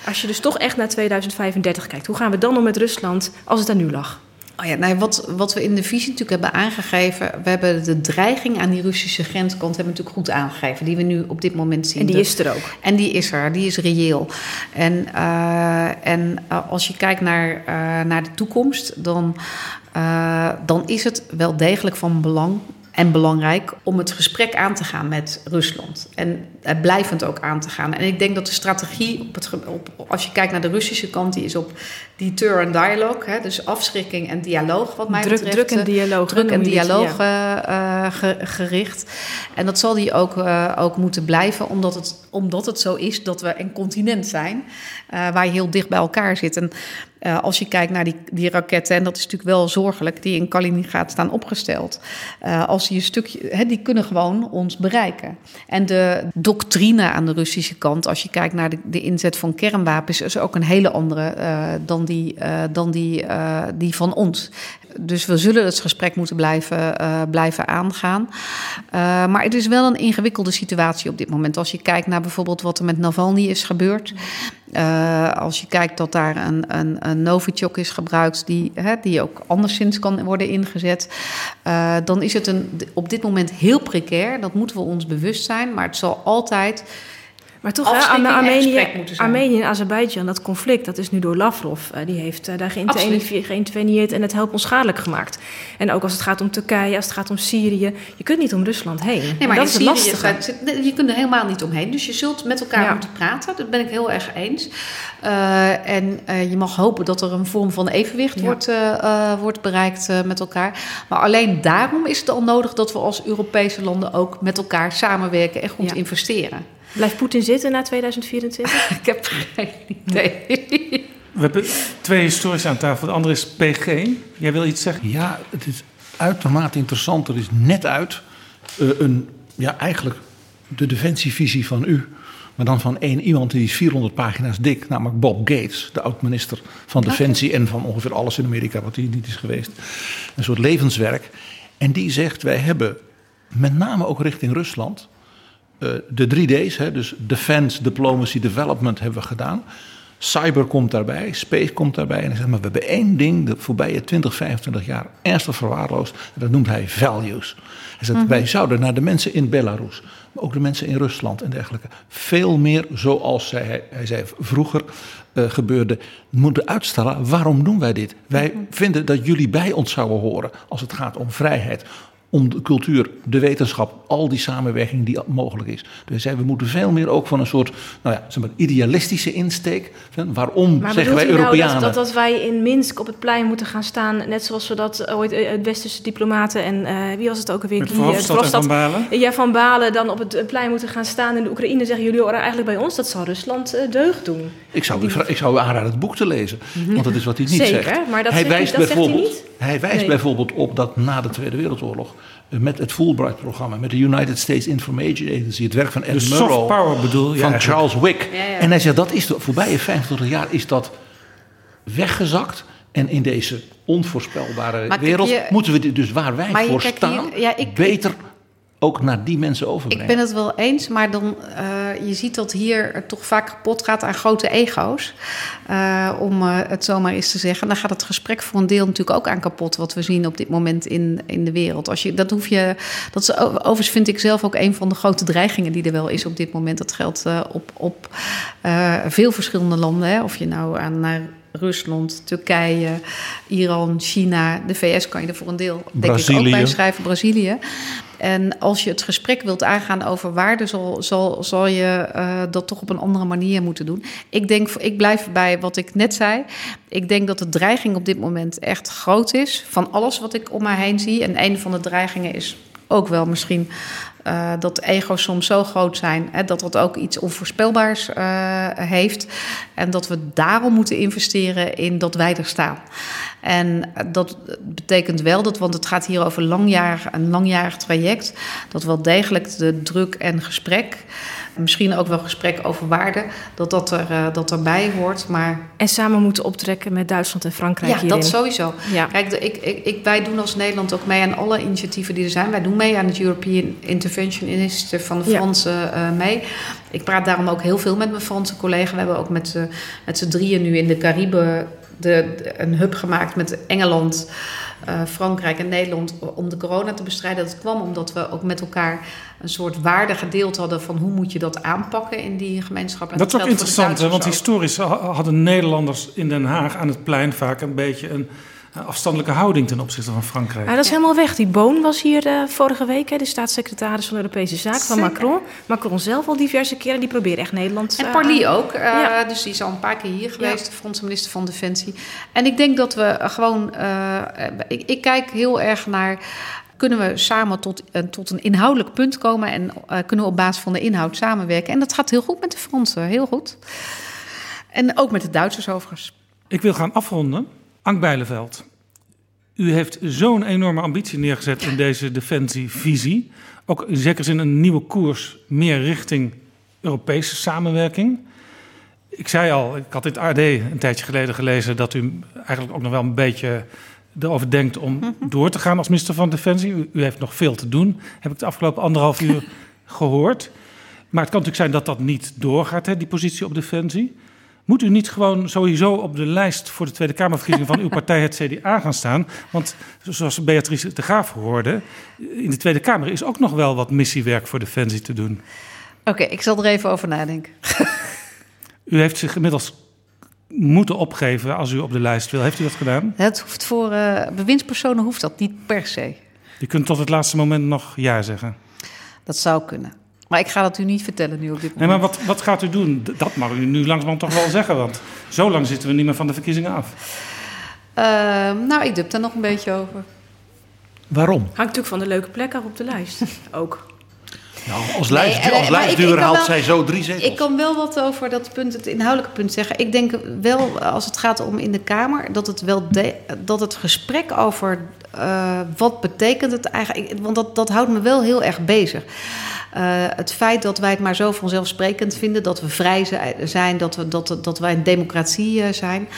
S7: Als je dus toch echt naar 2035 kijkt, hoe gaan we dan om met Rusland als het daar nu lag?
S5: Oh ja, nou, wat, wat we in de visie natuurlijk hebben aangegeven, we hebben de dreiging aan die Russische grenskant hebben we natuurlijk goed aangegeven, die we nu op dit moment zien.
S7: En die is er ook.
S5: En die is er, die is reëel. En, uh, en uh, als je kijkt naar, uh, naar de toekomst, dan, dan is het wel degelijk van belang en belangrijk om het gesprek aan te gaan met Rusland. En blijvend ook aan te gaan. En ik denk dat de strategie, op het, op, als je kijkt naar de Russische kant, die is op deter en dialogue. Hè, dus afschrikking en dialoog, wat mij
S7: druk,
S5: betreft.
S7: Druk en dialoog.
S5: Druk en dialoog ja. uh, ge, gericht. En dat zal die ook, uh, ook moeten blijven, omdat het, omdat het zo is dat we een continent zijn waar je heel dicht bij elkaar zit. En als je kijkt naar die, die raketten, en dat is natuurlijk wel zorgelijk, die in Kaliningrad staan opgesteld. Als die een stukje, he, die kunnen gewoon ons bereiken. En de doctrine aan de Russische kant, als je kijkt naar de, de inzet van kernwapens, is ook een hele andere uh, dan die, dan die, die van ons. Dus we zullen het gesprek moeten blijven, uh, blijven aangaan. Uh, maar het is wel een ingewikkelde situatie op dit moment. Als je kijkt naar bijvoorbeeld wat er met Navalny is gebeurd. Uh, als je kijkt dat daar een, een, een Novichok is gebruikt, die, hè, die ook anderszins kan worden ingezet, dan is het een, op dit moment heel precair. Dat moeten we ons bewust zijn. Maar het zal altijd
S7: maar toch, hè, Armenië, Armenië en Azerbeidzjan, dat conflict, dat is nu door Lavrov. Uh, die heeft uh, daar geïnterveneerd en het helpt onschadelijk gemaakt. En ook als het gaat om Turkije, als het gaat om Syrië. Je kunt niet om Rusland heen.
S5: Nee, maar
S7: dat is
S5: Syrië
S7: lastig.
S5: Je kunt er helemaal niet omheen. Dus je zult met elkaar ja. moeten praten. Dat ben ik heel erg eens. Uh, en je mag hopen dat er een vorm van evenwicht ja. wordt, wordt bereikt met elkaar. Maar alleen daarom is het al nodig dat we als Europese landen ook met elkaar samenwerken en goed ja. investeren.
S7: Blijft Poetin zitten na 2024?
S5: ik heb geen idee.
S3: We hebben twee historici aan tafel. De andere is PG. Jij wil iets zeggen?
S6: Ja, het is uitermate interessant. Er is net uit uh, een, ja, eigenlijk de defensievisie van u. Maar dan van één iemand die is 400 pagina's dik, namelijk Bob Gates, de oud-minister van Defensie en van ongeveer alles in Amerika wat hij niet is geweest. Een soort levenswerk. En die zegt: wij hebben met name ook richting Rusland de drie D's, hè, dus defense, diplomacy, development, hebben we gedaan. Cyber komt daarbij, space komt daarbij. En zegt, maar we hebben één ding de voorbije 20, 25 jaar ernstig verwaarloosd. En dat noemt hij values. Hij zegt, mm -hmm. wij zouden naar de mensen in Belarus, maar ook de mensen in Rusland en dergelijke, veel meer zoals hij, hij zei vroeger uh, gebeurde, moeten uitstellen. Waarom doen wij dit? Wij mm -hmm. vinden dat jullie bij ons zouden horen als het gaat om vrijheid, om de cultuur, de wetenschap, al die samenwerking die mogelijk is. Dus zei, we moeten veel meer ook van een soort nou ja, zeg maar, idealistische insteek. Waarom
S7: maar
S6: zeggen wij
S7: nou
S6: Europeanen?
S7: Dat, dat, dat, wij in Minsk op het plein moeten gaan staan, net zoals we dat ooit het westerse diplomaten en uh, wie was het ook alweer?
S3: Met Verhofstadt Van Balen?
S7: Ja, Van Balen dan op het plein moeten gaan staan in de Oekraïne zeggen jullie horen eigenlijk bij ons. Dat zal Rusland uh, deugd doen.
S6: Ik zou, die... ik zou u aanraden het boek te lezen, want dat is wat hij niet
S7: Zeker,
S6: zegt.
S7: maar dat
S6: hij
S7: zegt,
S6: wijst
S7: dat
S6: bijvoorbeeld,
S7: zegt hij niet?
S6: Hij wijst
S7: Nee.
S6: bijvoorbeeld op dat na de Tweede Wereldoorlog met het Fulbright-programma, met de United States Information Agency, het werk van Ed
S3: De soft
S6: Murrow,
S3: power bedoel je
S6: van
S3: eigenlijk.
S6: Charles Wick.
S5: Ja, ja.
S6: En hij zegt dat is de voorbije 25 jaar is dat weggezakt. En in deze onvoorspelbare
S5: Maar
S6: wereld
S5: je-
S6: moeten we dit dus waar wij voor staan,
S5: hier- ja, ik-
S6: beter ook naar die mensen
S5: Ik
S6: overbrengen.
S5: ben het wel eens, maar dan, eh, je ziet dat hier toch vaak kapot gaat aan grote ego's. Eh, om eh, het zomaar eens te zeggen. Dan gaat het gesprek voor een deel natuurlijk ook aan kapot. Wat we zien op dit moment in, in de wereld. Als je, dat hoef je. Dat is, overigens vind ik zelf ook een van de grote dreigingen die er wel is op dit moment. Dat geldt op, op veel verschillende landen. Hè. Of je nou aan naar Rusland, Turkije, Iran, China, de VS kan je er voor een deel denk ik ook bij schrijven, Brazilië. En als je het gesprek wilt aangaan over waarde, zal, zal, zal je uh, dat toch op een andere manier moeten doen. Ik denk, ik blijf bij wat ik net zei. Ik denk dat de dreiging op dit moment echt groot is van alles wat ik om mij heen zie. En een van de dreigingen is ook wel misschien uh, dat ego's soms zo groot zijn hè, dat dat ook iets onvoorspelbaars uh, heeft. En dat we daarom moeten investeren in dat wij er staan. En dat betekent wel dat, want het gaat hier over langjarig, een langjarig traject, dat wel degelijk de druk en gesprek, misschien ook wel gesprek over waarde, dat dat, er, uh, dat erbij hoort. Maar...
S7: En samen moeten optrekken met Duitsland en Frankrijk
S5: Ja,
S7: hierin.
S5: dat sowieso.
S7: Ja.
S5: Kijk, ik, ik, ik, wij doen als Nederland ook mee aan alle initiatieven die er zijn. Wij doen mee aan het European Intervention Initiative van de
S7: Ja.
S5: Fransen uh, mee. Ik praat daarom ook heel veel met mijn Franse collega. We hebben ook met, uh, met z'n drieën nu in de Cariben de, de, een hub gemaakt met Engeland, uh, Frankrijk en Nederland om de corona te bestrijden. Dat kwam omdat we ook met elkaar een soort waarde gedeeld hadden van hoe moet je dat aanpakken in die gemeenschap. En
S3: Dat is ook interessant, hè, want historisch ha- hadden Nederlanders in Den Haag aan het plein vaak een beetje een eh, afstandelijke houding ten opzichte van Frankrijk.
S7: Ja, dat is helemaal weg. Die Boon was hier uh, vorige week, hè, de staatssecretaris van Europese Zaken van. Macron. Macron zelf al diverse keren, die probeert echt Nederland...
S5: En
S7: uh,
S5: Parly ook, uh,
S7: Ja.
S5: dus die is al een paar keer hier geweest, de Franse minister van Defensie. En ik denk dat we gewoon, uh, ik, ik kijk heel erg naar kunnen we samen tot, uh, tot een inhoudelijk punt komen en uh, kunnen we op basis van de inhoud samenwerken. En dat gaat heel goed met de Fransen, heel goed. En ook met de Duitsers overigens.
S3: Ik wil gaan afronden. Ank Bijleveld, u heeft zo'n enorme ambitie neergezet in deze defensievisie. Ook in zekere zin een nieuwe koers, meer richting Europese samenwerking. Ik zei al, ik had dit AD een tijdje geleden gelezen... dat u eigenlijk ook nog wel een beetje erover denkt om door te gaan als minister van Defensie. U, u heeft nog veel te doen, heb ik de afgelopen anderhalf uur gehoord. Maar het kan natuurlijk zijn dat dat niet doorgaat, hè, die positie op Defensie. Moet u niet gewoon sowieso op de lijst voor de Tweede Kamerverkiezingen van uw partij, het CDA, gaan staan? Want zoals Beatrice de Graaf hoorde, in de Tweede Kamer is ook nog wel wat missiewerk voor Defensie te doen.
S5: Oké, ik zal er even over nadenken.
S3: U heeft zich inmiddels moeten opgeven als u op de lijst wil. Heeft u dat gedaan?
S5: Het hoeft voor uh, bewindspersonen hoeft dat niet per se.
S3: Je kunt tot het laatste moment nog ja zeggen.
S5: Dat zou kunnen. Maar ik ga dat u niet vertellen nu op dit moment.
S3: Nee, maar wat, wat gaat u doen? Dat mag u nu langzamerhand toch wel zeggen, want zo lang zitten we niet meer van de verkiezingen af.
S5: Uh, nou, ik dub daar nog een beetje over.
S6: Waarom?
S7: Hangt natuurlijk van de leuke plek af op de lijst. Ook.
S6: Nou, als, lijst, nee, als lijstduur haalt
S5: wel,
S6: zij zo drie zetels.
S5: Ik kan wel wat over dat punt, het inhoudelijke punt zeggen. Ik denk wel, als het gaat om in de Kamer, dat het, wel de, dat het gesprek over uh, wat betekent het eigenlijk... Want dat, dat houdt me wel heel erg bezig. Uh, het feit dat wij het maar zo vanzelfsprekend vinden, dat we vrij zijn, dat, we, dat, dat wij een democratie uh, zijn.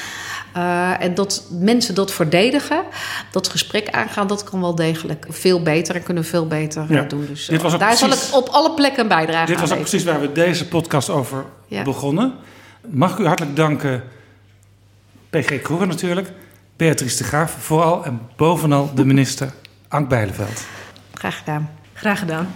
S5: Uh, en dat mensen dat verdedigen, dat gesprek aangaan, dat kan wel degelijk veel beter en kunnen we veel beter ja. doen. Dus daar precies, zal ik op alle plekken een bijdrage
S3: Dit was ook precies waar we deze podcast over ja. begonnen. Mag ik u hartelijk danken, PG Kroeger natuurlijk, Beatrice de Graaf vooral en bovenal de minister Ank Bijleveld.
S5: Graag gedaan.
S7: Graag gedaan.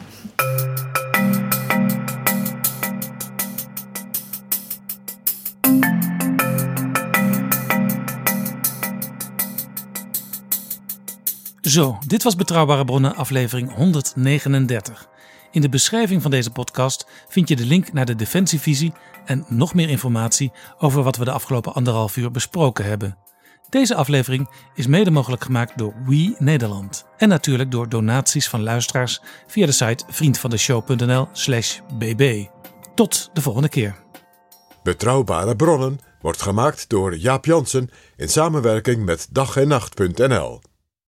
S3: Zo, dit was Betrouwbare Bronnen, aflevering 139. In de beschrijving van deze podcast vind je de link naar de Defensievisie en nog meer informatie over wat we de afgelopen anderhalf uur besproken hebben. Deze aflevering is mede mogelijk gemaakt door We Nederland. En natuurlijk door donaties van luisteraars via de site vriendvandeshow.nl/slash bb. Tot de volgende keer.
S2: Betrouwbare bronnen wordt gemaakt door Jaap Jansen in samenwerking met dag en nacht.nl.